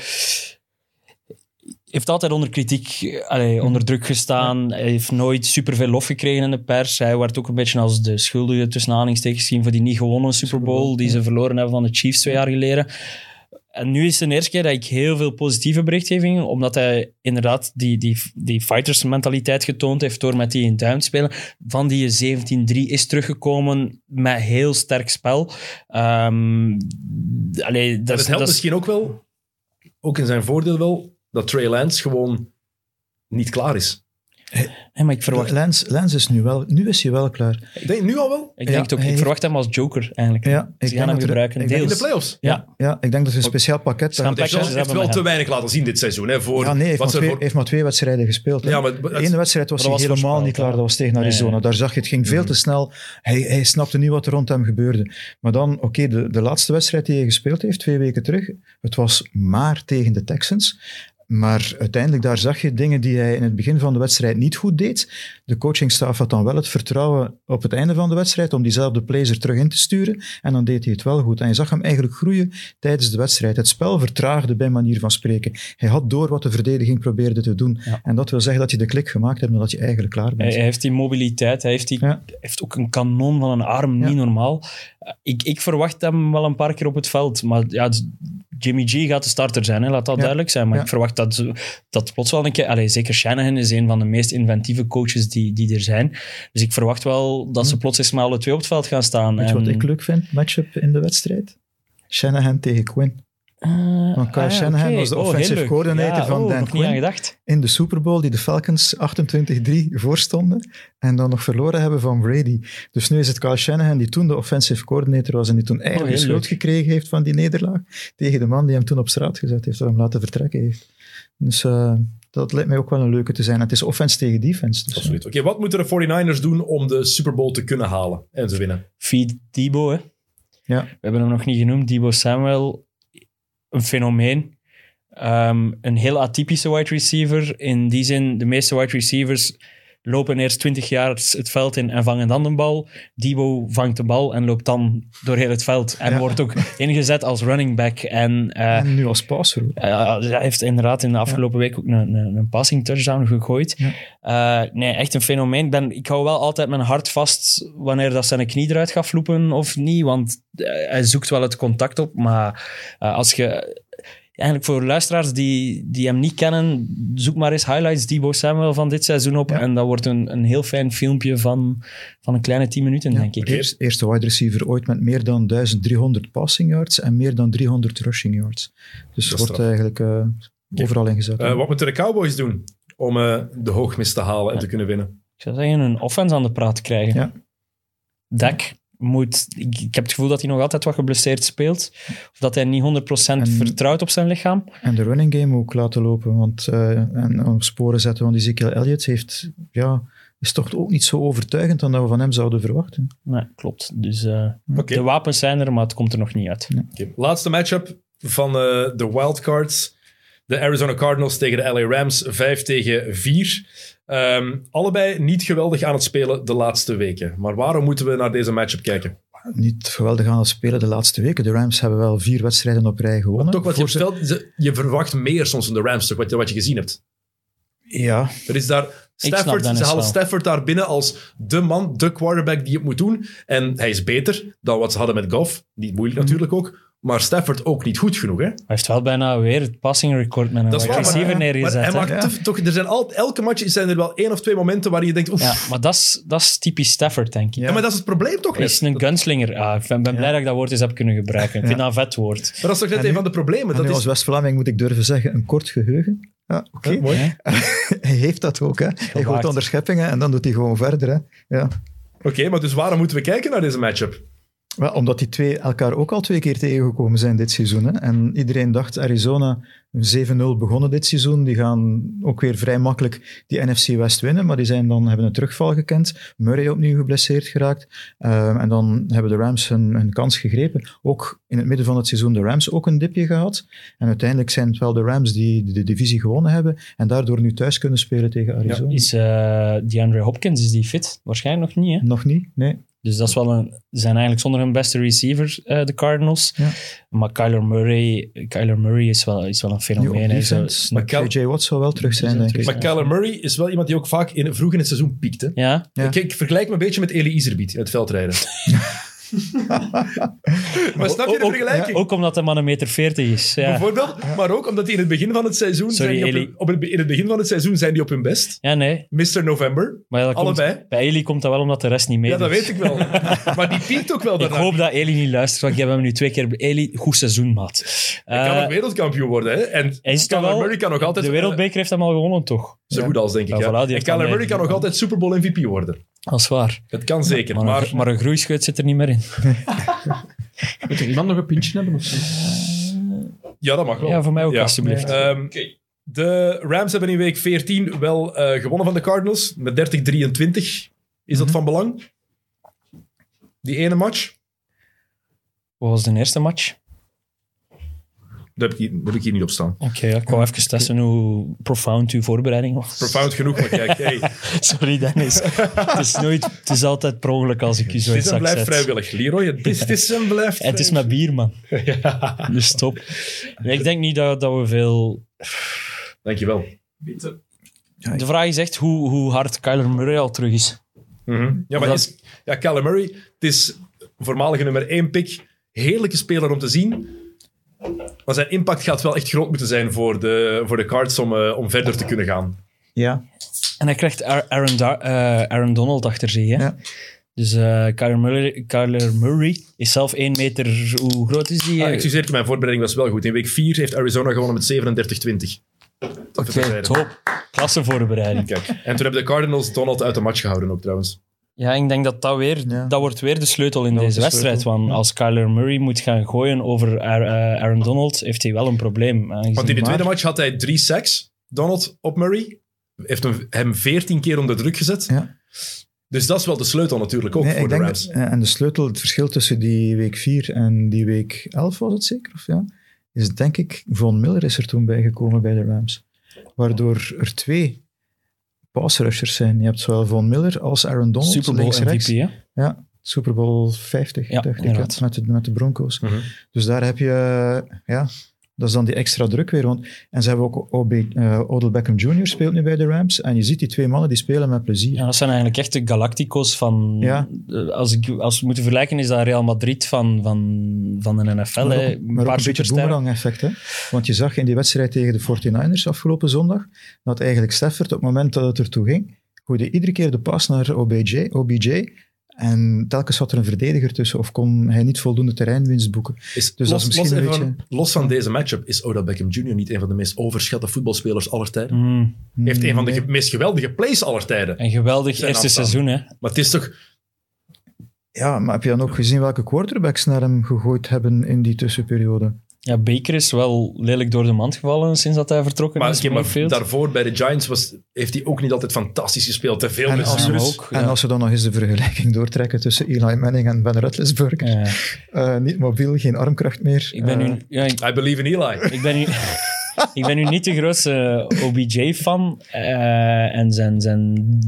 heeft altijd onder kritiek, allee, onder druk gestaan. Hij heeft nooit superveel lof gekregen in de pers. Hij werd ook een beetje als de schuldige tussen aanhalingstekens gezien voor die niet gewonnen Super Bowl die ze verloren hebben van de Chiefs twee jaar geleden. En nu is het de eerste keer dat ik heel veel positieve berichtgevingen, omdat hij inderdaad die, die, die fighters mentaliteit getoond heeft door met die in duim te spelen. Van die 17-3 is teruggekomen met heel sterk spel. Ehm allee, dat, helpt dat misschien ook wel, ook in zijn voordeel wel, dat Trey Lance gewoon niet klaar is. Nee, maar ik verwacht, Lens, Lens is nu wel, nu is hij wel klaar. Ik denk nu al wel. ik, Ja, denk het ook, ik heeft- verwacht hem als joker eigenlijk. Ja, Ze ik gaan denk hem er- gebruiken, ik denk In de playoffs. Ja, Ja, ik denk dat er een speciaal pakket... Ze gaan daar- Hij heeft wel, Ze heeft hebben wel met te hem. weinig laten zien dit seizoen. Hè, voor Ja, nee, hij heeft, wat maar ze twee, voor- heeft maar twee wedstrijden gespeeld. hè. Ja, maar ene wedstrijd was hij was helemaal niet klaar, dat was tegen Arizona. nee. Daar zag je, het ging veel te snel. Hij, hij snapte niet wat er rond hem gebeurde. Maar dan, oké, de, de laatste wedstrijd die hij gespeeld heeft, twee weken terug, het was maar tegen de Texans. Maar uiteindelijk, daar zag je dingen die hij in het begin van de wedstrijd niet goed deed. De coachingstaf had dan wel het vertrouwen op het einde van de wedstrijd om diezelfde plays er terug in te sturen. En dan deed hij het wel goed. En je zag hem eigenlijk groeien tijdens de wedstrijd. Het spel vertraagde bij manier van spreken. Hij had door wat de verdediging probeerde te doen. Ja. En dat wil zeggen dat je de klik gemaakt hebt en dat je eigenlijk klaar bent. hij heeft die mobiliteit, hij heeft, die, Ja. heeft ook een kanon van een arm, Ja. niet normaal. Uh, Ik, ik verwacht hem wel een paar keer op het veld, maar ja, Jimmy G gaat de starter zijn, hè, laat dat duidelijk zijn. Maar ik verwacht dat, dat plots wel een keer... Allee, zeker Shanahan is een van de meest inventieve coaches die, die er zijn. Dus ik verwacht wel dat ze plots eens met alle twee op het veld gaan staan. Hm. Weet je wat ik leuk vind? Matchup in de wedstrijd? Shanahan tegen Quinn. Eh, Want Kyle ah Shanahan was de Oh, offensive coordinator Ja, van oh, Dan Quinn. gedacht. in de Super Bowl die de Falcons 28-3 voorstonden en dan nog verloren hebben van Brady. Dus nu is het Kyle Shanahan die toen de offensive coordinator was en die toen eigenlijk Oh, heel de schuld leuk. gekregen heeft van die nederlaag tegen de man die hem toen op straat gezet heeft, of hem laten vertrekken heeft. Dus eh, dat lijkt mij ook wel een leuke te zijn. Het is offense tegen defense. Dus, Absoluut. Oké, wat moeten de 49ers doen om de Super Bowl te kunnen halen en te winnen? Feed Debo, hè. Ja. We hebben hem nog niet genoemd. Debo Samuel, een fenomeen. Ehm, een heel atypische wide receiver. In die zin, de meeste wide receivers lopen eerst 20 jaar het veld in en vangen dan de bal. Debo vangt de bal en loopt dan door heel het veld. En Ja. wordt ook ingezet als running back. En, eh, en nu als passer eh, hij heeft inderdaad in de afgelopen week ook een, een, een passing touchdown gegooid. Ja. Eh, nee, echt een fenomeen. Ik, ben, ik hou wel altijd mijn hart vast wanneer dat zijn knie eruit gaat vloepen of niet. Want hij zoekt wel het contact op. Maar als je... eigenlijk voor luisteraars die, die hem niet kennen, zoek maar eens highlights Debo Samuel van dit seizoen op. Ja. En dat wordt een, een heel fijn filmpje van, van een kleine 10 minuten, Ja, denk ik. de eerste, eerste wide receiver ooit met meer dan 1300 passing yards en meer dan 300 rushing yards. Dus Dat wordt straf. eigenlijk eh, overal ingezet. Eh, wat moeten de Cowboys doen om eh, de hoogmis te halen en te kunnen winnen? Ik zou zeggen, een offense aan de praat krijgen. Ja. Dak moet... Ik, ik heb het gevoel dat hij nog altijd wat geblesseerd speelt. Of dat hij niet 100% vertrouwt op zijn lichaam. En de running game ook laten lopen. Want, eh, en op sporen zetten van Ezekiel Elliott heeft, ja, is toch ook niet zo overtuigend dan dat we van hem zouden verwachten. Nee, klopt. Dus eh, de wapens zijn er, maar het komt er nog niet uit. Oké. Laatste matchup van eh, de wildcards. De Arizona Cardinals tegen de LA Rams, 5 tegen 4. Ehm, allebei niet geweldig aan het spelen de laatste weken. Maar waarom moeten we naar deze matchup kijken? Niet geweldig aan het spelen de laatste weken. De Rams hebben wel vier wedstrijden op rij gewonnen. Toch wat je, ze- verwacht meer soms van de Rams, toch, wat, je, wat je gezien hebt. Ja, Er is daar Stafford, ze halen wel. Stafford daar binnen als de man, de quarterback die het moet doen. En hij is beter dan wat ze hadden met Goff. Niet moeilijk Mhm. natuurlijk ook. Maar Stafford ook niet goed genoeg. Hè? Hij heeft wel bijna weer het passing record met een Dat maar- receiver maar- neergezet. hij toch, er zijn altijd, elke match zijn er wel één of twee momenten waar je denkt, oef. Ja, maar dat is, dat is typisch Stafford, denk ik. Ja. maar dat is het probleem toch Hij net. is een gunslinger. Ah, ik ben, ben blij dat ik dat woord eens heb kunnen gebruiken. Ik vind dat een vet woord. Maar dat is toch net En een van de problemen. en Dat nu is, als West-Vlaming moet ik durven zeggen, een kort geheugen. Ja, oké. Ja, mooi. <laughs> Hij heeft dat ook. Hè. Hij gooit onderscheppingen en dan doet hij gewoon verder. Hè. Ja. Oké, maar dus waarom moeten we kijken naar deze matchup? Wel, omdat die twee elkaar ook al twee keer tegengekomen zijn dit seizoen. Hè. En iedereen dacht, Arizona 7-0 begonnen dit seizoen. Die gaan ook weer vrij makkelijk die NFC West winnen. Maar die zijn dan, hebben een terugval gekend. Murray opnieuw geblesseerd geraakt. Ehm, en dan hebben de Rams hun, hun kans gegrepen. Ook in het midden van het seizoen de Rams ook een dipje gehad. En uiteindelijk zijn het wel de Rams die de, de divisie gewonnen hebben. En daardoor nu thuis kunnen spelen tegen Arizona. Is eh DeAndre Hopkins is die fit? Waarschijnlijk nog niet. Hè? Nog niet? Nee. Dus dat is wel een, ze zijn eigenlijk zonder hun beste receiver, eh, de Cardinals. Ja. Maar Kyler Murray, Kyler Murray is, wel, is wel een fenomeen. hè. Zo- Maar Cal- J.J. Watt zou wel terug zijn, denk ik. Maar Kyler Murray is wel iemand die ook vaak in, vroeg in het seizoen piekt. Hè? Ja, Ja. Ik, ik vergelijk me een beetje met Eli Iserbiet het veldrijden. <laughs> maar snap je de vergelijking? ook omdat de man een meter 40 is. Ja, Bijvoorbeeld, maar ook omdat die in het begin van het seizoen Sorry, zijn die op op het, in het begin van het seizoen zijn die op hun best. ja nee. Mr. November. Maar dat komt- Allebei. bij Eli komt dat wel omdat de rest niet mee Ja, dat weet ik wel. <laughs> maar die piekt ook wel Ik hoop dat Eli niet luistert, want ik heb hem nu twee keer... Eli, goed seizoen, maat. Hij kan Eh, ook wereldkampioen worden. Hè? En wel- Murray kan nog altijd... de wereldbeker heeft hem al gewonnen, toch? Zo goed als, denk ik. Ja, Ja, voilà, en Murray kan nog altijd Super Bowl MVP worden. Dat is waar. Het kan zeker. Maar, Maar, een, maar een groeischeut zit er niet meer in. <laughs> Moet er iemand nog een pintje hebben of zo? ja, dat mag wel. Ja, voor mij ook, Ja. alsjeblieft. Ehm, De Rams hebben in week 14 wel eh, gewonnen van de Cardinals. Met 30-23. Is dat Mhm. van belang? Die ene match? Wat was de eerste match? Dat heb ik hier, dat heb ik hier niet op staan. Oké, ja, ik wou even testen hoe profound uw voorbereiding was. Profound genoeg, maar kijk. Hey, <laughs> Sorry, Dennis. het, is nooit, het is altijd per ongeluk als ik je zo het in zak blijft vrijwillig. Leroy, het is, het is en blijft het is met bier, man. Ja, Dus stop. Nee, ik denk niet dat, dat we veel... dankjewel. De vraag is echt hoe, hoe hard Kyler Murray al terug is. Mhm. Ja, maar Dat- is, ja, Kyler Murray, het is voormalige nummer 1 pick. Heerlijke speler om te zien. Maar zijn impact gaat wel echt groot moeten zijn voor de, voor de Cards om, eh, om verder te kunnen gaan. Ja, En hij krijgt Ar- Aaron, eh, Aaron Donald achter zich. Hè? Ja. Dus eh Kyler, Murray, Kyler Murray is zelf 1 meter... Hoe groot is die? Ah, excuseer, mijn voorbereiding was wel goed. In week 4 heeft Arizona gewonnen met 37-20. Oké, top. Klasse voorbereiding. Kijk. En toen hebben de Cardinals Donald uit de match gehouden ook trouwens. Ja, ik denk dat dat, weer, Ja. dat wordt weer de sleutel in Dat deze de wedstrijd. Want ja. als Kyler Murray moet gaan gooien over eh, Aaron Donald, heeft hij wel een probleem. aangezien- Want in de tweede match had hij drie sacks, Donald op Murray. Heeft hem, hem 14 keer onder druk gezet. Ja. Dus dat is wel de sleutel natuurlijk ook nee, voor ik de denk Rams. dat, eh, en de sleutel, het verschil tussen die week 4 en die week 11 was het zeker, of ja, is denk ik, Von Miller is er toen bijgekomen bij de Rams. Waardoor er twee pass rushers zijn. Je hebt zowel Von Miller als Aaron Donald, Super Bowl MVP, hè? Ja, Super Bowl 50, Ja, dacht ik, met de, met de Broncos. Mhm. Dus daar heb je, ja, Dat is dan die extra druk weer. Want, en ze hebben ook OB, eh, Odell Beckham Jr. speelt nu bij de Rams. En je ziet die twee mannen, die spelen met plezier. Ja, dat zijn eigenlijk echt de Galacticos van... Ja. eh, Als, ik, als we moeten vergelijken, is dat Real Madrid van, van, van de NFL. Maar hè. ook, maar ook een beetje boomerang-effect. hè. Want je zag in die wedstrijd tegen de 49ers afgelopen zondag, dat eigenlijk Stafford op het moment dat het ertoe ging, gooide iedere keer de pas naar OBJ, OBJ en telkens zat er een verdediger tussen of kon hij niet voldoende terreinwinst boeken. Is, Dus dat los, is misschien los, een beetje- van, los van deze matchup, is Odell Beckham Jr. niet een van de meest overschatte voetbalspelers aller tijden? Mm. Hij heeft een van de Nee. meest geweldige plays aller tijden. Een geweldig Zijn eerste afstand. seizoen, hè. Maar het is toch... Ja, maar heb je dan ook gezien welke quarterbacks naar hem gegooid hebben in die tussenperiode? Ja, Baker is wel lelijk door de mand gevallen sinds dat hij vertrokken Maar, is. maar daarvoor bij de Giants was, heeft hij ook niet altijd fantastisch gespeeld. Te veel En als, ook, en als we dan nog eens de vergelijking doortrekken tussen Eli Manning en Ben Roethlisberger. Ja. Eh, niet mobiel, geen armkracht meer. Ik ben Eh, nu... Ja, ik, I believe in Eli. ik ben nu... <laughs> Ik ben nu niet de grootste OBJ-fan. eh, en zijn, zijn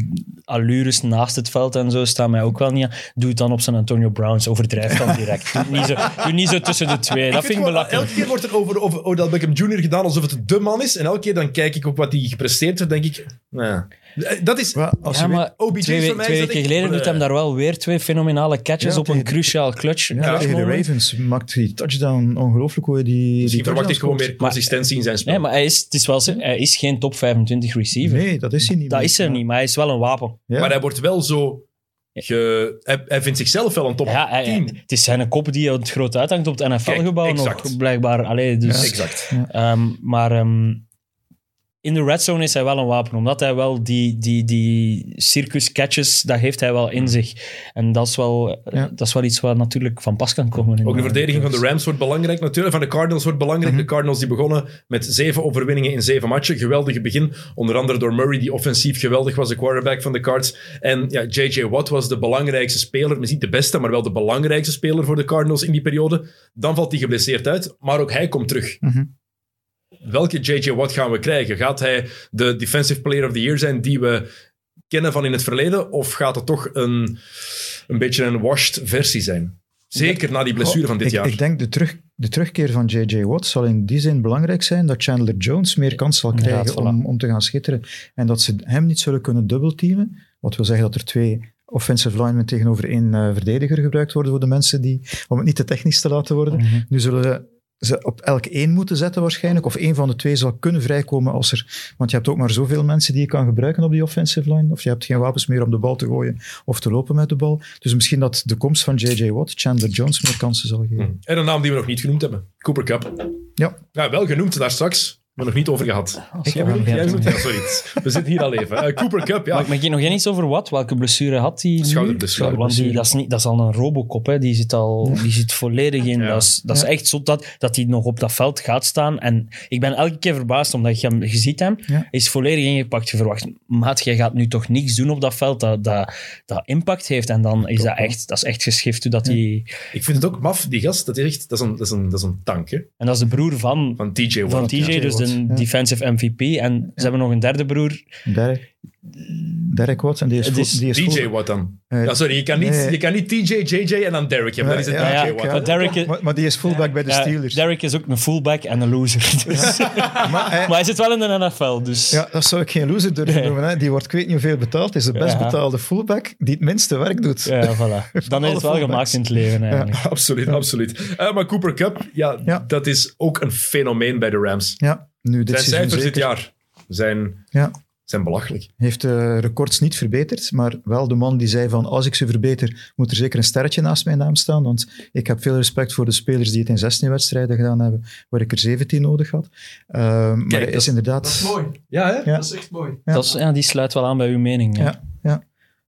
allures naast het veld en zo staan mij ook wel niet aan. Doe het dan op zijn Antonio Browns. Overdrijf dan direct. Doe niet zo, doe niet zo tussen de twee. Dat vind ik belachelijk. Elke keer wordt er over, over Odell Beckham Jr. gedaan alsof het de man is. En elke keer dan kijk ik ook wat hij gepresteerd heeft, denk ik... Nou, ja. Dat is... als Ja, je weet- maar OBJ twee, weken geleden doet hem daar wel weer twee fenomenale catches Ja, op een cruciaal clutch. ja, clutch tegen de. Ravens maakt die touchdown ongelooflijk hoe hij die. Misschien die verwacht ik gewoon meer consistentie in zijn spel. Nee, maar hij is, het is wel, hij is geen top 25 receiver. Nee, dat is hij niet. dat meer. is er Ja. niet, maar hij is wel een wapen. Ja. Maar hij wordt wel zo... Ge, hij, hij vindt zichzelf wel een top Ja, hij- 10. het is zijn kop die het groot uithangt op het NFL-gebouw nog, blijkbaar. Allee, dus, Ja. Exact. Ehm, maar ehm, in de red zone is hij wel een wapen, omdat hij wel die, die, die circus catches, dat heeft hij wel in zich. En dat is wel, Ja. dat is wel iets wat natuurlijk van pas kan komen. in Ook de verdediging van de Rams wordt belangrijk natuurlijk. Van de Cardinals wordt belangrijk. Mhm. De Cardinals die begonnen met zeven overwinningen in zeven matchen. Geweldige begin. Onder andere door Murray, die offensief geweldig was, de quarterback van de Cards. En ja, J.J. Watt was de belangrijkste speler. Misschien niet de beste, maar wel de belangrijkste speler voor de Cardinals in die periode. Dan valt hij geblesseerd uit. Maar ook hij komt terug. Mhm. Welke J.J. Watt gaan we krijgen? Gaat hij de Defensive Player of the Year zijn die we kennen van in het verleden? Of gaat het toch een, een beetje een washed versie zijn? Zeker na die blessure van dit ik, jaar. Ik denk de, terug, de terugkeer van J.J. Watt zal in die zin belangrijk zijn dat Chandler Jones meer kans zal krijgen voilà. om, om te gaan schitteren. En dat ze hem niet zullen kunnen dubbelteamen. Wat wil zeggen dat er twee offensive linemen tegenover één eh, verdediger gebruikt worden voor de mensen die, om het niet te technisch te laten worden. Mhm. Nu zullen ze op elk één moeten zetten waarschijnlijk, of één van de twee zal kunnen vrijkomen als er... Want je hebt ook maar zoveel mensen die je kan gebruiken op die offensive line, of je hebt geen wapens meer om de bal te gooien of te lopen met de bal. Dus misschien dat de komst van J.J. Watt, Chandler Jones, meer kansen zal geven. Hm. En een naam die we nog niet genoemd hebben. Cooper Cup. Ja. Ja, wel genoemd daar straks, maar nog niet over gehad. Ik we heb jij? Ja, sorry. We zitten hier al even. Eh, Cooper Cup, ja. Maar, maar ik nog iets over wat? Welke blessure had hij? Schouderblessure. Want die, dat, is niet, dat is al een robocop, hè. Die, zit al, die zit volledig in. Ja. Dat is, dat is Ja. echt zo dat, dat hij nog op dat veld gaat staan. En ik ben elke keer verbaasd, omdat je hem je ziet hem, is volledig ingepakt. Je verwacht, maat, jij gaat nu toch niks doen op dat veld dat, dat, dat impact heeft. En dan is dat echt, dat is echt geschift hoe dat hij... Ik vind het ook maf, die gast. Dat is echt dat is een, dat is een, dat is een tank, hè. En dat is de broer van, Van TJ Watt. van TJ, TJ dus Ja. defensive MVP. En ze hebben nog een derde broer. Derek, Derek Watt, en die is, Het full- is die is DJ Watt dan. Eh, ja, sorry, je kan, niet, nee. je kan niet TJ, JJ en dan Derek hebben. Dan is het Ja, TJ ja, Watt. ja. Maar Derek, Maar, maar die is fullback bij de ja, Steelers. Derek is ook een fullback en een loser. Dus. <laughs> maar hij, Maar hij zit wel in de NFL, dus... ja, dat zou ik geen loser durven Nee. noemen. Hè. Die wordt ik weet niet hoeveel betaald. is de best Ja. betaalde fullback die het minste werk doet. Ja, voilà. Dan is het <laughs> wel fullbacks. gemaakt in het leven eigenlijk. <laughs> Absoluut, absoluut. Eh, maar Cooper Cup, ja, Ja. dat is ook een fenomeen bij de Rams. Ja, nu dit Zijn cijfers dit jaar zijn, Ja. Zijn belachelijk. Heeft de records niet verbeterd, maar wel de man die zei van als ik ze verbeter, moet er zeker een sterretje naast mijn naam staan, want ik heb veel respect voor de spelers die het in 16 wedstrijden gedaan hebben, waar ik er 17 nodig had. Ehm, maar dat- is inderdaad... Dat is mooi. Ja, hè? Ja. Dat is echt mooi. Ja. Dat is, ja, die sluit wel aan bij uw mening. Ja. Ja, ja.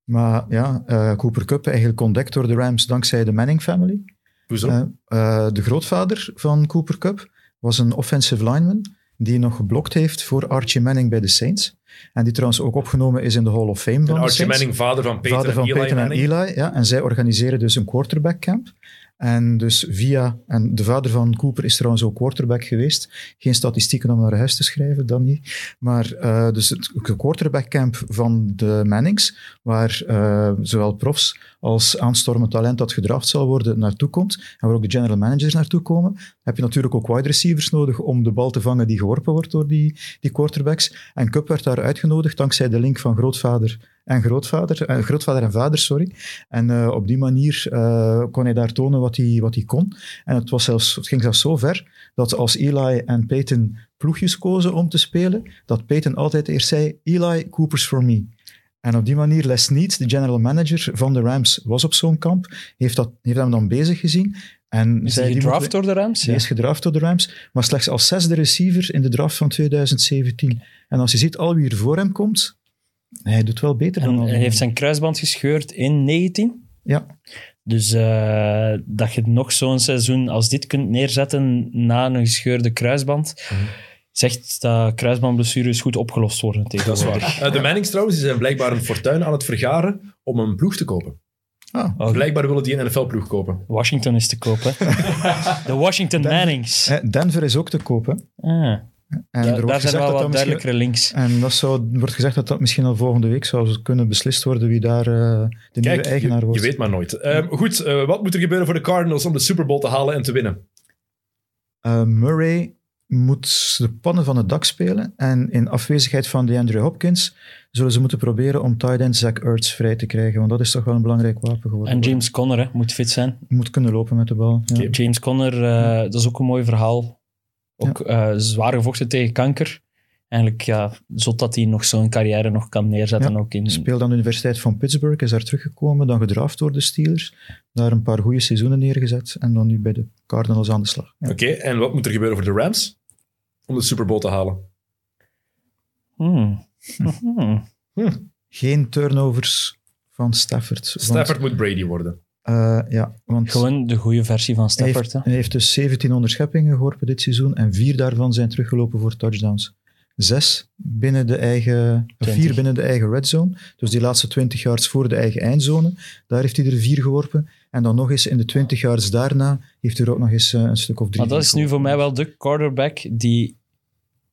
Maar ja, eh, Cooper Cup eigenlijk ontdekt door de Rams dankzij de Manning family. Hoezo? Eh, eh, de grootvader van Cooper Cup was een offensive lineman die nog geblokt heeft voor Archie Manning bij de Saints. En die trouwens ook opgenomen is in de Hall of Fame van en Archie. Manning, vader van Peter vader van en Eli Peyton en. Eli. Ja, en zij organiseren dus een quarterback camp. En dus via, en de vader van Cooper is trouwens ook quarterback geweest. Geen statistieken om naar huis te schrijven, dan niet. Maar uh, dus het quarterbackcamp van de Mannings, waar uh, zowel profs als aanstormend talent dat gedraft zal worden naartoe komt, en waar ook de general managers naartoe komen, heb je natuurlijk ook wide receivers nodig om de bal te vangen die geworpen wordt door die, die quarterbacks. En Cup werd daar uitgenodigd dankzij de link van grootvader en grootvader, eh, grootvader en vader, sorry. En uh, op die manier uh, kon hij daar tonen wat hij, wat hij kon. En het, was zelfs, het ging zelfs zo ver dat als Eli en Peyton ploegjes kozen om te spelen, dat Peyton altijd eerst zei, Eli, Cooper's for me. En op die manier, Les Needs, de general manager van de Rams, was op zo'n kamp, heeft, dat, heeft hem dan bezig gezien. En is hij gedraft door de Rams? Hij is gedraft door de Rams, maar slechts als zesde receiver in de draft van 2017. En als je ziet al wie er voor hem komt, hij doet wel beter en dan... Hij heeft zijn kruisband gescheurd in 19. Ja. Dus uh, dat je nog zo'n seizoen als dit kunt neerzetten na een gescheurde kruisband, mm. zegt dat kruisbandblessures goed opgelost worden tegenwoordig. Dat is waar. Uh, de Mannings trouwens, die zijn blijkbaar een fortuin aan het vergaren om een ploeg te kopen. Ah. Oh. Blijkbaar willen die een NFL-ploeg kopen. Washington is te kopen. <laughs> de Washington Mannings. Denver is ook te kopen. Ah. En Ja, er wordt daar zijn gezegd wel dat wat dat duidelijkere misschien- links. En dat zou, er wordt gezegd dat dat misschien al volgende week zou kunnen beslist worden wie daar eh, de nieuwe eigenaar wordt. je weet maar nooit. Ehm, goed, eh, wat moet er gebeuren voor de Cardinals om de Super Bowl te halen en te winnen? Eh, Murray moet de pannen van het dak spelen. En in afwezigheid van DeAndre Hopkins zullen ze moeten proberen om tight end Zach Ertz vrij te krijgen. Want dat is toch wel een belangrijk wapen geworden. En James Conner hè, moet fit zijn. Moet kunnen lopen met de bal. Ja. James Conner, dat is ook een mooi verhaal. Ook eh, zwaar gevochten tegen kanker. Eigenlijk, ja, zodat hij nog zo'n carrière nog kan neerzetten. Ja, Ook in, Speelde aan de Universiteit van Pittsburgh, is daar teruggekomen, dan gedraft door de Steelers. Daar een paar goede seizoenen neergezet en dan nu bij de Cardinals aan de slag. Ja. Oké, en wat moet er gebeuren voor de Rams om de Super Bowl te halen? Hmm. <laughs> Hmm. Geen turnovers van Stafford. want, Stafford moet Brady worden. Eh, ja, want Gewoon de goede versie van hij Stafford. heeft, hij heeft dus 17 onderscheppingen geworpen dit seizoen en vier daarvan zijn teruggelopen voor touchdowns. Zes binnen de eigen, of 20. vier binnen de eigen red zone. Dus die laatste 20 yards voor de eigen eindzone. Daar heeft hij er vier geworpen. En dan nog eens in de 20 yards daarna heeft hij er ook nog eens eh, een stuk of drie. Maar dat is nu voor mij wel de quarterback die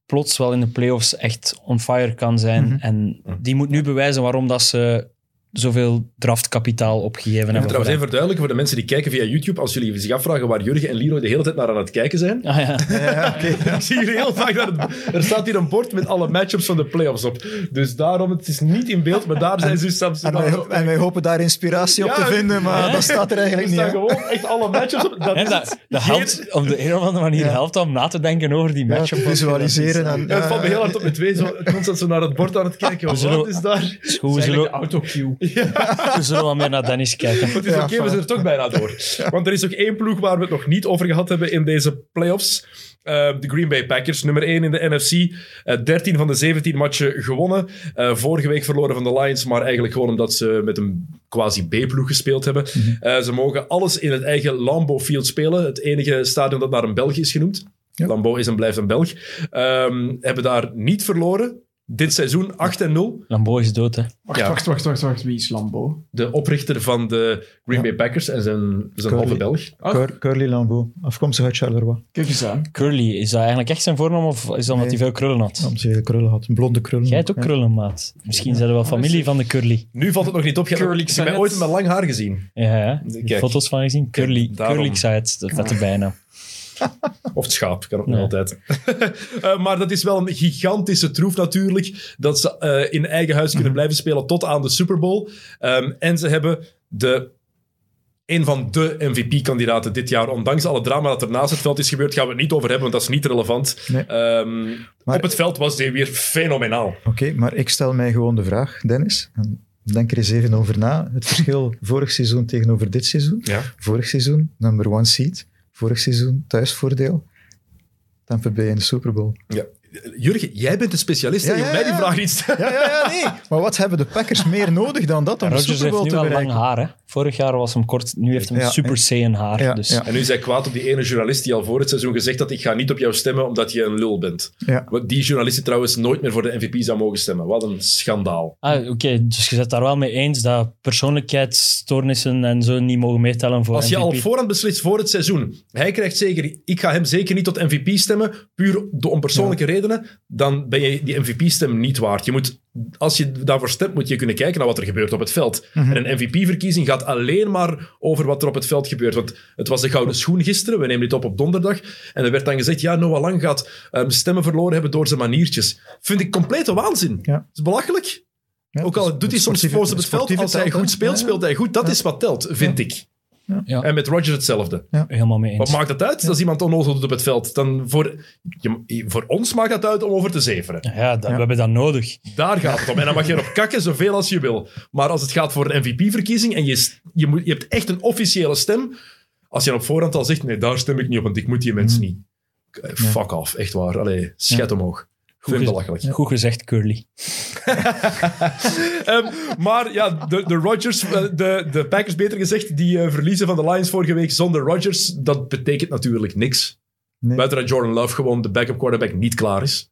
plots wel in de playoffs echt on fire kan zijn. Mhm. En die moet nu bewijzen waarom dat ze zoveel draftkapitaal opgegeven Ik moet hebben. trouwens even verduidelijken voor de mensen die kijken via YouTube, als jullie zich afvragen waar Jurgen en Leroy de hele tijd naar aan het kijken zijn. Ah, ja. Ja. <laughs> Ik zie hier heel vaak dat het- er staat hier een bord met alle matchups van de playoffs op. Dus daarom, het is niet in beeld, maar daar zijn ze Samson En wij, ho- en wij hopen daar inspiratie op Ja, te vinden, maar ja. dat staat er Er eigenlijk niet. staan hè. gewoon echt alle matchups op. Dat En is dat, het. dat Geen- helpt, op de een of andere manier Ja. helpt om na te denken over die matchup. te visualiseren. En, Ja, het valt me heel hard op met twee, zo constant zo naar het bord aan het kijken. Wat is daar? Goed, we zullen, autocue. We zullen wel meer naar Dennis kijken. Het is Ja, oké, we zijn er toch bijna door. Want er is nog één ploeg waar we het nog niet over gehad hebben in deze playoffs. Eh, de Green Bay Packers, nummer 1 in de NFC. Eh 13 van de 17 matchen gewonnen. Eh, vorige week verloren van de Lions, maar eigenlijk gewoon omdat ze met een quasi B-ploeg gespeeld hebben. Eh, ze mogen alles in het eigen Lambeau Field spelen. Het enige stadion dat naar een Belg is genoemd. Ja. Lambeau is en blijft een Belg. Ehm, hebben daar niet verloren. Dit seizoen 8 en 0. Lambeau is dood, hè. Wacht, Ja. wacht, wacht, wacht, wacht. Wie is Lambo? De oprichter van de Green Bay Packers en zijn, zijn Curly. halve Belg. Cur- Curly Lambeau, afkomstig uit Charleroi. Kijk eens aan. Curly, is dat eigenlijk echt zijn voornaam of is dat omdat Nee. hij veel krullen had? Omdat hij krullen had, blonde krullen. Jij hebt ook Ja. krullen, maat. Misschien zijn er wel familie van de Curly. Nu valt het nog niet op. Je hebt Curly ik heb mij Xanet. ooit met lang haar gezien. Ja, ja. Kijk. foto's van gezien. Curly, daarom. Curly Site, de vette bijna. <laughs> Of het schaap, kan ook nog altijd. <laughs> Eh, maar dat is wel een gigantische troef natuurlijk. Dat ze eh, in eigen huis kunnen blijven spelen tot aan de Super Bowl. Ehm, en ze hebben de... Een van de MVP-kandidaten dit jaar. Ondanks alle drama dat er naast het veld is gebeurd, gaan we het niet over hebben, want dat is niet relevant. Nee. Ehm, Maar- Op het veld was hij weer fenomenaal. Oké, maar ik stel mij gewoon de vraag, Dennis. En denk er eens even over na. Het verschil vorig seizoen tegenover dit seizoen. Ja. Vorig seizoen, number one seed. Vorig seizoen, thuisvoordeel. Tampa Bay in de Super Bowl. Ja. Jurgen, jij bent de specialist. Ja, mij die vraag niet stellen. Ja, ja, ja, nee. Maar wat hebben de Packers meer nodig dan dat om de Super heeft Bowl nu te wel lang haar. Hè? Vorig jaar was hem kort, nu heeft hij Ja, Super Saiyan haar. Ja, dus. ja. En nu is hij kwaad op die ene journalist die al voor het seizoen gezegd had ik ga niet op jou stemmen omdat je een lul bent. Ja. Want Die journalist die trouwens nooit meer voor de MVP zou mogen stemmen. Wat een schandaal. Ah, Oké, dus je zit daar wel mee eens dat persoonlijkheidsstoornissen en zo niet mogen meetellen voor Als je MVP. al voorhand beslist voor het seizoen, hij krijgt zeker, ik ga hem zeker niet tot MVP stemmen, puur om persoonlijke redenen, dan ben je die MVP-stem niet waard. Je moet, als je daarvoor stemt, moet je kunnen kijken naar wat er gebeurt op het veld. En een MVP-verkiezing gaat alleen maar over wat er op het veld gebeurt. Want het was de gouden schoen gisteren, we nemen dit op op donderdag, en er werd dan gezegd, ja, Noah Lang gaat ehm, stemmen verloren hebben door zijn maniertjes. Vind ik complete waanzin. Ja. Het is belachelijk. Ja, Ook al doet hij soms fout op het veld, als hij goed speelt, speelt hij goed. Dat is wat telt, vind ik. Ja. En met Rodgers hetzelfde. Helemaal mee eens. Wat maakt het uit als iemand onnozel doet op het veld? Dan voor, je, voor ons maakt dat uit om over te zeveren. Ja, dat, we hebben dat nodig. Daar gaat het om. En dan mag je erop kakken zoveel als je wil. Maar als het gaat voor een MVP-verkiezing en je, je, moet, je hebt echt een officiële stem, als je dan op voorhand al zegt, nee, daar stem ik niet op, want ik moet die mensen niet. Eh, Fuck off, echt waar. Allee, schet omhoog. Goed gez- belachelijk. Goed gezegd, Curly. <laughs> Ehm, maar ja, de, de Rodgers, eh, de, de Packers beter gezegd, die eh, verliezen van de Lions vorige week zonder Rodgers, dat betekent natuurlijk niks. Nee. Buiten dat Jordan Love gewoon de backup quarterback niet klaar is.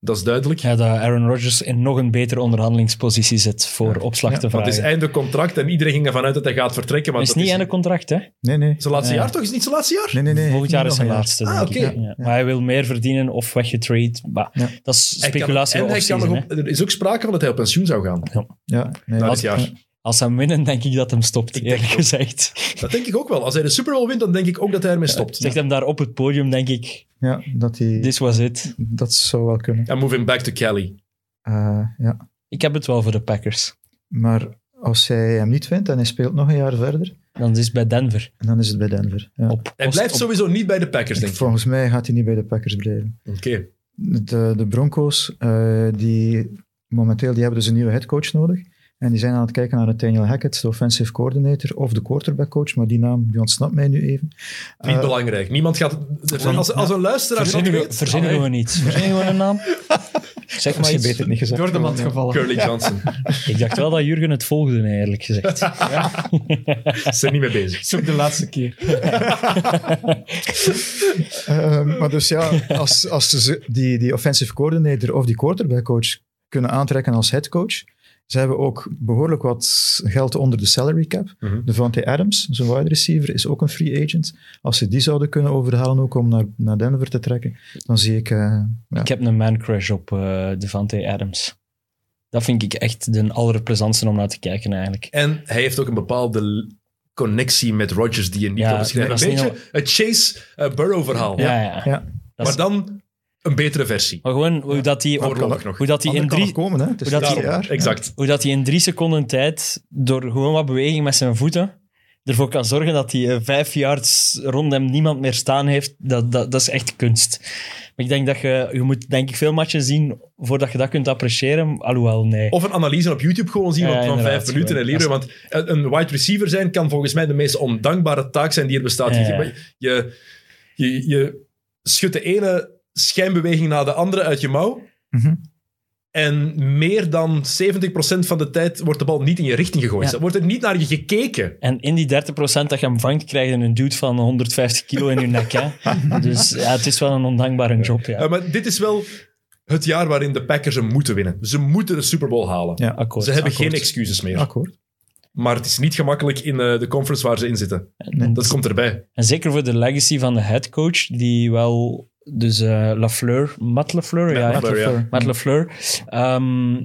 Dat is duidelijk. Ja, dat Aaron Rodgers in nog een betere onderhandelingspositie zit voor opslag te Want vragen. het is einde contract en iedereen ging ervan uit dat hij gaat vertrekken. Want is dat niet einde contract, hè? Nee, nee. Zijn laatste Ja. jaar toch? Is het niet zijn laatste jaar? nee, nee, nee. Volgend jaar is zijn laatste, Ah, oké. Ja. Maar hij wil meer verdienen of weggetrade. Maar Ja. Dat is Hij kan- speculatie en of hij kan nog op, er is ook sprake van dat hij op pensioen zou gaan Ja, nee, na dit jaar. Als ze winnen, denk ik dat hem stopt, Ik eerlijk gezegd. Dat denk ik ook wel. Als hij de Super Bowl wint, dan denk ik ook dat hij ermee stopt. Zegt hem daar op het podium, denk ik, ja, dat, die, this was it. dat zou wel kunnen. En him back to Cali. Eh, ja. Ik heb het wel voor de Packers. Maar als hij hem niet wint en hij speelt nog een jaar verder, Dan is het bij Denver. dan is het bij Denver. Ja. Op Hij blijft op- sowieso niet bij de Packers, denk ik. Volgens mij gaat hij niet bij de Packers blijven. Oké. De, de Broncos, eh, die momenteel die hebben dus een nieuwe headcoach nodig. En die zijn aan het kijken naar Nathaniel Hackett, de offensive coordinator, of de quarterback coach, maar die naam die ontsnapt mij nu even. Niet Eh, belangrijk. Niemand gaat... Als, als een luisteraar Verzinnen we, weet... verzinnen we niet. <laughs> Verzinnen we een naam? <laughs> Zeg maar Misschien iets. beter niet gezegd. Door de mat ja. gevallen. Curly Johnson. <laughs> Ik dacht wel dat Jurgen het volgde, eerlijk gezegd. Ze zijn niet mee bezig. Ook de laatste keer. Eh, maar dus ja, als, als ze die, die offensive coordinator of die quarterback coach kunnen aantrekken als headcoach, ze hebben ook behoorlijk wat geld onder de salary cap. Mhm. Devontae Adams, zijn wide receiver, is ook een free agent. Als ze die zouden kunnen overhalen ook om naar, naar Denver te trekken, dan zie ik... eh, ja. Ik heb een man crush op eh Devante Adams. Dat vind ik echt de allerplezantste om naar te kijken, eigenlijk. En hij heeft ook een bepaalde connectie met Rodgers die je niet Ja, kan beschrijven. Een beetje niet het Chase-Burrow-verhaal. Ja, ja. Ja. Dat maar is- dan een betere versie. Maar gewoon hoe dat nog. hoe dat hij in drie, nog komen, hè. Het is hoe dat jaar. exact. hoe dat hij in drie seconden tijd, door gewoon wat beweging met zijn voeten, ervoor kan zorgen dat hij eh, vijf yards rond hem niemand meer staan heeft, dat, dat, dat is echt kunst. Maar ik denk dat je, je moet denk ik veel matchen zien voordat je dat kunt appreciëren. Alhoewel, nee. Of een analyse op YouTube gewoon zien Ja, van, vijf minuten en leren. Want een wide receiver zijn kan volgens mij de meest ondankbare taak zijn die er bestaat. Ja, ja. Je, je, je, je schudt de ene schijnbeweging na de andere uit je mouw. Mhm. En meer dan 70% van de tijd wordt de bal niet in je richting gegooid. Ja. Er wordt er niet naar je gekeken. En in die 30% dat je hem vangt, krijg je een dude van 150 kilo in je nek. Hè? <laughs> Dus ja, het is wel een ondankbare job. Ja. Uh, maar dit is wel het jaar waarin de Packers hem moeten winnen. Ze moeten de Super Bowl halen. Ja, Akkoord. Ze hebben akkoord. geen excuses meer. Akkoord. Maar het is niet gemakkelijk in eh, de conference waar ze in zitten. En, Dat komt erbij. en zeker voor de legacy van de headcoach, die wel... Dus eh Lafleur, Matt Lafleur, ja, Matt ja. Lafleur, ja. Matt Lafleur. ehm,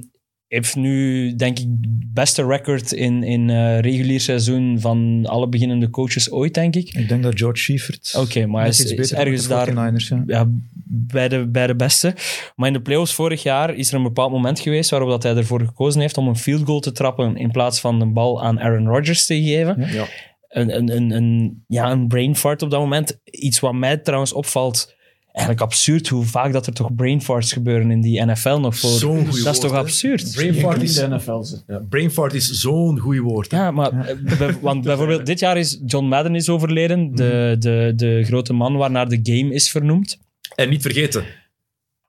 heeft nu, denk ik, beste record in, in eh, regulier seizoen van alle beginnende coaches ooit, denk ik. Ik denk dat George Schiefert Oké, maar hij is, ergens daar 49ers, ja. ja, bij, de, bij de beste. Maar in de playoffs vorig jaar is er een bepaald moment geweest waarop dat hij ervoor gekozen heeft om een field goal te trappen in plaats van de bal aan Aaron Rodgers te geven. Ja. Een, een, een, een, ja, een brain fart op dat moment. Iets wat mij trouwens opvalt, eigenlijk absurd hoe vaak dat er toch brain farts gebeuren in die NFL nog voor. Zo'n goeie dat is woord, toch hè? absurd? Brain fart In is, de NFL. ze. ja, brain fart is zo'n goed woord. hè. Ja, maar eh, want bijvoorbeeld dit jaar is John Madden is overleden, de, de, de grote man waarnaar de game is vernoemd. En niet vergeten,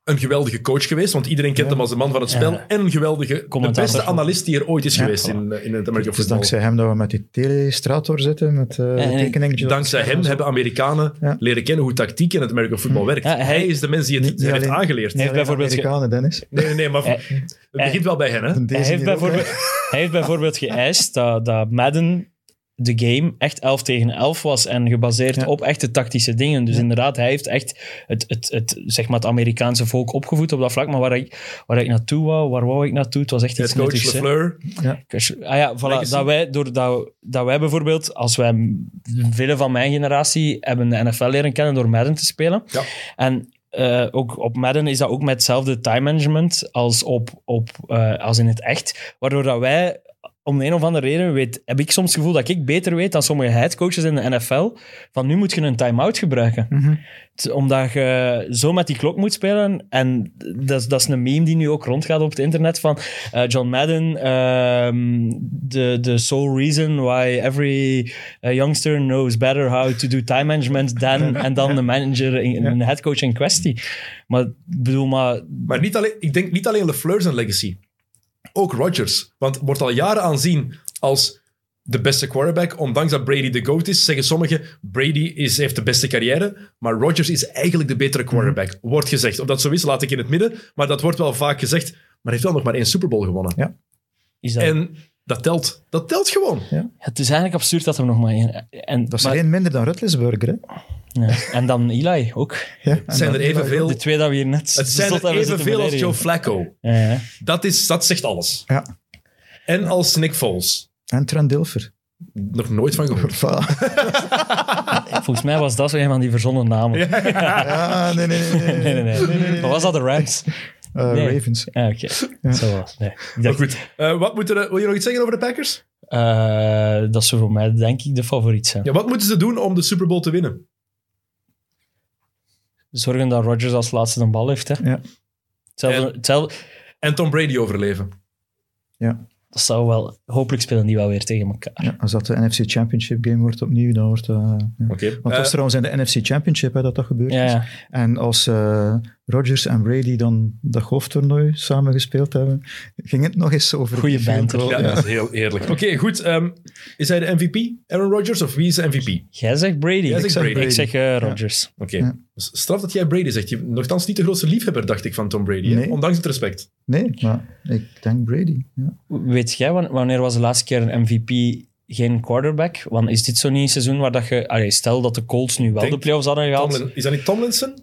een geweldige coach geweest, want iedereen kent Ja. hem als de man van het spel. Ja. En een geweldige, de beste analist die er ooit is Ja. geweest in, eh, in het American Het is football. dankzij hem dat we met die telestrator zitten, met uh, tekeningetjes. Dankzij hem hebben Amerikanen Ja. leren kennen hoe tactiek in het American football werkt. Ja, hij- hij is de mens die het Niet- heeft alleen- aangeleerd. bijvoorbeeld ge- Amerikanen, Dennis. Nee, nee, nee, maar Hij- het begint wel bij hen, hè? Hij heeft, bijvoorbeeld, hij heeft bijvoorbeeld geëist dat, dat Madden de game echt 11 tegen 11 was en gebaseerd Ja. op echte tactische dingen. Dus Ja. inderdaad, hij heeft echt het, het, het, zeg maar het Amerikaanse volk opgevoed op dat vlak. Maar waar ik, waar ik naartoe wou, waar wou ik naartoe? Het was echt iets Het coach nuttigs. LeFleur. Ah ja, voilà, Legacy. dat wij, doordat dat wij bijvoorbeeld, als wij, vele van mijn generatie, hebben de NFL leren kennen door Madden te spelen. Ja. En eh, ook op Madden is dat ook met hetzelfde time management als, op, op, eh, als in het echt. Waardoor dat wij, om de een of andere reden, weet, heb ik soms het gevoel dat ik beter weet dan sommige headcoaches in de NFL. Van nu moet je een time-out gebruiken. Mhm. Het- Omdat je zo met die klok moet spelen. En dat, is- dat is een meme die nu ook rondgaat op het internet van eh, John Madden. ehm, the, the sole reason why every eh, youngster knows better how to do time management than, <laughs> en dan de manager, in, een headcoach in kwestie. Maar ik bedoel, maar Maar niet alleen, ik denk niet alleen LeFleur zijn legacy. Ook Rodgers. Want wordt al jaren aanzien als de beste quarterback. Ondanks dat Brady de GOAT is, zeggen sommigen Brady is, heeft de beste carrière. Maar Rodgers is eigenlijk de betere quarterback. Wordt gezegd. Of dat zo is, laat ik in het midden. Maar dat wordt wel vaak gezegd. Maar hij heeft wel nog maar één Super Bowl gewonnen. is dat... En dat telt. Dat telt gewoon. het is eigenlijk absurd dat er nog maar één... En, Dat is maar- alleen minder dan Rutlisburger, hè? ja. En dan Eli ook. Ja, Het zijn er evenveel. De twee dat we hier net Het zijn er evenveel als. Joe Flacco. Ja, ja. Dat, is, dat zegt alles. Ja. En als Nick Foles. En Trent Dilfer. Nog nooit van gehoord. <laughs> Volgens mij was dat zo een van die verzonnen namen. Ja, nee, nee, nee. nee, Nee, nee, nee. Wat was dat, de Rams? Eh, Nee. Ravens. Ah, oké. Zo was nee. Dacht, goed, eh, wat moeten er, wil je nog iets zeggen over de Packers? eh, dat zou voor mij, denk ik, de favoriet zijn. Ja, wat moeten ze doen om de Super Bowl te winnen? Zorgen dat Rodgers als laatste een bal heeft. Hè. Ja. Hetzelfde, En- hetzelfde, En Tom Brady overleven. dat zou wel... Hopelijk spelen die wel weer tegen elkaar. Ja, als dat de NFC Championship game wordt opnieuw, dan wordt dat... ja. Oké. Want het Eh, was trouwens in de NFC Championship hè, dat dat gebeurd Ja, is. ja. En als eh Rodgers en Brady dan dat golftoernooi samen gespeeld hebben, ging het nog eens over... Goeie goal. ja, Ja. dat is heel eerlijk. Oké, goed. ehm, is hij de MVP, Aaron Rodgers, of wie is de MVP? Jij zegt Brady. Jij ik, zegt Brady. ik zeg eh, Rodgers. Oké. Ja. Dus Straf dat jij Brady zegt. Je bent nogthans niet de grootste liefhebber, dacht ik, van Tom Brady. Nee. Ondanks het respect. Nee, maar ik denk Brady. Ja. Weet jij, wan- wanneer was de laatste keer een MVP geen quarterback? Want is dit zo niet een seizoen waar dat je... Allee, stel dat de Colts nu wel Denk- de playoffs hadden gehaald. Tomlin, is dat niet Tomlinson?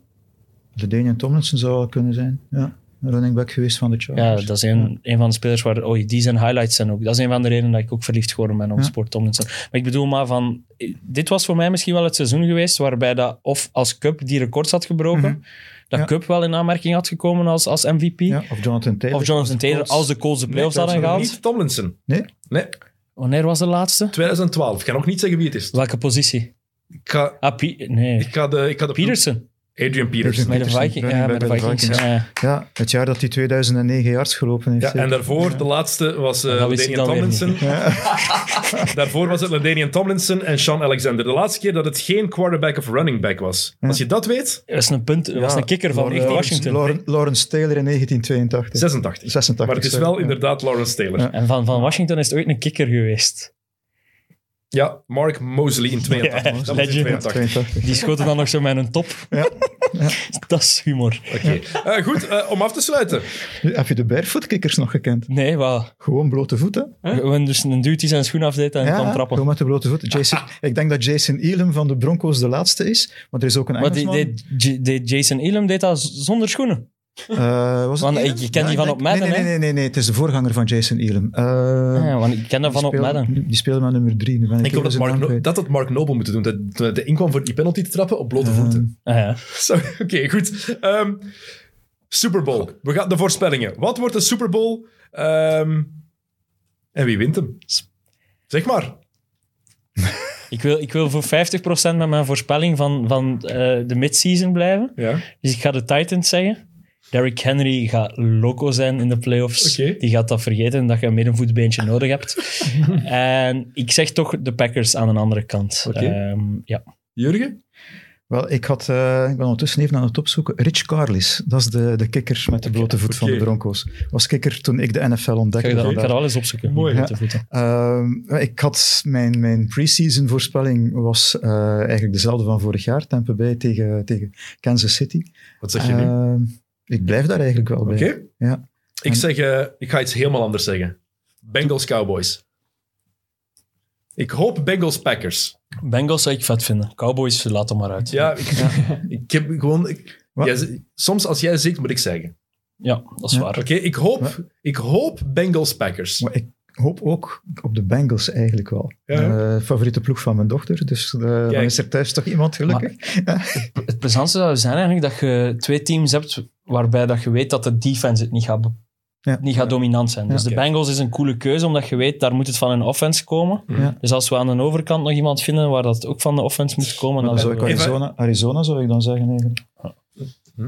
De Daniel Tomlinson zou wel kunnen zijn. Ja. Een running back geweest van de Ja, Chargers. dat is een, een van de spelers waar... Oh, die zijn highlights zijn ook. Dat is een van de redenen dat ik ook verliefd geworden ben op Ja. Sport Tomlinson. Maar ik bedoel maar van... Dit was voor mij misschien wel het seizoen geweest waarbij dat of als Cup die records had gebroken, Mhm. dat Ja. Cup wel in aanmerking had gekomen als, als MVP. Ja, of Jonathan Taylor. Of Jonathan Taylor als de Colts de playoffs Nee, hadden gehaald. Niet Tomlinson. Nee? Nee, Wanneer was de laatste? 2012. Ik ga nog niet zeggen wie het is. Welke positie? Ik ga, Ah, nee. ik ga de... Ik ga de Peterson. Adrian Peterson. Met Peterson, Ja, de Vikings. Vikings. Ja. Ja, het jaar dat hij 2009 yards gelopen heeft. Ja, en daarvoor, de laatste was eh weer Tomlinson. <laughs> daarvoor was het Ladainian Tomlinson en Sean Alexander. De laatste keer dat het geen quarterback of running back was. Als je dat weet, Dat is een punt. Dat was een kikker van Lawrence- Washington. Lawrence, Lawrence Taylor in 1982. 86. 86. Maar het is wel Ja. inderdaad Lawrence Taylor. En van, van Washington is het ooit een kikker geweest. Mark Mosley in 82. Ja, dat was in legend. 82. 82. Die schoten dan nog zo met een top. Ja. <laughs> Dat is humor. Oké. Eh, goed, eh, om af te sluiten. Heb je de barefoot kickers nog gekend? Nee, wat? Gewoon blote voeten. Gewoon dus een dude die zijn schoen afdeed en kwam gewoon trappen. met de blote voeten. Jason, ik denk dat Jason Elam van de Broncos de laatste is. Maar er is ook een Maar die, Engelsman. die, J- die Jason Elam deed dat zonder schoenen. Eh, was het Want ik- je kent die van op Madden, nee, nee, nee, nee, nee, het is de voorganger van Jason Elam. Eh, Ja, want ik ken dat van die op speelde- Madden. Die speelde met nummer drie. Nu ben ik, Ik hoop dat Mark, no dat had Mark Noble moeten doen. Dat, toen hij inkwam voor die penalty te trappen op blote voeten. Ah, ja. <laughs> Zo, Oké, goed. Ehm, Super Bowl. We gaan de voorspellingen. Wat wordt de Super Bowl? Ehm, en wie wint hem? Zeg maar. <laughs> Ik, wil, ik wil voor 50% met mijn voorspelling van, van eh, de midseason blijven. Ja. Dus ik ga de Titans zeggen. Derrick Henry gaat loco zijn in de playoffs. Die gaat dat vergeten, dat je een middenvoetbeentje nodig hebt. <laughs> en ik zeg toch de Packers aan een andere kant. Ehm, ja. Jurgen? Wel, ik, had, eh, ik ben ondertussen even aan het opzoeken. Rich Carlis, dat is de, de kikker met de blote voet van de Broncos. Was kikker toen ik de NFL ontdekte. ga, dat, ik ga dat wel eens opzoeken. Mooi. Met de voeten. Ehm, ik had mijn, mijn pre-season voorspelling was eh, eigenlijk dezelfde van vorig jaar, Tampa Bay tegen, tegen Kansas City. Wat zeg je nu? Ik blijf daar eigenlijk wel Oké. bij. Ja. Ik En- zeg, eh, ik ga iets helemaal anders zeggen. Bengals Cowboys. Ik hoop Bengals Packers. Bengals zou ik vet vinden. Cowboys, laat hem maar uit. Ja, ik, ik heb gewoon... ik- jij soms als jij zingt, moet ik zeggen. Ja, dat is Ja. waar. Oké, ik, hoop, ik hoop Bengals Packers. Maar ik hoop ook op de Bengals eigenlijk wel. Ja. Eh, favoriete ploeg van mijn dochter, dus eh, dan is er thuis toch iemand gelukkig. <laughs> Het plezantste zou zijn eigenlijk dat je twee teams hebt waarbij dat je weet dat de defense het niet gaat, Ja. niet gaat dominant zijn. Dus de Bengals is een coole keuze, omdat je weet, daar moet het van een offense komen. Ja. Dus als we aan de overkant nog iemand vinden waar dat ook van de offense moet komen, Dan dan zou ik Arizona, Arizona zou ik dan zeggen eigenlijk.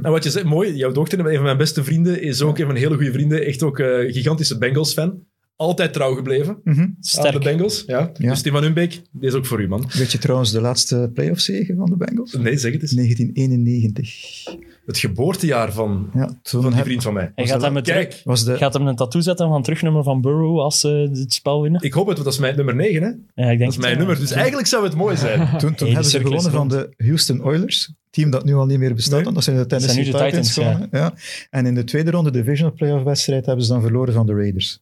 En wat je zegt, mooi, jouw dochter, een van mijn beste vrienden, is ook een van mijn hele goede vrienden, echt ook een gigantische Bengals-fan. Altijd trouw gebleven Mhm. aan de. Bengals. Ja. Ja. Dus Stefan Humbeek, die is ook voor u, man. Weet je trouwens de laatste playoff zege van de Bengals? Nee, zeg het eens. 1991. Het geboortejaar van, Ja, toen van die vriend van mij. Hij gaat, hem Kijk, was de, gaat hem een tattoo zetten van terugnummer van Burrow als ze het spel winnen? ik hoop het, want dat is mijn nummer 9, hè? Ja, ik denk Dat is het mijn nummer. Dus eigenlijk zou het mooi zijn. <laughs> toen, toen Hey, de hebben ze gewonnen van de Houston Oilers, team dat nu al niet meer bestaat, Nee. dat zijn de Tennessee zijn nu de Titans. Titans, gewonnen, ja. En in de tweede ronde divisional playoff wedstrijd hebben ze dan verloren van de Raiders.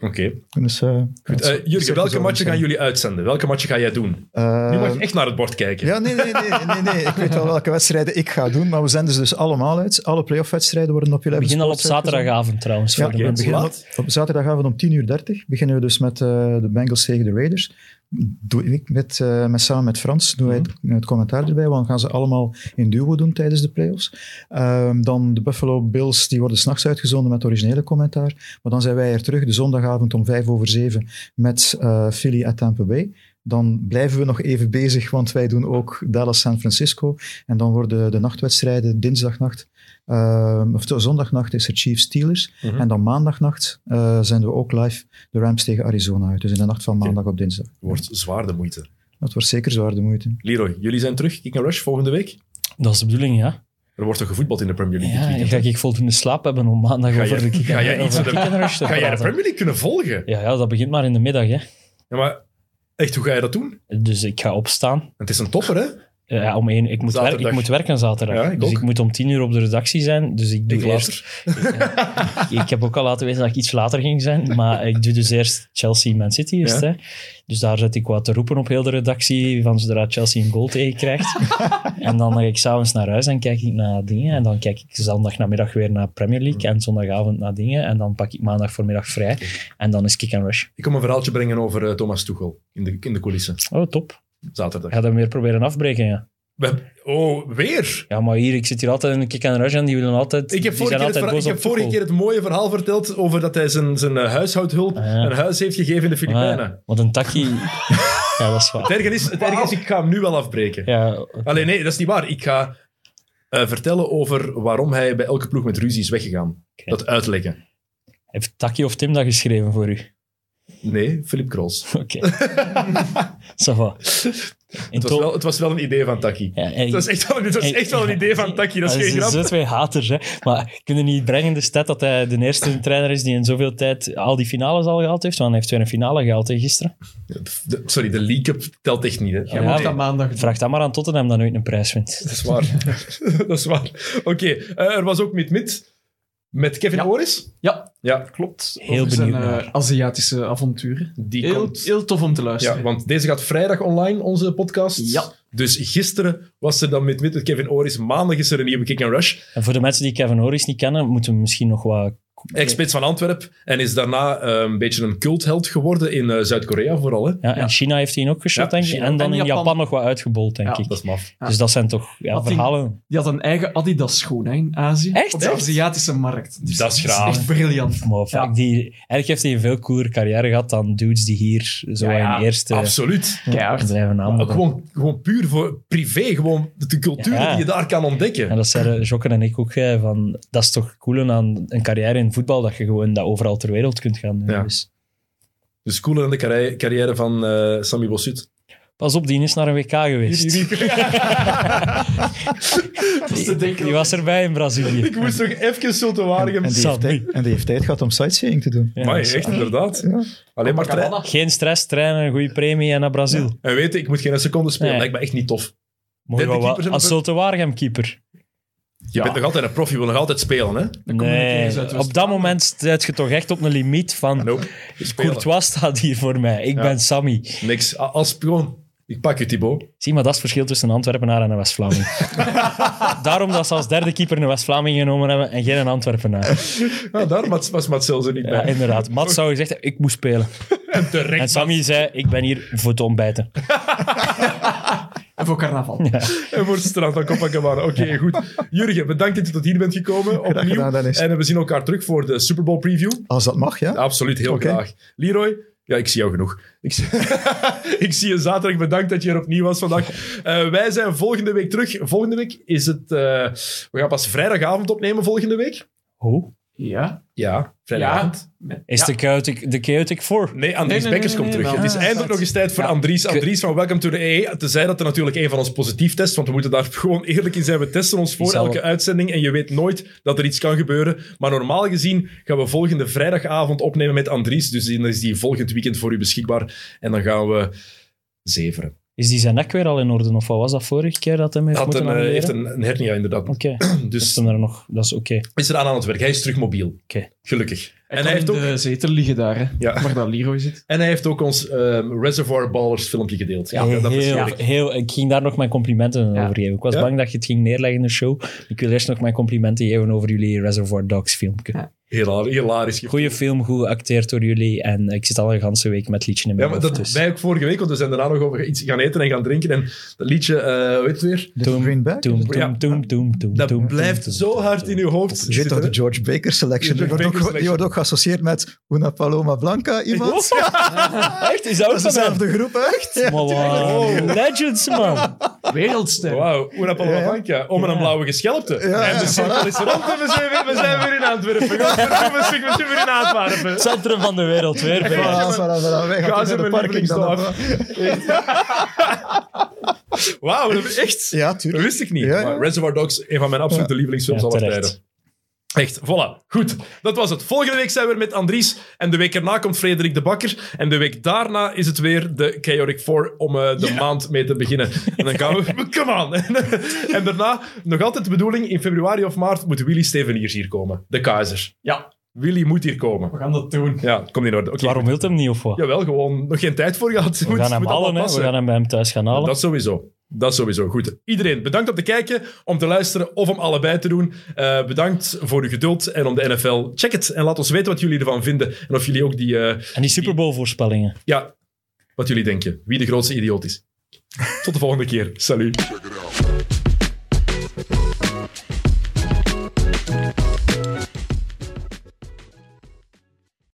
Oké. Dus, eh, Goed, eh, Jurgen, welke matchen gaan jullie uitzenden? Welke matchen ga jij doen? Eh, Nu mag je echt naar het bord kijken. Ja, nee, nee, nee, nee, nee. Ik weet wel welke wedstrijden ik ga doen, maar we zenden ze dus allemaal uit. Alle playoff-wedstrijden worden op We 11 beginnen al op zaterdagavond trouwens. Ja, voor de we beginnen Laat. op zaterdagavond om 10 uur 30 beginnen we dus met eh, de Bengals tegen de Raiders. Doe ik met, eh, met, samen met Frans doen wij het, het commentaar erbij, want gaan ze allemaal in duo doen tijdens de playoffs. Ehm, dan de Buffalo Bills, die worden s'nachts uitgezonden met originele commentaar. Maar dan zijn wij er terug de zondagavond om 5 over 7 met eh, Philly at Tampa Bay. Dan blijven we nog even bezig, want wij doen ook Dallas San Francisco. En dan worden de nachtwedstrijden dinsdagnacht, of de zondagnacht is er Chiefs Steelers. Mhm. En dan maandagnacht eh zenden we ook live de Rams tegen Arizona uit. Dus in de nacht van maandag op dinsdag. Wordt zwaar de moeite. Dat wordt zeker zwaar de moeite. Leroy, jullie zijn terug. Kick and Rush volgende week. Dat is de bedoeling, ja. Er wordt toch gevoetbald in de Premier League dit ja weekend, ga ik voldoende slaap hebben om maandag Ga over jij- de kick ga jij iets de- kick and rush te Ga jij de. Premier League kunnen volgen? Ja, ja, dat begint maar in de middag. Hè. Ja, maar echt, hoe ga je dat doen? Dus ik ga opstaan. Het is een topper, hè? Eh, Ja, om één, ik, moet Zaterdag. werken, ik moet werken zaterdag. Ja, ik dus ook. ik moet om tien uur op de redactie zijn. Dus ik doe Ik eerst... later. Ik heb ook al laten weten dat ik iets later ging zijn. <laughs> Maar ik doe dus eerst Chelsea-Man City. Eerst, Ja. hè. Dus daar zet ik wat te roepen op heel de redactie. Van zodra Chelsea een goal tegen krijgt. <laughs> en dan ga ik s'avonds naar huis en kijk ik naar dingen. En dan kijk ik zondag namiddag weer naar Premier League. En zondagavond naar dingen. En dan pak ik maandag voormiddag vrij. En dan is kick and rush. Ik kom een verhaaltje brengen over eh, Thomas Tuchel in de, in de coulissen. Oh, top. Zaterdag. Ga hem weer proberen afbreken, ja. Oh, weer? Ja, maar hier, ik zit hier altijd in de kick and rush en die willen altijd... Ik heb, vorige keer, het, verhaal- ik heb vorige keer het mooie verhaal verteld over dat hij zijn, zijn eh, huishoudhulp Ah, ja. een huis heeft gegeven in de Filipijnen. Ah, want een takkie... <laughs> ja, dat is waar. Het erge is, het is, ik ga hem nu wel afbreken. Ja. Alleen nee, dat is niet waar. Ik ga eh, vertellen over waarom hij bij elke ploeg met ruzie is weggegaan. Dat uitleggen. Heeft Taki of Tim dat geschreven voor u? Nee, Philip Krols. <laughs> Oké. <laughs> In Het was, wel, het was wel een idee van Taki. Ja, en- Het was echt wel, het was echt wel een idee van Taki, dat is geen Ze grap. zijn twee haters, hè. Maar kunnen niet brengen de stat dat hij de eerste trainer is die in zoveel tijd al die finales al gehaald heeft? Want hij heeft weer een finale gehaald hè, gisteren. De- sorry, de leak-up telt echt niet. Hè. Ja, nee. dat maandag. Vraag dat maar aan Tottenham dat nooit een prijs wint. Dat is waar. <laughs> dat is waar. Oké, eh, er was ook Mit Mit met Kevin Ja. Oris. Ja, Ja, klopt. Heel Over zijn, benieuwd eh, naar. Aziatische avonturen. die Heel, komt... heel tof om te luisteren. Ja, want deze gaat vrijdag online, onze podcast. Ja. Dus gisteren was er dan Mit met Kevin Oris. Maandag is er een nieuwe Kick and Rush. En voor de mensen die Kevin Oris niet kennen, moeten we misschien nog wat... Ex-spits van Antwerpen. En is daarna eh, een beetje een cultheld geworden in eh, Zuid-Korea vooral. Hè? Ja, in Ja. China heeft hij ook geschot, Ja, denk ik. China. En dan En in Japan. Japan. nog wat uitgebold, denk Ja, ik. Dat is maf. Ja. Dus dat zijn toch ja, Had hij- verhalen. Die had een eigen Adidas schoen hè, in Azië. Echt? Op de? Aziatische markt. Dus Dat is dat graaf. echt briljant. Maar die, eigenlijk heeft hij een veel cooler carrière gehad dan dudes die hier zo Ja, ja, in eerste Absoluut. Keihard. aanmoedigen. gewoon, gewoon puur voor privé. Gewoon de cultuur Ja. die je daar kan ontdekken. En dat zeiden Jokken en ik ook, hè, van, dat is toch cool aan een carrière in voetbal, dat je gewoon dat overal ter wereld kunt gaan doen. Ja. Dus, Dus cooler dan de carri- carrière van eh Sammy Bossut. Pas op, die is naar een WK geweest. <laughs> Die- die- Die was erbij in Brazilië. ik moest nog even Zulte Waregem... En die, heeft Sammy. tijd, en die heeft tijd gehad om sightseeing te doen. Ja, is echt inderdaad. Alleen maar trein. Geen stress, trainen, een goede premie en naar Brazil. En weet je, ik moet geen seconde spelen. Nee. Lijkt me echt niet tof. Mooi wel in Als Zulte Waregem keeper. Je bent nog altijd een prof, je wil nog altijd spelen, hè? Nee, op dat moment zit je toch echt op een limiet van... Nope. Spelen. Courtois staat hier voor mij. Ik Ja. ben Sammy. Niks. A- Als gewoon... Ik pak je, Thibaut. Zie, maar dat is het verschil tussen een Antwerpenaar en een West-Vlaming. <laughs> Daarom dat ze als derde keeper een West-Vlaming genomen hebben en geen een Antwerpenaar. <laughs> Ah, daar was, was Marcel zo niet Ja, bij. inderdaad. Mats zou gezegd hebben, ik moet spelen. <laughs> En terecht. En Sammy zei, ik ben hier voor te ontbijten. En voor carnaval. <laughs> En voor het strand van Copacabana. Oké, goed. Jurgen, bedankt dat je tot hier bent gekomen. Opnieuw. gedaan, en we zien elkaar terug voor de Super Bowl preview. Als dat mag, ja. Absoluut, heel graag. Leroy? Ja, ik zie jou genoeg. Ik zie, <laughs> ik zie je zaterdag. Bedankt dat je er opnieuw was vandaag. Eh, wij zijn volgende week terug. Volgende week is het... eh, we gaan pas vrijdagavond opnemen volgende week. Hoe? Ja. Ja, vrijdagavond. Is de Chaotic, de Chaotic 4? Nee, Andries Nee, nee, Bekkers nee, komt nee, terug. nee, het is ah, eindelijk nog eens tijd voor Ja. Andries. Andries van Welcome to the EA. Tenzij dat er natuurlijk een van ons positief test, want we moeten daar <laughs> gewoon eerlijk in zijn. We testen ons voor zal- elke uitzending en je weet nooit dat er iets kan gebeuren. Maar normaal gezien gaan we volgende vrijdagavond opnemen met Andries. Dus dan is die volgend weekend voor u beschikbaar. En dan gaan we zeveren. Is die zijn nek weer al in orde? Of wat was dat vorige keer dat hij heeft Hij had moeten een, eh, annuleren? heeft een, een hernia, inderdaad. Oké, <clears throat> dus Dus dan er nog, dat is oké. is er aan aan het werk. Hij is terug mobiel. Oké. Gelukkig. En En hij, heeft ook, de zetel liggen daar, hè, Ja. waar dat Leroy zit. en hij heeft ook ons ehm, Reservoir Ballers filmpje gedeeld. Ja, dat is heel, heerlijk. heel, ik ging daar nog mijn complimenten Ja. over geven. Ik was Ja? bang dat je het ging neerleggen in de show. Ik wil eerst nog mijn complimenten geven over jullie Reservoir Dogs filmpje. Ja. Hilarisch. hilarisch. Goeie film, goed geacteerd door jullie. En ik zit al een ganse week met liedje in Ja, mijn maar hoofd. dat dus. wij ook vorige week, want we zijn daarna nog over iets gaan eten en gaan drinken. En dat liedje, eh hoe heet het weer? Little Green Bag. Toem, Ja. toem, toem, toem, toem, Dat blijft zo hard in uw hoofd Je weet zitten. toch de George Baker selection? Die wordt, ook, die wordt ook geassocieerd met Una Paloma Blanca, <laughs> iemand? Echt? Is dat ook Dat is dezelfde groep, echt? Ja. Maar wat- Legends, man. Wereldster. Wauw, Una Paloma Ja, ja. Blanca. Om een blauwe geschelpte. Ja, en de ja, cirkel is rond en we zijn, weer, we zijn weer in Antwerpen. <laughs> We zijn we zijn weer in Antwerpen. Centrum van de wereld, weer. Voilà, voilà, voilà. Wij Ga gaan ze de parking lievelingsdorp. Wauw, dat echt? Ja, Dat tuurlijk. wist ik niet. Ja, ja. Maar Reservoir Dogs, een van mijn absolute lievelingsfilms Ja, aller terecht. tijden. Echt, voilà. Goed, dat was het. Volgende week zijn we met Andries. En de week erna komt Frederik de Bakker. En de week daarna is het weer de Chaotic 4 om eh, de maand mee te beginnen. En dan gaan we... <laughs> Come on! <laughs> en daarna, nog altijd de bedoeling, in februari of maart moet Willy Steveniers hier komen. De keizer. Ja, Willy moet hier komen. we gaan dat doen. Ja, komt in orde. Oké. Waarom wil hem niet, of wat? Jawel, gewoon nog geen tijd voor gehad. We gaan hem halen, hè. We gaan hem bij hem thuis gaan halen. Dat sowieso. Dat sowieso. Goed. Iedereen, bedankt om te kijken, om te luisteren of om allebei te doen. Eh, bedankt voor uw geduld en om de NFL. Check het en laat ons weten wat jullie ervan vinden. En of jullie ook die... eh, En die Super Bowl voorspellingen. ja, wat jullie denken. Wie de grootste idioot is. Tot de volgende keer. Salut.